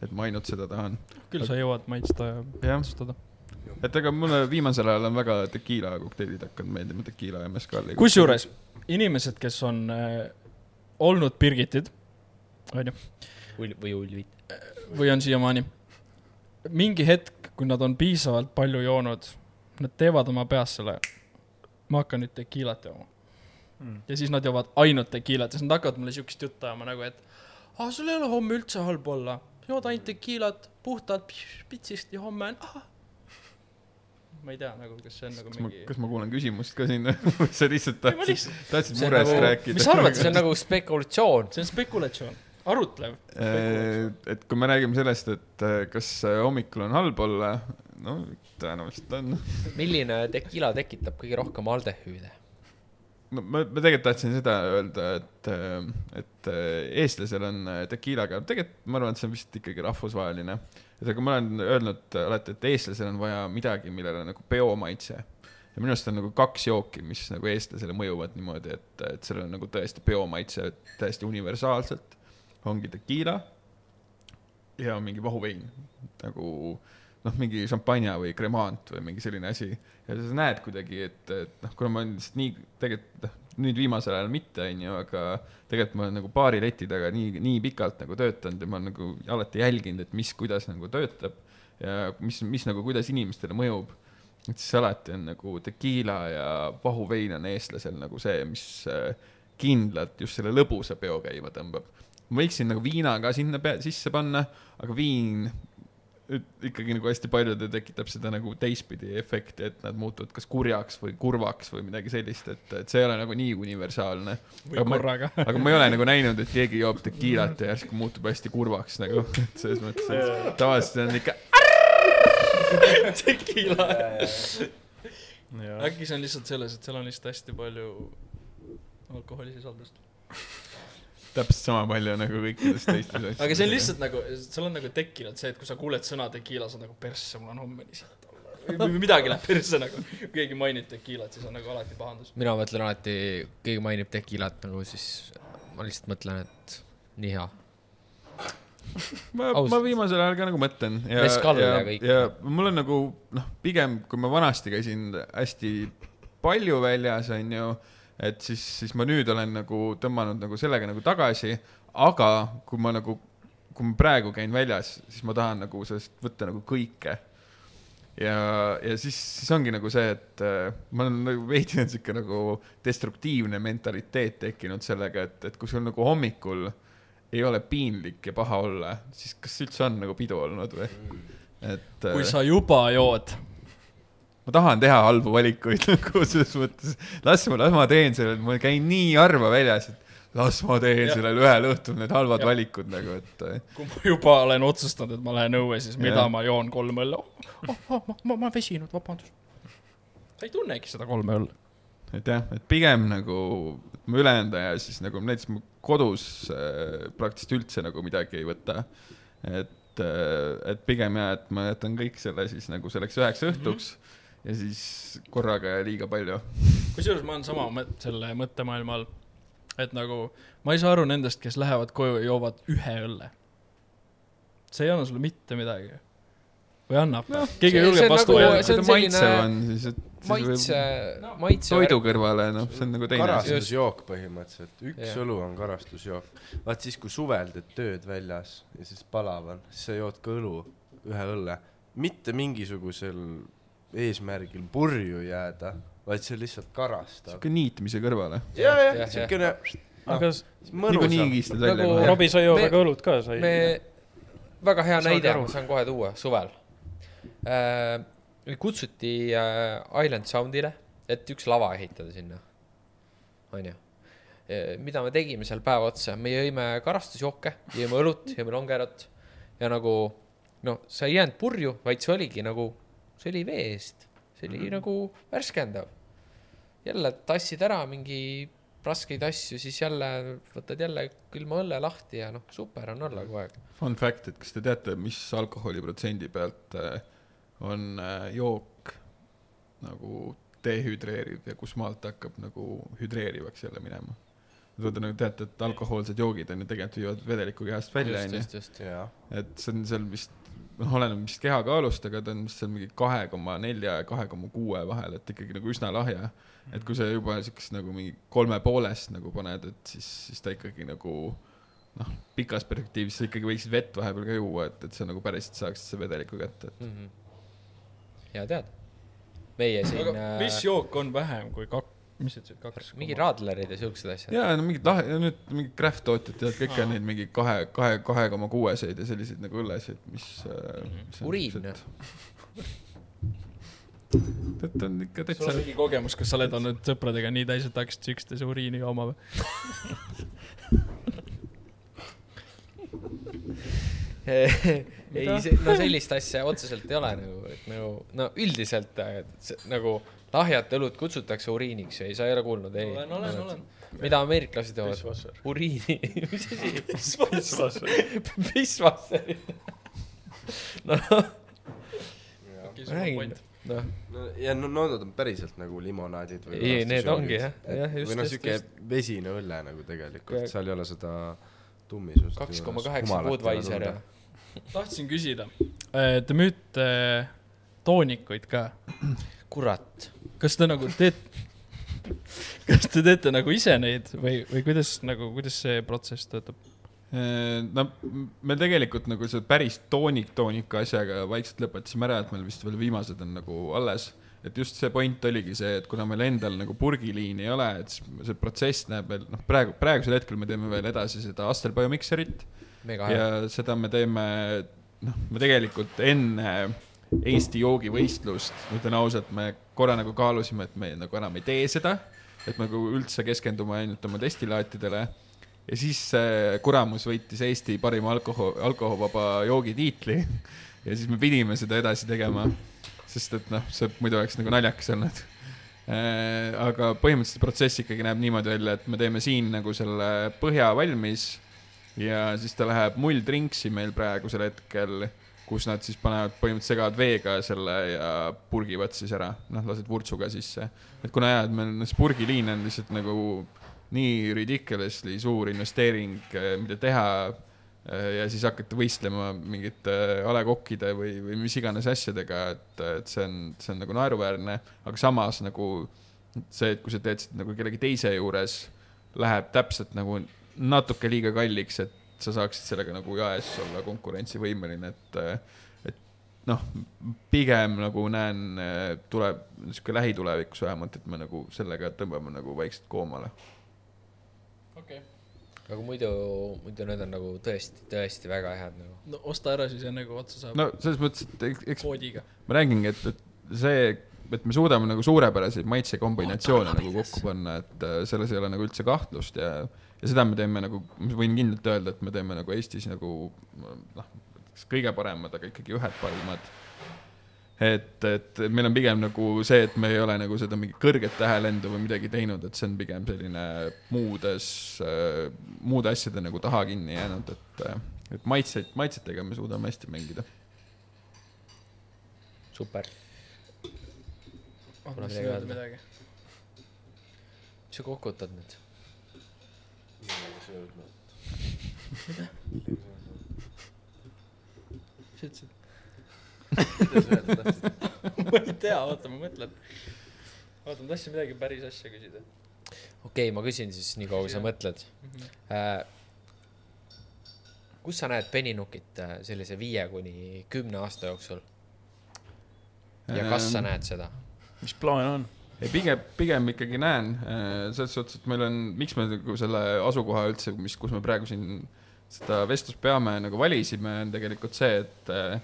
et ma ainult seda tahan. küll sa jõuad maitsta ja otsustada et ega mulle viimasel ajal on väga tekiila kokteilid hakanud meeldima, tekiila ja mezcali. kusjuures inimesed, kes on äh, olnud Birgitid, onju. või Ulvid. või on siiamaani. Mingi hetk, kui nad on piisavalt palju joonud, nad teevad oma peas selle, ma hakkan nüüd tekiilat jooma mm.. ja siis nad joovad ainult tekiilat ja siis nad hakkavad mulle siukest juttu ajama nagu, et aa, sul ei ole homme üldse halb olla, jood ainult tekiilat puhtalt pitsist ja homme on, ahah ma ei tea nagu, kas see on nagu kas mingi. kas ma kuulen küsimust ka siin või sa lihtsalt tahtsid, tahtsid murest nagu, rääkida? mis sa arvad, see on nagu spekulatsioon? see on spekulatsioon, arutlev. et kui me räägime sellest, et äh, kas hommikul on halb olla, no tõenäoliselt on. milline tequila tekitab kõige rohkem aldehüüde? no ma, ma tegelikult tahtsin seda öelda, et, äh, et äh, eestlasel on tequilaga, tegelikult ma arvan, et see on vist ikkagi rahvusvaheline et aga ma olen öelnud alati, et eestlasel on vaja midagi, millele nagu peomaitse. ja minu arust on nagu kaks jooki, mis nagu eestlasele mõjuvad niimoodi, et, et sellel on nagu tõesti peomaitse täiesti universaalselt. Ongi tekiila ja mingi vahuvein nagu noh, mingi šampanja või kremant või mingi selline asi. ja sa näed kuidagi, et, et noh, kuna ma olen lihtsalt nii tegelikult noh, nüüd viimasel ajal mitte, onju, aga tegelikult ma olen nagu baari leti taga nii, nii pikalt nagu töötanud ja ma olen nagu alati jälginud, et mis, kuidas nagu töötab ja mis, mis nagu, kuidas inimestele mõjub. et siis alati on nagu tekiila ja vahuvein on eestlasel nagu see, mis äh, kindlalt just selle lõbusa peo käima tõmbab. Ma võiksin nagu viina ka sinna sisse panna, aga viin ikkagi nagu hästi paljudel tekitab seda nagu teistpidi efekti, et nad muutuvad kas kurjaks või kurvaks või midagi sellist, et, et see ei ole nagu nii universaalne. või korraga. aga ma ei ole nagu näinud, et keegi joob tekiilat ja järsku muutub hästi kurvaks nagu, et selles mõttes, et tavaliselt on ikka. tekiila. äkki see on lihtsalt selles, et seal on lihtsalt hästi palju alkoholisisaldust täpselt sama palju nagu kõikides teistes asjades. aga see on lihtsalt nagu, seal on nagu tekkinud see, et kui sa kuuled sõna tekiila, sa nagu persse, mul on homme nii siit olla. või midagi läheb persse nagu, kui keegi mainib tekiilat, siis on nagu alati pahandus. mina mõtlen alati, keegi mainib tekiilat nagu siis ma lihtsalt mõtlen, et nii hea. ma, ma viimasel ajal ka nagu mõtlen. ja, ja, ja, ja mul on nagu noh, pigem kui ma vanasti käisin hästi palju väljas, onju et siis, siis ma nüüd olen nagu tõmmanud nagu sellega nagu tagasi, aga kui ma nagu kui ma praegu käin väljas, siis ma tahan nagu sellest võtta nagu kõike. ja, ja siis, siis ongi nagu see, et äh, ma olen nagu veidi on sihuke nagu destruktiivne mentaliteet tekkinud sellega, et, et kui sul nagu hommikul ei ole piinlik ja paha olla, siis kas üldse on nagu pidu olnud või? et. kui äh, sa juba jood ma tahan teha halbu valikuid nagu selles mõttes, las ma, las ma teen selle, ma käin nii harva väljas, et las ma teen ja. sellel ühel õhtul need halvad ja. valikud nagu, et. Äh. kui ma juba olen otsustanud, et ma lähen õue, siis mida ja. ma joon kolm õlle oh,? oh, oh, ma, ma, ma väsinud, vabandust. sa ei tunnegi seda kolme õlle. et jah, et pigem nagu ma ülejäänud aja siis nagu näiteks ma kodus äh, praktiliselt üldse nagu midagi ei võta. et äh,, et pigem ja, et ma jätan kõik selle siis nagu selleks üheks õhtuks mm -hmm. Ja siis korraga ja liiga palju. kusjuures ma olen sama mõt-, selle mõttemaailma all et nagu ma ei saa aru nendest, kes lähevad koju ja joovad ühe õlle. see ei anna sulle mitte midagi. või annab no,? keegi ei julge vastu nagu, öelda. see on maitsev on siis, et maitse, maitse. toidu kõrvale, noh, see on nagu teine asi. karastusjook põhimõtteliselt, üks yeah. õlu on karastusjook. vaat siis, kui suvel teed tööd väljas ja siis palav on, siis sa jood ka õlu, ühe õlle, mitte mingisugusel eesmärgil purju jääda vaid see lihtsalt karastab. sihuke niitmise kõrvale. ja, ja siukene. aga niikuinii kiistad välja. nagu Robbie sai jooda ka õlut ka, sai. me, väga hea näide, ma saan kohe tuua, suvel äh,. kutsuti äh, Island Soundile, et üks lava ehitada sinna, onju mida me tegime seal päev otsa, me jõime karastusjooke, jõime õlut, jõime longerot ja nagu noh, sa ei jäänud purju, vaid see oligi nagu, see oli vee eest see oli mm. nagu värskendav. jälle tassid ära mingi raskeid asju, siis jälle võtad jälle külma õlle lahti ja noh, super on olla kogu aeg. Fun fact, et kas te teate, mis alkoholiprotsendi pealt äh, on äh, jook nagu dehüdreeriv ja kus maalt hakkab nagu hüdreerivaks jälle minema? Te nagu teate, et alkohoolsed joogid on ju tegelikult viivad vedeliku kehast välja, onju. et see on seal vist noh, oleneb vist kehakaalust, aga ta on vist seal mingi kahe koma nelja ja kahe koma kuue vahel, et ikkagi nagu üsna lahja. et kui sa juba siukest nagu mingi kolme poolest nagu paned, et siis, siis ta ikkagi nagu noh, pikas perspektiivis sa ikkagi võiksid vett vahepeal ka juua, et, et sa nagu päriselt saaksid selle vedeliku kätte, et mm. -hmm. hea teada. meie siin. mis äh, jook on vähem kui kaks? Mis sa ütlesid, kaks? mingi Radlerid ja siuksed asjad. jaa, no mingid lahe, nüüd mingid craft tootjad teevad kõik on neid mingi kahe, kahe, kahe koma kuueseid ja selliseid nagu õllesid, mis äh,. uriin. et on ikka täitsa. sul on mingi kogemus, kas sa oled olnud sõpradega nii täis, et hakkasid üksteise uriini jooma või ei, no sellist asja otseselt ei ole nagu, et nagu no üldiselt see, nagu lahjat õlut kutsutakse uriiniks ja ei, sa ei ole kuulnud, ei? olen, olen, olen. mida ameeriklased joovad? uriini, mis asi? pissvasser. pissvasserit. noh. räägin, noh. no ja no need on päriselt nagu limonaadid või. ei, need ongi jah, jah, just. või noh, siuke vesine õlle nagu tegelikult, seal ei ole seda tummisust. kaks koma kaheksa Budweiser ja. tahtsin küsida, te müüte toonikuid ka? Kurat kas te nagu teete, kas te teete nagu ise neid või, või kuidas nagu, kuidas see protsess töötab? Äh, no me tegelikult nagu selle päris toonik, toonika asjaga vaikselt lõpetasime ära, et meil vist veel viimased on nagu alles. et just see point oligi see, et kuna meil endal nagu purgiliini ei ole, et siis see protsess näeb veel, noh, praegu, praegusel hetkel me teeme veel edasi seda Astel Biomixerit. ja seda me teeme, noh, me tegelikult enne Eesti joogivõistlust, ma ütlen ausalt, me korra nagu kaalusime, et me nagu enam ei tee seda, et nagu üldse keskendume ainult oma destillaatidele. ja siis äh, Kuramus võitis Eesti parima alkohol, alkoholivaba joogi tiitli ja siis me pidime seda edasi tegema, sest et noh, see muidu oleks nagu naljakas olnud äh,. aga põhimõtteliselt protsess ikkagi näeb niimoodi välja, et me teeme siin nagu selle põhja valmis ja siis ta läheb mulltrinksi meil praegusel hetkel kus nad siis panevad, põhimõtteliselt segavad veega selle ja purgivad siis ära, noh, lased vurtsuga sisse. et kuna jah, et meil see purgiliin on lihtsalt nagu nii ridiculously suur investeering, eh, mida teha eh, ja siis hakata võistlema mingite A Le Coqide või, või mis iganes asjadega, et, et see on, see on nagu naeruväärne, aga samas nagu see, et kui sa teed seda nagu kellegi teise juures, läheb täpselt nagu natuke liiga kalliks, et sa saaksid sellega nagu jaes olla konkurentsivõimeline, et, et noh, pigem nagu näen, tuleb niisugune lähitulevikus vähemalt, et me nagu sellega tõmbame nagu vaikselt koomale. okei okay aga muidu, muidu need on nagu tõesti, tõesti väga head nagu. no osta ära siis enne kui otsa saab. no selles mõttes, et eks, eks ma räägingi, et, et see, et me suudame nagu suurepäraseid maitsekombinatsioone nagu kokku panna, et äh, selles ei ole nagu üldse kahtlust ja, ja seda me teeme nagu, ma võin kindlalt öelda, et me teeme nagu Eestis nagu noh, kõige paremad, aga ikkagi ühed parimad et, et meil on pigem nagu see, et me ei ole nagu seda mingit kõrget tähelendu või midagi teinud, et see on pigem selline muudes muude asjade nagu taha kinni jäänud, et, et maitseid, maitsetega me suudame hästi mängida. super. ma tahtsin öelda midagi. mis sa kokutad nüüd? Mida? mis sa ütlesid? ma ei tea, oota, ma mõtlen. oota, ma tahtsin midagi päris asja küsida. okei okay,, ma küsin siis nii kaua, kui sa mõtled mm. -hmm. Äh, kus sa näed peninukit äh, sellise viie kuni kümne aasta jooksul? ja kas sa ähm, näed seda? mis plaan on? Pigem, pigem ikkagi näen, äh, selles suhtes, et meil on, miks me nagu selle asukoha üldse, mis, kus me praegu siin seda vestlust peame, nagu valisime, on tegelikult see, et, äh,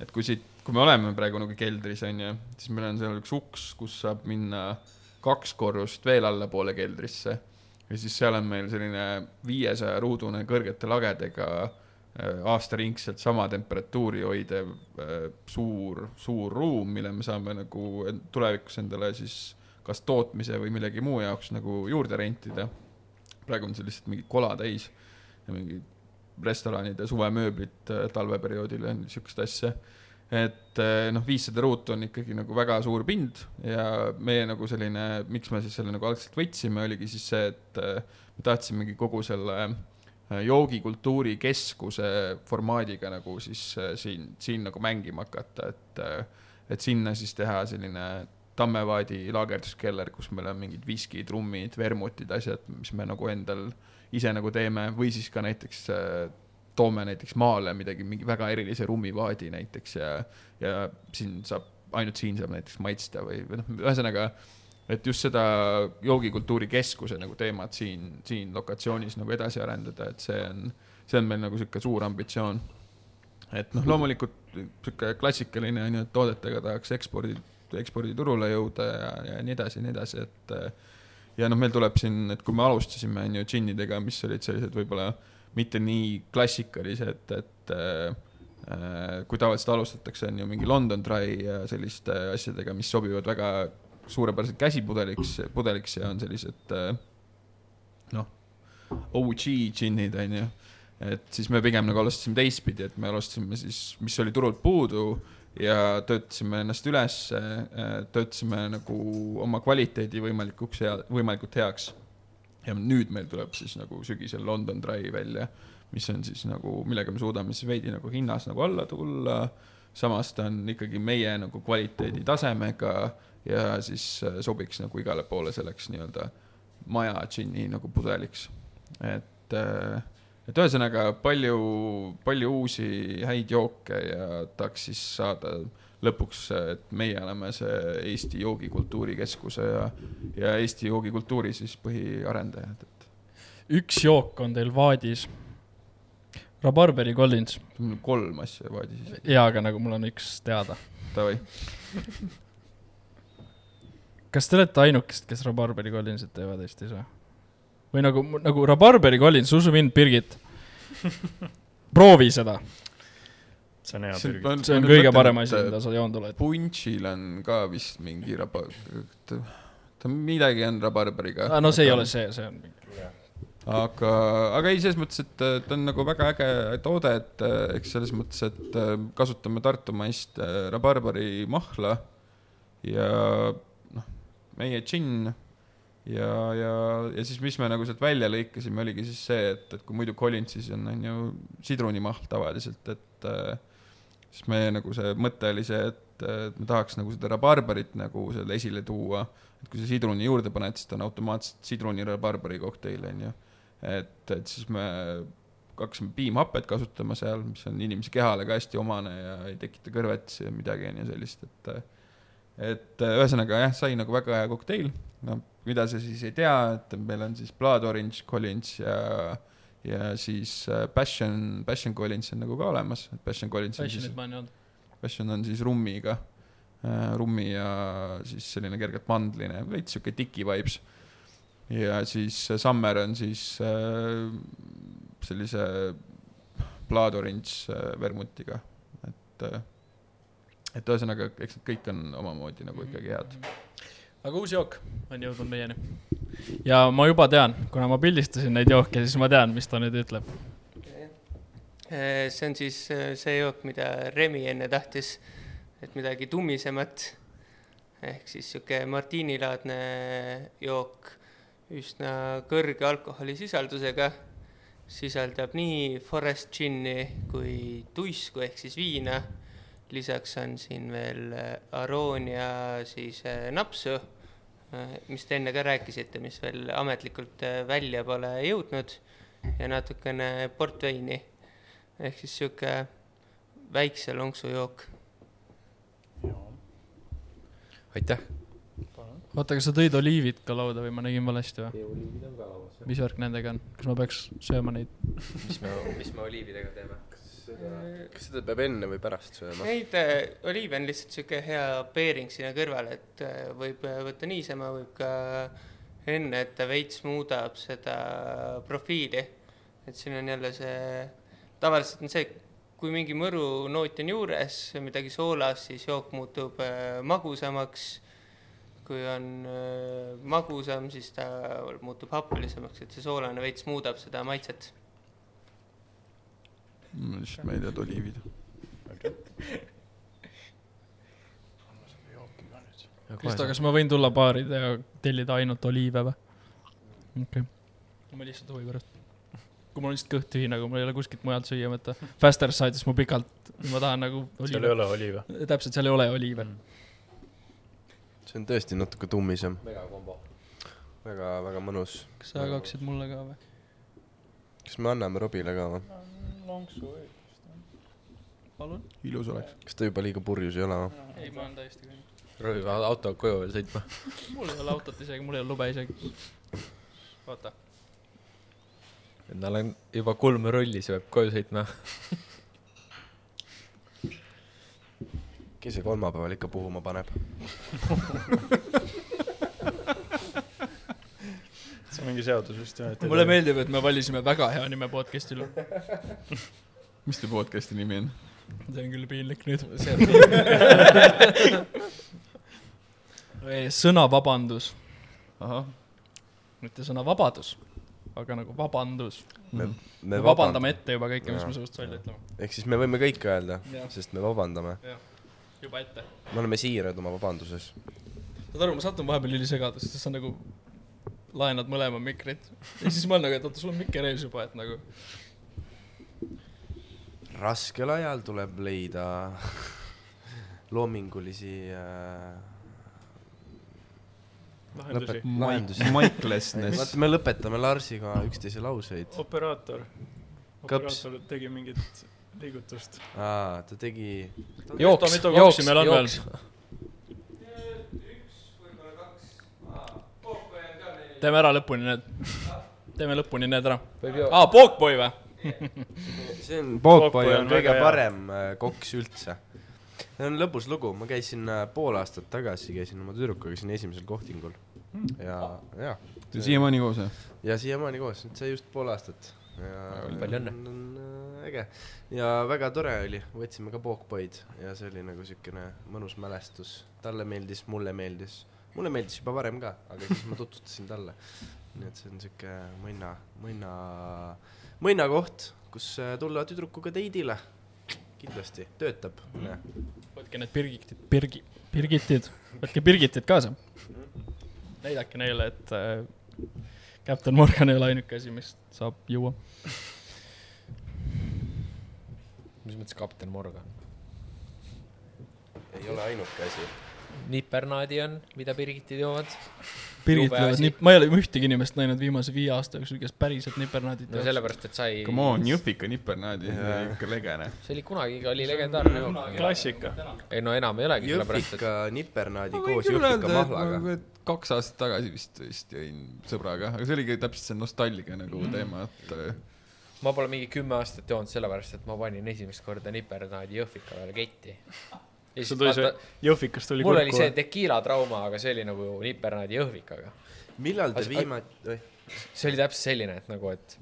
et kui siit kui me oleme praegu nagu keldris, on ju, siis meil on seal üks uks, kus saab minna kaks korrust veel allapoole keldrisse. ja siis seal on meil selline viiesaja ruudune kõrgete lagedega äh, aastaringselt sama temperatuuri hoidev äh, suur, suur ruum, mille me saame nagu tulevikus endale siis kas tootmise või millegi muu jaoks nagu juurde rentida. praegu on see lihtsalt mingi kola täis ja mingi restoranide suvemööblit äh, talveperioodil ja niisugust asja et noh, viissada ruutu on ikkagi nagu väga suur pind ja meie nagu selline, miks me siis selle nagu algselt võtsime, oligi siis see, et me tahtsimegi kogu selle eh, joogikultuuri keskuse formaadiga nagu siis siin, siin nagu mängima hakata, et, et sinna siis teha selline Tammevaadi laagerduskeller, kus meil on mingid viskid, trummid, vermutid, asjad, mis me nagu endal ise nagu teeme. Või siis ka näiteks toome näiteks maale midagi, mingi väga erilise rummivaadi näiteks ja, ja siin saab, ainult siin saab näiteks maitsta või, või noh, ühesõnaga, et just seda joogikultuuri keskuse nagu teemat siin, siin lokatsioonis nagu edasi arendada, et see on, see on meil nagu niisugune suur ambitsioon. et noh, loomulikult niisugune klassikaline on ju, et toodetega tahaks ekspordi, eksporditurule jõuda ja, ja nii edasi ja nii edasi, et ja noh, meil tuleb siin, et kui me alustasime, on ju, džinnidega, mis olid sellised võib-olla mitte nii klassikalised, et äh, kui tavaliselt alustatakse, on ju mingi London Dry ja selliste asjadega, mis sobivad väga suurepäraselt käsipudeliks, pudeliks ja on sellised äh, noh, OG džinnid, on ju. et siis me pigem nagu alustasime teistpidi, et me alustasime siis, mis oli turult puudu ja töötasime ennast üles, äh, töötasime nagu oma kvaliteedi võimalikuks hea, võimalikult heaks. Ja nüüd meil tuleb siis nagu sügisel London Dry välja, mis on siis nagu, millega me suudame siis veidi nagu hinnas nagu alla tulla, samas ta on ikkagi meie nagu kvaliteedi tasemega ja siis äh, sobiks nagu igale poole selleks nii-öelda maja džinni nagu pudeliks. et, äh, et ühesõnaga palju, palju uusi häid jooke ja tahaks siis saada lõpuks, et meie oleme see Eesti joogikultuuri keskuse ja, ja Eesti joogikultuuri siis põhiarendajad, et. üks jook on teil vaadis. rabarberi Collins. kolm asja vaadis. jaa, aga nagu mul on üks teada. Davai kas te olete ainukesed, kes rabarberi Collinsit teevad Eestis või? või nagu, nagu rabarberi Collins, usu mind, Birgit proovi seda see on hea Birgit. see on kõige parem asi, mida sa joonud oled. Punšil on ka vist mingi raba-, ta midagi on rabarberiga. Ah, no see ei ole see, see on mingi aga, aga ei, selles mõttes, et ta on nagu väga äge toode, et eks selles mõttes, et kasutame Tartumaist rabarberi mahla ja meie džinn ja, ja, ja siis, mis me nagu sealt välja lõikasime, oligi siis see, et, et kui muidu Collinsis on, on ju sidrunimahl tavaliselt, et siis meie nagu see mõte oli see, et, et me tahaks nagu seda rabarberit nagu selle esile tuua, et kui sa sidruni juurde paned, siis ta on automaatselt sidruni rabarberi kokteil, onju. et, et siis me hakkasime piimhapet kasutama seal, mis on inimese kehale ka hästi omane ja ei tekita kõrvetisi ja midagi on ju sellist, et et ühesõnaga jah, sai nagu väga hea kokteil, no mida sa siis ei tea, et meil on siis Blood Orange Collins ja ja siis Passion, Passion Collins on nagu ka olemas, Passion Collins on Passionit siis ma ei olnud. Passion on siis rummiga, rummi ja siis selline kergelt mandline, veits sihuke tiki vibes. Ja siis Summer on siis äh, sellise blood orange äh, vermutiga, et äh, et ühesõnaga, eks need kõik on omamoodi nagu ikkagi head. aga uus jook on jõudnud meieni. ja ma juba tean, kuna ma pildistasin neid jooke, siis ma tean, mis ta nüüd ütleb. see on siis see jook, mida Remi enne tahtis, et midagi tummisemat ehk siis sihuke martiinilaadne jook üsna kõrge alkoholisisaldusega, sisaldab nii Forest Ginni kui tuisku ehk siis viina, lisaks on siin veel Aronia siis äh, napsu, äh, mis te enne ka rääkisite, mis veel ametlikult äh, välja pole jõudnud, ja natukene portveini, ehk siis niisugune väikse lonksu jook. aitäh oota, kas sa tõid oliivid ka lauda või ma nägin valesti või? oliivid on ka lauas. mis värk nendega on, kas ma peaks sööma neid? mis me, mis me oliividega teeme? Kas seda peab enne või pärast sööma? Neid äh, oliive on lihtsalt sihuke hea peering sinna kõrvale, et äh, võib äh, võtta niisama, võib ka enne, et ta veits muudab seda profiili. et siin on jälle see, tavaliselt on see, kui mingi mõru noot on juures, midagi soolas, siis jook muutub äh, magusamaks kui on äh, magusam, siis ta muutub happelisemaks, et see soolane veits muudab seda maitset. Ma lihtsalt, ma ei tea, oliivid. Kristo, kas ma võin tulla baari ja tellida ainult oliive või? okei okay., ma lihtsalt huvi pärast. kui mul on lihtsalt kõht tühi, nagu mul ei ole kuskilt mujalt süüa võtta. Faster Side'is mu pikalt, ma tahan nagu oliive. seal ei ole oliive. täpselt, seal ei ole oliive mm see on tõesti natuke tummisem. mega kombo. väga, väga mõnus. kas sa jagaksid mulle ka või? kas me anname Robile ka või? Lonksu õigust. palun. ilus oleks. kas ta juba liiga purjus ei ole või? ei, ma olen täiesti. Robbie peab autoga koju veel sõitma mul ei ole autot isegi, mul ei ole lube isegi. oota. tal on juba kulm rullis ja peab koju sõitma kes see kolmapäeval ikka puhuma paneb see on mingi seadus vist jah. mulle meeldib, et me valisime väga hea nime podcast'ile mis teie podcast'i nimi on? see on küll piinlik nüüd. sõna vabandus. mitte sõna vabadus, aga nagu vabandus. me, me, me vabandame ette juba kõike, mis me suust välja ütleme. ehk siis me võime kõike öelda, sest me vabandame juba ette. me oleme siirad oma vabanduses. saad aru, ma satun vahepeal ülisegadusse, sest sa nagu laenad mõlema mikrit ja siis ma olen nagu, et oota, sul on mikker ees juba, et nagu. raskel ajal tuleb leida loomingulisi äh, lahendusi. lahendusi. Maiklessness. vaata, me lõpetame Larsiga üksteise lauseid. operaator. operaator tegi mingit liigutust. aa, ta tegi. jooks, jooks, jooks. Teeme ära lõpuni need, teeme lõpuni need ära. aa, Pookboy või? see on, Pookboy on kõige parem äh, koks üldse. see on lõbus lugu, ma käisin äh, pool aastat tagasi, käisin oma tüdrukuga siin esimesel kohtingul hmm. ja, ja. siiamaani koos või? ja siiamaani koos, nüüd sai just pool aastat ja palju õnne. Äh, äge ja väga tore oli, võtsime ka pookpoid ja see oli nagu siukene mõnus mälestus, talle meeldis, mulle meeldis, mulle meeldis juba varem ka, aga siis ma tutvustasin talle. nii et see on siuke mõnna, mõnna, mõnnakoht, kus äh, tulla tüdrukuga teidile, kindlasti töötab. võtke need Birgitid, Birgi, Birgitid, võtke Birgitid kaasa. näidake neile, et äh, Captain Morgan ei ole ainuke asi, mis saab juua. mis mõttes Captain Morgan? ei ole ainuke asi. Nipernaadi on, mida Birgitid joovad. pirgitlevad nip-, ma ei ole ühtegi inimest näinud viimase viie aasta jooksul, kes päriselt nipernaadit teeb. no sellepärast, et sai. Come on, Jõhvika nipernaadi, ikka legene. see oli kunagi, oli legendaarne jook. klassika. ei no enam ei olegi. Jõhvika nipernaadi koos Jõhvika mahlaga. kaks aastat tagasi vist, vist jõin sõbraga, aga see oligi täpselt see nostalgia nagu mm. teema, et äh, ma pole mingi kümme aastat joonud sellepärast, et ma panin esimest korda nipernaadi Jõhvika peale ketti sul tuli see Jõhvikast oli mul oli see tekiila trauma, aga see oli nagu nipernaadi Jõhvikaga. millal te viimati, see oli täpselt selline, et nagu, et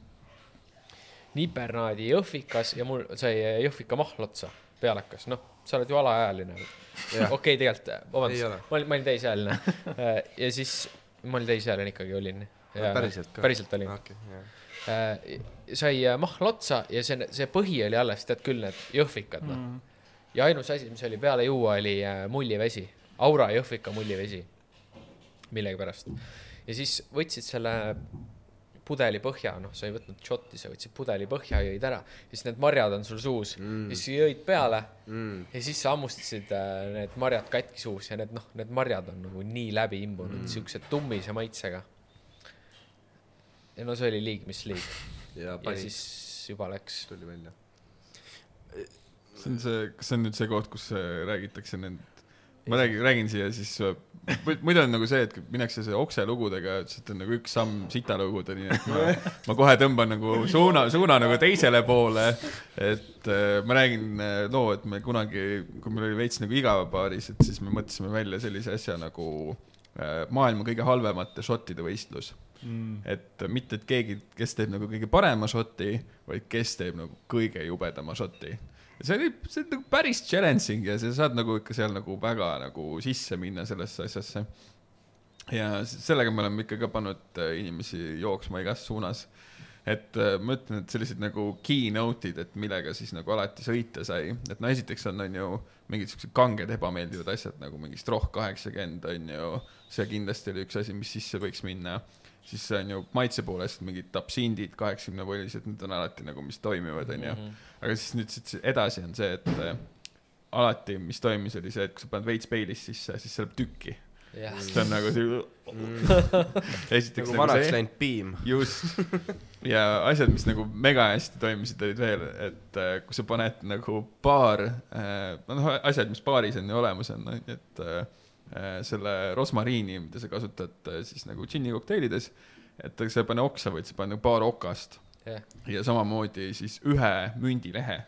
nipernaadi Jõhvikas ja mul sai Jõhvika mahl otsa, pealekas, noh, sa oled ju alaealine. okei okay,, tegelikult, vabandust, ma olin, ma olin täisealine ja siis ma olin täisealine ikkagi olin. päriselt ka? päriselt olin okay,. sai mahl otsa ja see, see põhi oli alles, tead küll, need jõhvikad, noh mm ja ainus asi, mis oli peale juua, oli äh, mullivesi, Aura Jõhvika mullivesi, millegipärast. ja siis võtsid selle pudeli põhja, noh, sa ei võtnud šotti, sa võtsid pudeli põhja, jõid ära, siis need marjad on sul suus mm., siis jõid peale mm. ja siis sa hammustasid äh, need marjad katki suus ja need, noh, need marjad on nagu nii läbi imbunud mm., siukse tummise maitsega. ja no see oli liig, mis liig. ja, ja siis juba läks. tuli välja see on see, kas see on nüüd see koht, kus räägitakse nend-, ma räägin, räägin siia siis, muidu on nagu see, et minnakse see okselugudega, et siit on nagu üks samm sitalugudeni, et ma, ma kohe tõmban nagu suuna, suuna nagu teisele poole. et äh, ma räägin äh, loo, et me kunagi, kui meil oli veits nagu igavapaaris, et siis me mõtlesime välja sellise asja nagu äh, maailma kõige halvemate šottide võistlus. Mm.. et mitte, et keegi, kes teeb nagu kõige parema šoti, vaid kes teeb nagu kõige jubedama šoti see oli, see on nagu päris challenging ja sa saad nagu ikka seal nagu väga nagu sisse minna sellesse asjasse. ja sellega me oleme ikka ka pannud äh, inimesi jooksma igas suunas. et äh, ma ütlen, et sellised nagu keynote'id, et millega siis nagu alati sõita sai, et no esiteks on, on ju mingid siuksed kanged ebameeldivad asjad nagu mingi Stroh kaheksakümmend on ju, see kindlasti oli üks asi, mis sisse võiks minna siis see on ju maitse poolest mingid absindid kaheksakümne vollised, need on alati nagu, mis toimivad, onju. Mhm. aga siis nüüd siit edasi on see, et äh, alati, mis toimis, oli see, et kui sa paned veits peilist sisse, siis see läheb tükki yeah.. ta on nagu see mm. esiteks nagu vanaks läinud piim. just. ja asjad, mis nagu mega hästi toimisid, olid veel, et äh, kui sa paned nagu paar äh,, noh, asjad, mis baaris on ju olemas on, et Äh, selle rosmariini, mida sa kasutad äh, siis nagu džinni kokteilides, et sa ei pane oksa, vaid sa paned nagu paar okast. Yeah.. ja samamoodi siis ühe mündilehe.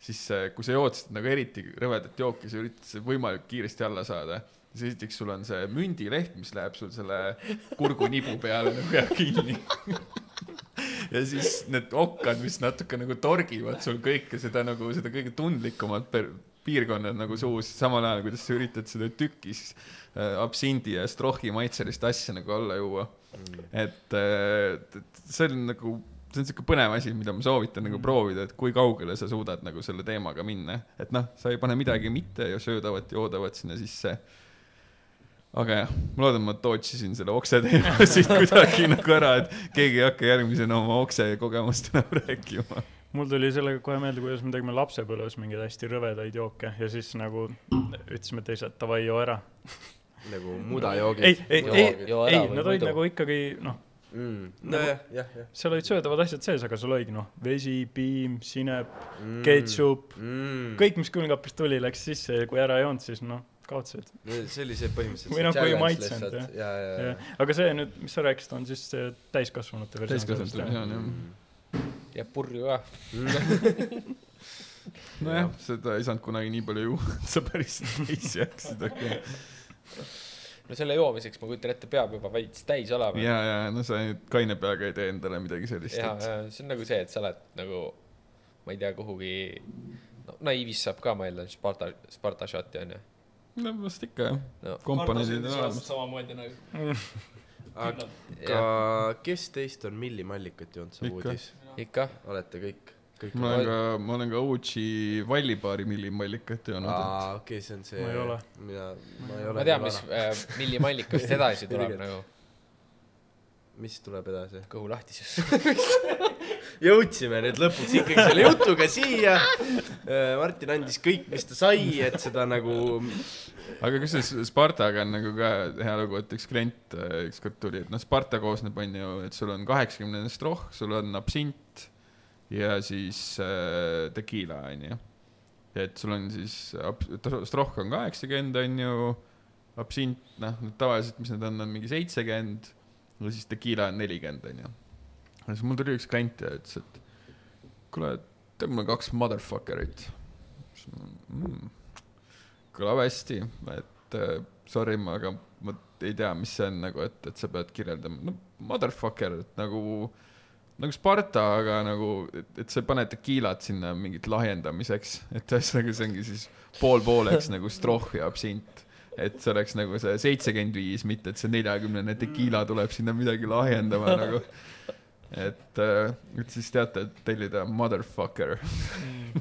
siis äh, kui sa jood seda nagu eriti rõvedat jooki, sa üritad võimalikult kiiresti alla saada, siis esiteks sul on see mündileht, mis läheb sul selle kurgunibu peale nagu jääb kinni. Ja siis need okkad, mis natuke nagu torgivad sul kõike seda nagu seda kõige tundlikumat piirkonnad nagu suus, samal ajal kuidas sa üritad seda tükis äh, absindi ja strohhi maitselist asja nagu alla juua. Mm.. et äh, see on nagu, see on siuke põnev asi, mida ma soovitan nagu mm. proovida, et kui kaugele sa suudad nagu selle teemaga minna, et noh, sa ei pane midagi mitte ja söödavat, joodavat sinna sisse. Aga jah, ma loodan, ma tootsisin selle okse teema siit kuidagi nagu ära, et keegi ei hakka järgmisena oma okse kogemust enam rääkima mul tuli sellega kohe meelde, kuidas me tegime lapsepõlves mingeid hästi rõvedaid jooke ja siis nagu ütlesime teised davai, joo ära nagu mudajoogid. ei, ei, ei, ei, nad olid nagu ikkagi noh mm.. nojah, jah, jah. seal olid söödavad asjad sees, aga sul oligi noh, vesi, piim, sinep mm., ketšup mm., kõik, mis külmkapist tuli, läks sisse ja kui ära ei olnud, siis noh, kaotasid. see oli see põhimõtteliselt või noh, kui ei maitsenud jah. Ja, ja, ja. aga see nüüd, mis sa rääkisid, on siis täiskasvanute versioon. täiskasvanute versioon, jah mm ja purju ka nojah, seda ei saanud kunagi nii palju juua, et sa päris täis jääksid, aga no selle joomiseks ma kujutan ette, peab juba veits täis olema. ja, ja no sa nüüd kaine peaga ei tee endale midagi sellist. ja ja see on nagu see, et sa oled nagu, ma ei tea, kuhugi, no naiivis saab ka, ma eeldan, Sparta, Sparta shot'i onju. no vast ikka jah no., komponendid on olemas. samamoodi nagu aga kes teist on millimallikat joonud, sa uudis? Ikka. olete kõik? kõik ma olen ka, ma olen ka Uchi Vallipaari millimallikat joonud. aa, okei okay,, see on see. ma ei ole. mina, ma ei ole. ma tean, mis äh, millimallikast edasi tuleb nagu. mis tuleb edasi? kõhulahtisus jõudsime nüüd lõpuks ikkagi selle jutuga siia. Äh, Martin andis kõik, mis ta sai, et seda nagu. Aga kusjuures Spartaga on nagu ka hea lugu, et üks klient äh, ükskord tuli, et noh, Sparta koosneb, on ju, et sul on kaheksakümnene stroh, sul on absint ja siis äh, tekiila, on ju. et sul on siis, stroh on kaheksakümmend, on ju, absint, noh, tavaliselt, mis need on, on mingi seitsekümmend ja siis tekiila on nelikümmend, on ju ja siis mul tuli üks klient ja ütles, et kuule, mulle kaks motherfucker'it mm,. Kõlab hästi, et uh, sorry, aga ma ei tea, mis see on nagu, et, et sa pead kirjeldama, no motherfucker, et nagu, nagu Sparta, aga nagu, et, et sa ei pane tekiilat sinna mingit lahjendamiseks, et ühesõnaga see ongi siis pool-pooleks nagu stroh ja absint. Et see oleks nagu see seitsekümmend viis, mitte et see neljakümnene tekiila tuleb sinna midagi lahjendama nagu. Et, äh, et siis teate, et tellida motherfucker. Mm..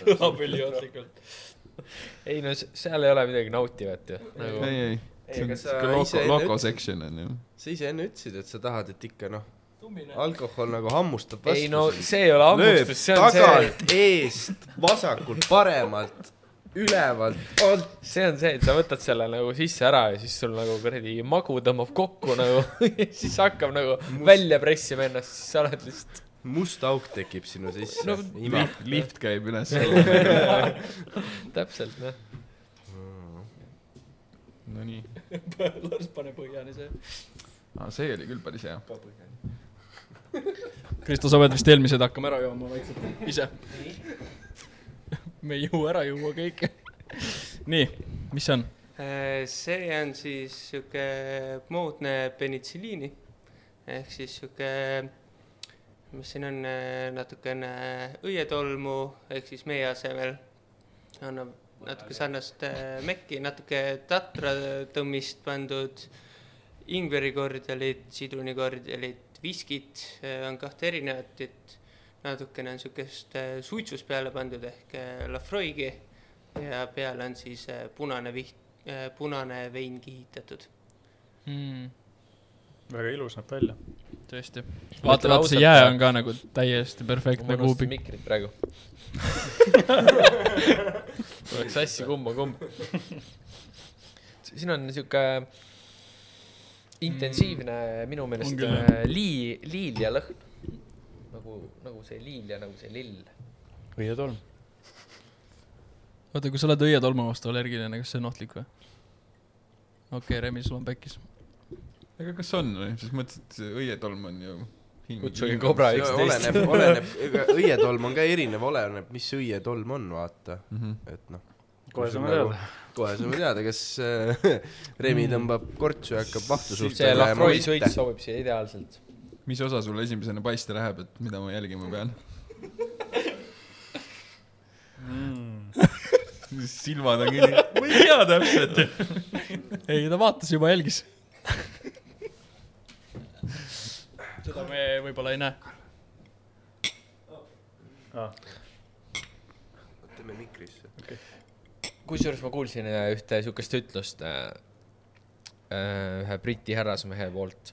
kõlab üliohtlikult. ei no seal ei ole midagi nautivat ju nagu.... ei, ei, see on siuke loco, loco section on ju. sa ise enne ütlesid, et sa tahad, et ikka noh, alkohol nagu hammustab vastu. ei no see ei ole hammustus, see on tagant, see. eest, vasakult, paremalt ülevalt, alt. see on see, et sa võtad selle nagu sisse ära ja siis sul nagu kuradi magu tõmbab kokku nagu ja siis hakkab nagu Must... välja pressima ennast, siis sa oled lihtsalt. Must auk tekib sinu sisse no,. Lift, lift käib üles täpselt, noh. Nonii. las pane põhjani see. aa, see oli küll päris hea. Kristo, sa pead vist eelmised hakkama ära jooma vaikselt ise me ei jõua ära juua kõike nii, mis see on? Äh, see on siis sihuke moodne penitsiliini ehk siis sihuke, mis siin on, äh, natukene õietolmu ehk siis meie asemel annab natuke sarnast äh, mekki, natuke tatratõmmist pandud, ingverikordialit, sidrunikordialit, viskit on kahte erinevat, et natukene on niisugust äh, suitsust peale pandud ehk äh, Lafroigi ja peale on siis äh, punane viht, punane vein kihitatud mm.. väga ilus näeb välja. Tõesti. vaata, vaata see jää on ka nagu täiesti perfektne kuubik. mikrit praegu oleks sassi kumma kumb. siin on niisugune intensiivne minu meelest lii, liil ja lõhn nagu, nagu see liil ja nagu see lill. õietolm. oota, kui sa oled õietolmu vastu allergiline, kas see on ohtlik või? okei okay,, Remi, sul on pekkis. Aga kas on või, selles mõttes, et õietolm on ju kutsuge Cobra üksteist. oleneb, oleneb, ega õietolm on ka erinev, oleneb, mis õietolm on, vaata mm, -hmm. et noh. kohe saame teada. kohe saame teada, kas äh, Remi tõmbab kortsu ja hakkab vahtu suhtuma. see Lafroy suits sobib siia ideaalselt mis osa sul esimesena paista läheb, et mida ma jälgima pean mm. silmad on kinni, ma ei tea täpselt ei, ta vaatas juba, jälgis seda me võib-olla ei näe. Ah.. teeme mikrisse. Okay.. kusjuures ma kuulsin äh, ühte siukest ütlust äh, äh, ühe Briti härrasmehe poolt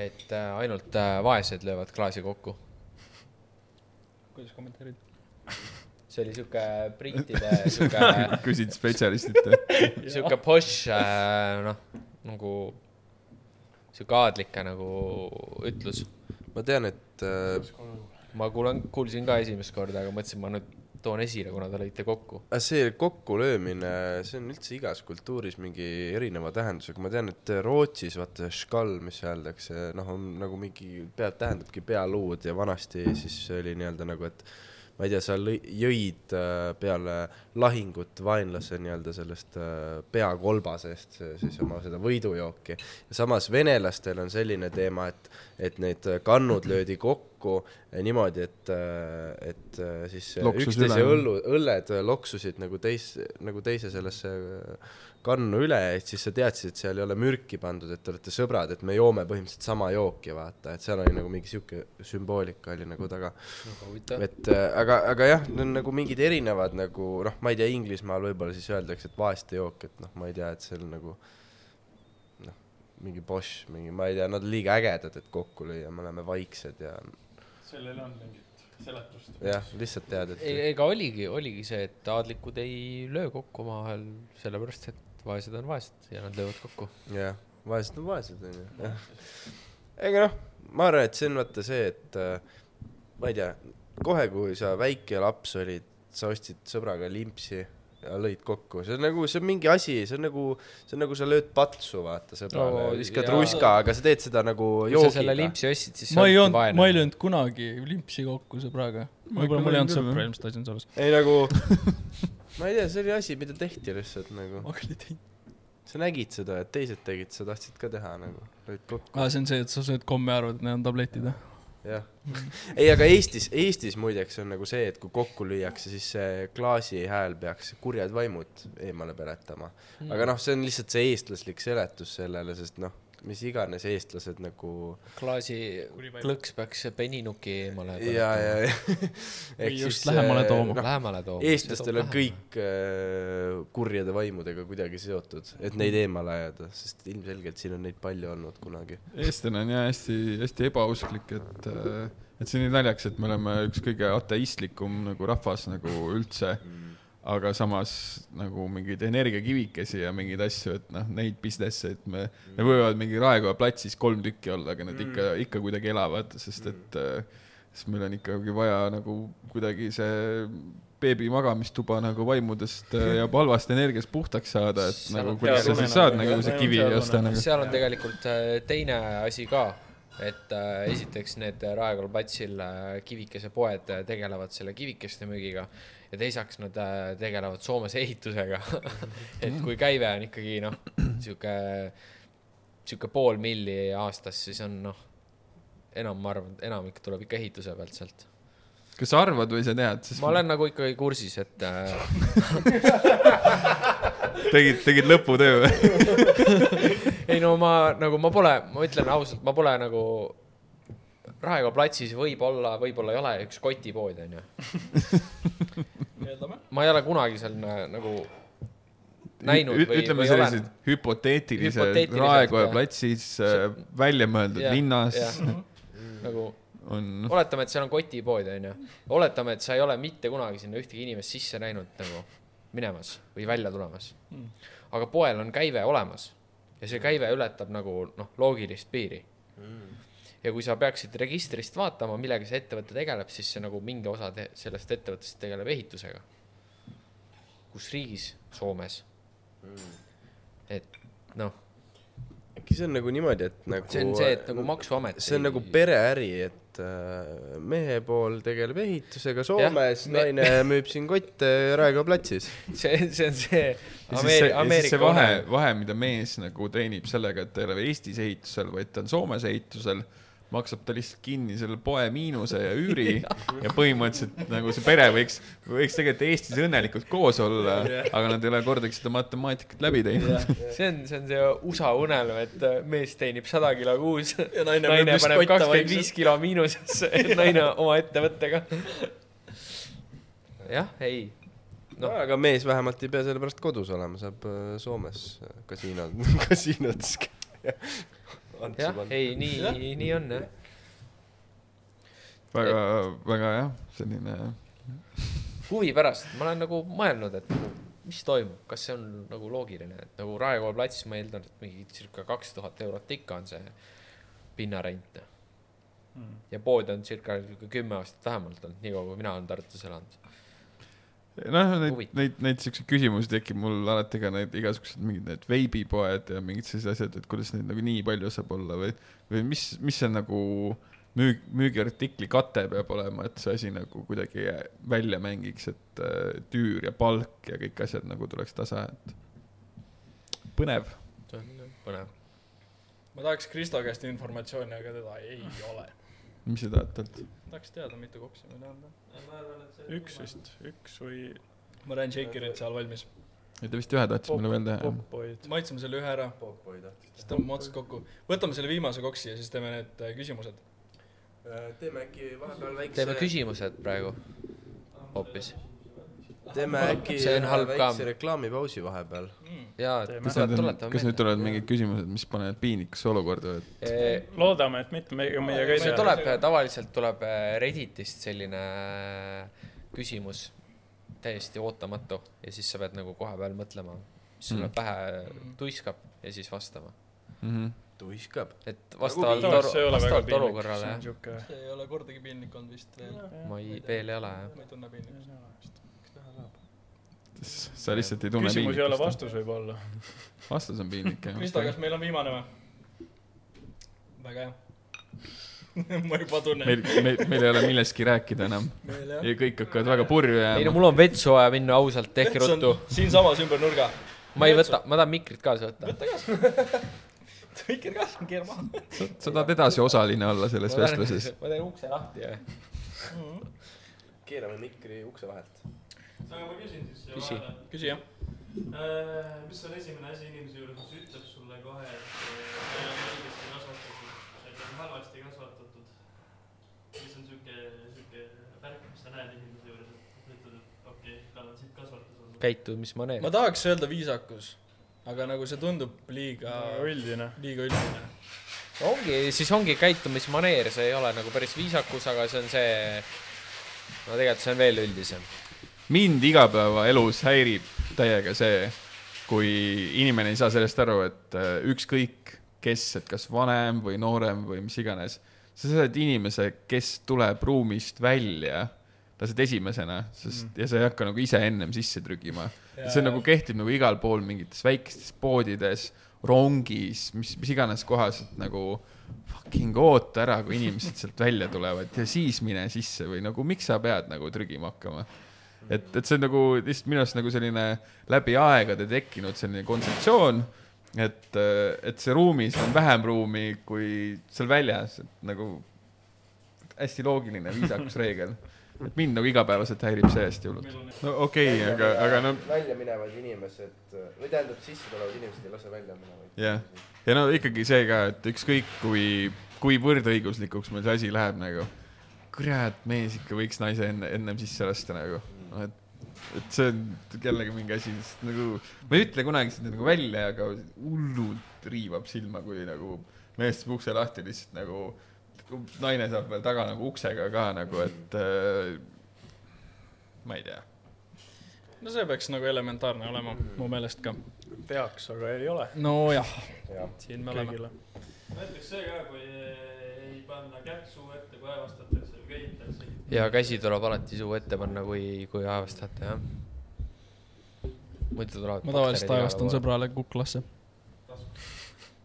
et äh, ainult vaesed löövad klaasi kokku. kuidas kommenteerid? see oli sihuke brittide sihuke küsid spetsialistilt sihuke posh äh, noh, nagu sihuke aadlike nagu ütlus. ma tean, et äh, ma kuulan, kuulsin ka esimest korda, aga mõtlesin, ma nüüd toon esile, kuna te lõite kokku. see kokkulöömine, see on üldse igas kultuuris mingi erineva tähendusega, ma tean, et Rootsis vaata škall, mis öeldakse, noh, on nagu mingi, peab, tähendabki pealuud ja vanasti siis oli nii-öelda nagu, et ma ei tea, sa jõid äh, peale lahingut vaenlase nii-öelda sellest äh, peakolbasest siis oma seda võidujooki. samas venelastel on selline teema, et, et need kannud löödi kokku niimoodi, et, äh, et siis üksteise õllu, õlled loksusid nagu teis-, nagu teise sellesse kannu üle, et siis sa teadsid, et seal ei ole mürki pandud, et te olete sõbrad, et me joome põhimõtteliselt sama jooki, vaata, et seal oli nagu mingi sihuke sümboolika oli nagu taga. et äh, aga, aga jah, need on nagu mingid erinevad nagu noh, ma ei tea, Inglismaal võib-olla siis öeldakse, et vaeste jook, et noh, ma ei tea, et see on nagu noh, mingi Bosch, mingi, ma ei tea, nad on liiga ägedad, et kokku lüüa, me oleme vaiksed ja. sellel on mingit seletust. jah, lihtsalt tead, et. ega oligi, oligi see, et aadlikud ei löö kokku omavahel, sellepärast et vaesed on vaesed ja nad löövad kokku. jah, vaesed on vaesed, onju, ega noh, ma arvan, et see on vaata see, et äh, ma ei tea, kohe, kui sa väike laps olid, sa ostsid sõbraga limpsi ja lõid kokku, see on nagu, see on mingi asi, see on nagu, see on nagu sa lööd patsu, vaata sõbrale no,, viskad ruska, aga sa teed seda nagu joogiga. kui sa selle limpsi ostsid, siis ma ei olnud, ma ei löönud kunagi limpsi kokku sõbraga. võib-olla mul ei olnud sõpra ilmselt asi on selles. ei nagu ma ei tea, see oli asi, mida tehti lihtsalt nagu. ma küll ei teinud. sa nägid seda, et teised tegid, sa tahtsid ka teha nagu, lõid kokku. aa, see on see, et sa sööd komme ja arvad, et need on tabletid, jah? jah, ei, aga Eestis, Eestis muideks on nagu see, et kui kokku lüüakse, siis see klaasi hääl peaks kurjad vaimud eemale peletama mm.. aga noh, see on lihtsalt see eestlaslik seletus sellele, sest noh, mis iganes eestlased nagu. klaasi klõks peaks peninuki eemale. ja, ja, ja. või just siis, lähemale äh, tooma no,. Lähemale tooma. eestlastel on kõik äh, kurjade vaimudega kuidagi seotud, et neid eemale ajada, sest ilmselgelt siin on neid palju olnud kunagi. eestlane on jah hästi, hästi ebausklik, et äh, et see on nii naljakas, et me oleme üks kõige ateistlikum nagu rahvas nagu üldse mm aga samas nagu mingeid energiakivikesi ja mingeid asju, et noh, neid business'e, et me mm., me võivad mingi Raekoja platsis kolm tükki olla, aga need mm. ikka, ikka kuidagi elavad, sest mm. et äh, siis meil on ikkagi vaja nagu kuidagi see beebi magamistuba nagu vaimudest äh, ja halvast energiast puhtaks saada, et seal nagu kuidas sa siis saad nagu see kivi osta nagu. seal on tegelikult äh, teine asi ka, et äh, esiteks need Raekoja platsil äh, kivikesepoed tegelevad selle kivikeste müügiga ja teiseks nad äh, tegelevad Soomes ehitusega et kui käive on ikkagi noh, sihuke, sihuke pool milli aastas, siis on noh, enam, ma arvan, enamik tuleb ikka ehituse pealt sealt. kas sa arvad või sa tead? ma olen nagu ikkagi kursis, et äh... tegid, tegid lõputöö või ei no ma nagu, ma pole, ma ütlen ausalt, ma pole nagu Raekoja platsis võib-olla, võib-olla ei ole üks kotipood, onju ma ei ole kunagi seal nagu näinud või, ütleme või sellised hüpoteetilised Raekoja platsis äh, välja mõeldud linnas. nagu on. oletame, et seal on kotipood, onju. oletame, et sa ei ole mitte kunagi sinna ühtegi inimest sisse näinud nagu minemas või välja tulemas. Mm.. aga poel on käive olemas ja see käive ületab nagu noh, loogilist piiri. Mm ja kui sa peaksid registrist vaatama, millega see ettevõte tegeleb, siis see nagu mingi osa sellest ettevõttest tegeleb ehitusega kus riigis, Soomes mm.. et noh. äkki see on nagu niimoodi, et nagu. see on see, et nagu maksuamet. see on ei... nagu pereäri, et äh, mehe pool tegeleb ehitusega Soomes, naine me... müüb siin kotte Raekoja platsis. see, see on see Ameeri-, Ameerika vahe, vahe, mida mees nagu teenib sellega, et ta ei ole Eestis ehitusel, vaid ta on Soomes ehitusel maksab ta lihtsalt kinni selle poe miinuse ja üüri ja põhimõtteliselt nagu see pere võiks, võiks tegelikult Eestis õnnelikult koos olla, aga nad ei ole kordagi seda matemaatikat läbi teinud. see on, see on see USA unelm, et äh, mees teenib sada kilo kuus ja naine, naine paneb kakskümmend viis kilo miinusesse, naine oma ettevõttega. jah, ei. No,, aga mees vähemalt ei pea selle pärast kodus olema, saab äh, Soomes kasiinod, kasiinodes käia jah, ei, nii, nii on jah. väga, väga jah, selline. huvi pärast, ma olen nagu mõelnud, et nagu, mis toimub, kas see on nagu loogiline, et nagu Raekoja platsis ma eeldan, et mingi circa kaks tuhat eurot ikka on see pinnarent mm.. ja pood on circa kümme aastat vähemalt olnud, niikaua kui mina olen Tartus elanud noh, neid, neid, neid siukseid küsimusi tekib mul alati ka need igasugused mingid need veibipoed ja mingid sellised asjad, et kuidas neid nagu nii palju saab olla või, või mis, mis see nagu müük, müügiartikli kate peab olema, et see asi nagu kuidagi välja mängiks, et äh, tüür ja palk ja kõik asjad nagu tuleks tasa, et põnev. see on põnev. ma tahaks Kristo käest informatsiooni, aga teda ei ole. mis sa tahad talt? Tahaks teada, mitu koksi meil on üks vist, üks või. ma näen Shakerit seal valmis. ei, ta vist ühe tahtis meile veel teha. maitseme selle ühe ära. siis tõmbame otsad kokku. võtame selle viimase koksi ja siis teeme need äh, küsimused. Äh, teeme äkki vahepeal väikse. teeme küsimused praegu hoopis. Teeme äkki väikse reklaamipausi vahepeal mm.. jaa, et kas nüüd, kas nüüd tulevad mingid küsimused, mis panevad piinlikusse olukorda, et e? loodame, et mitte, meie, meiega ei tea. tuleb, tavaliselt tuleb Redditist selline küsimus, täiesti ootamatu ja siis sa pead nagu koha peal mõtlema, mis sulle mm. pähe tuiskab ja siis vastama mm. -hmm tuiskab. et vastavalt, vastavalt olukorrale, jah. see ei ole kordagi piinlik olnud vist veel. ma ei, veel ei ole, jah. ma ei tunne piinlikkust sa lihtsalt ei tunne küsimus ei ole, vastus võib olla. vastus on piinlik, jah. Kristo, kas meil on viimane või? väga hea ma juba tunnen. meil, meil, meil ei ole millestki rääkida enam. ja kõik hakkavad väga purju jääma. ei no mul on vetsu vaja minna ausalt, tehke ruttu. siinsamas ümber nurga. ma ei võta, ma tahan mikrit kaasa võtta. võta kaasa mikri kaasa, keera maha. sa, sa tahad edasi osaline olla selles vestluses? ma teen ukse lahti ja keerame mikri ukse vahelt aga ma küsin siis küsi, küsi jah äh,. mis on esimene asi inimese juures, mis ütleb sulle kohe, et ta ei ole õigesti kasvatatud, et on halvasti kasvatatud? mis on siuke, siuke värk, mis sa näed inimese juures, et ütled, et okei okay,, tal on siit kasvatus olnud. käitumismaneer. ma tahaks öelda viisakus, aga nagu see tundub liiga üldine, liiga üldine ongi, siis ongi käitumismaneer, see ei ole nagu päris viisakus, aga see on see, no tegelikult see on veel üldisem mind igapäevaelus häirib täiega see, kui inimene ei saa sellest aru, et äh, ükskõik kes, et kas vanem või noorem või mis iganes, sa oled inimese, kes tuleb ruumist välja, lased esimesena, sest mm. ja sa ei hakka nagu ise ennem sisse trügima. see nagu kehtib nagu igal pool mingites väikestes poodides, rongis, mis, mis iganes kohas, et nagu fucking oota ära, kui inimesed sealt välja tulevad ja siis mine sisse või nagu miks sa pead nagu trügima hakkama et, et see on nagu lihtsalt minu arust nagu selline läbi aegade tekkinud selline kontseptsioon, et, et see ruumis on vähem ruumi kui seal väljas, et nagu hästi loogiline viisakusreegel. et mind nagu igapäevaselt häirib see hästi hullult. no okei okay,, aga, aga no. välja minevad inimesed või tähendab, sisse tulevad inimesed ei lase välja minevaid. jah, ja no ikkagi see ka, et ükskõik kui, kui võrdõiguslikuks meil see asi läheb nagu kurat, mees ikka võiks naise enne, ennem sisse lasta nagu noh, et, et see on jällegi mingi asi, sest nagu ma ei ütle kunagi seda nagu välja, aga hullult riivab silma, kui nagu mees teeb ukse lahti lihtsalt nagu naine saab veel taga nagu uksega ka nagu, et äh, ma ei tea. no see peaks nagu elementaarne olema mu meelest ka. peaks, aga ei ole. nojah ja., siin me oleme. näiteks see ka, kui ei panna kätt suu ette, kui aevastatakse või köhitakse ja käsi tuleb alati suu ette panna, kui, kui aevastate, jah. muidu tulevad ma tavaliselt aevastan sõbrale kuklasse.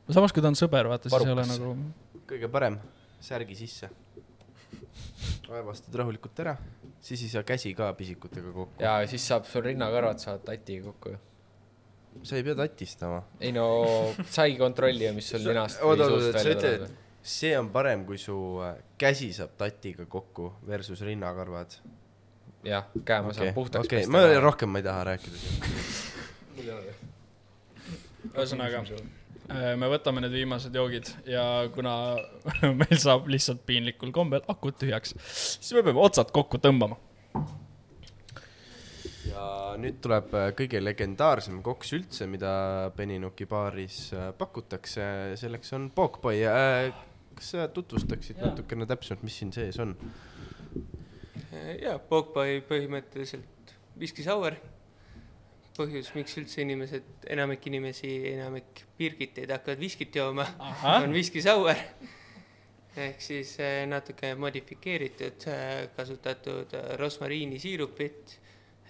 samas, kui ta on sõber, vaata, siis ei ole nagu. kõige parem, särgi sisse. aevastad rahulikult ära, siis ei saa käsi ka pisikutega kokku. ja siis saab sul rinnakarvad saavad tatiga kokku ju sa ei pea tatistama. ei no sa ei kontrolli ju, mis sul ninast või suust välja tuleb see on parem, kui su äh, käsi saab tatiga kokku versus rinnakarvad. jah, käe ma okay. saan puhtaks okay. pesta. ma rohkem ma ei taha rääkida siin. ühesõnaga, äh, me võtame need viimased joogid ja kuna meil saab lihtsalt piinlikul kombel akud tühjaks, siis me peame otsad kokku tõmbama. ja nüüd tuleb äh, kõige legendaarsem koks üldse, mida Beninuki baaris pakutakse, selleks on Pokboy kas sa tutvustaksid ja. natukene täpsemalt, mis siin sees on? jaa, Pogbai põhimõtteliselt whisky sour. põhjus, miks üldse inimesed, enamik inimesi, enamik pirgiteid hakkavad viskit jooma, on whisky sour. ehk siis eh, natuke modifikeeritud, eh, kasutatud eh, rosmariinisiirupit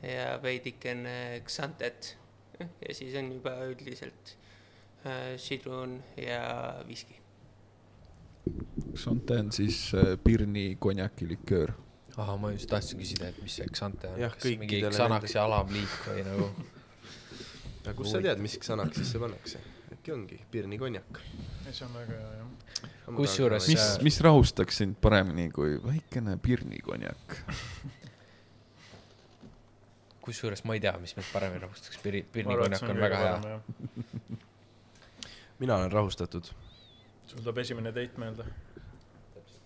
ja veidikene ksantet. ja siis on juba üldiselt sidrun ja viski Xante on siis äh, Pirni konjakiliköör. ahah, ma just tahtsin küsida, et mis see Xante on. jah, kõikidele. Xanax ja alamliik või nagu. aga kust sa tead, mis Xanaxisse pannakse? äkki ongi Pirni konjak? see on väga hea, jah. kusjuures. mis, mis rahustaks sind paremini kui väikene Pirni konjak? kusjuures ma ei tea, mis mind paremini rahustaks, Pirni, Pirni konjak on väga hea. mina olen rahustatud sul tuleb esimene date meelde?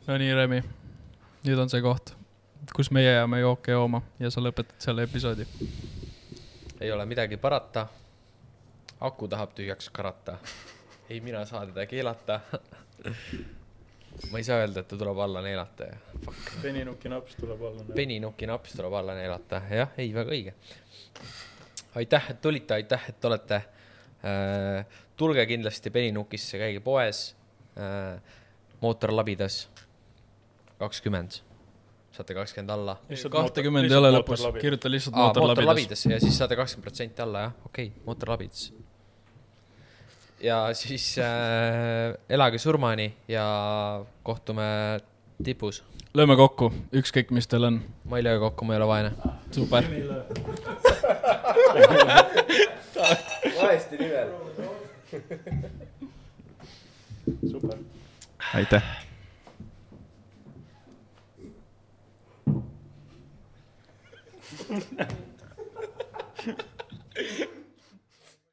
no nii, Remi, nüüd on see koht. kus meie jääme jooke jooma ja sa lõpetad selle episoodi. ei ole midagi parata. aku tahab tühjaks karata. ei mina saa teda keelata ma ei saa öelda, et ta tuleb alla neelata ja fuck. peninuki naps tuleb alla neelata. peninuki naps tuleb alla neelata, jah, ei, väga õige. aitäh, et tulite, aitäh, et olete äh,. tulge kindlasti peninukisse, käige poes. Mootorlabidas kakskümmend, saate kakskümmend alla. kahtekümmend ei ole lõpus, kirjuta lihtsalt mootorlabidas. mootorlabidas ja siis saate kakskümmend protsenti alla, jah, okei okay,, mootorlabidas ja siis äh, elage surmani ja kohtume tipus. lööme kokku, ükskõik, mis teil on. ma ei löö kokku, ma ei ole vaene. super. vaeste nimel. Super. aitäh.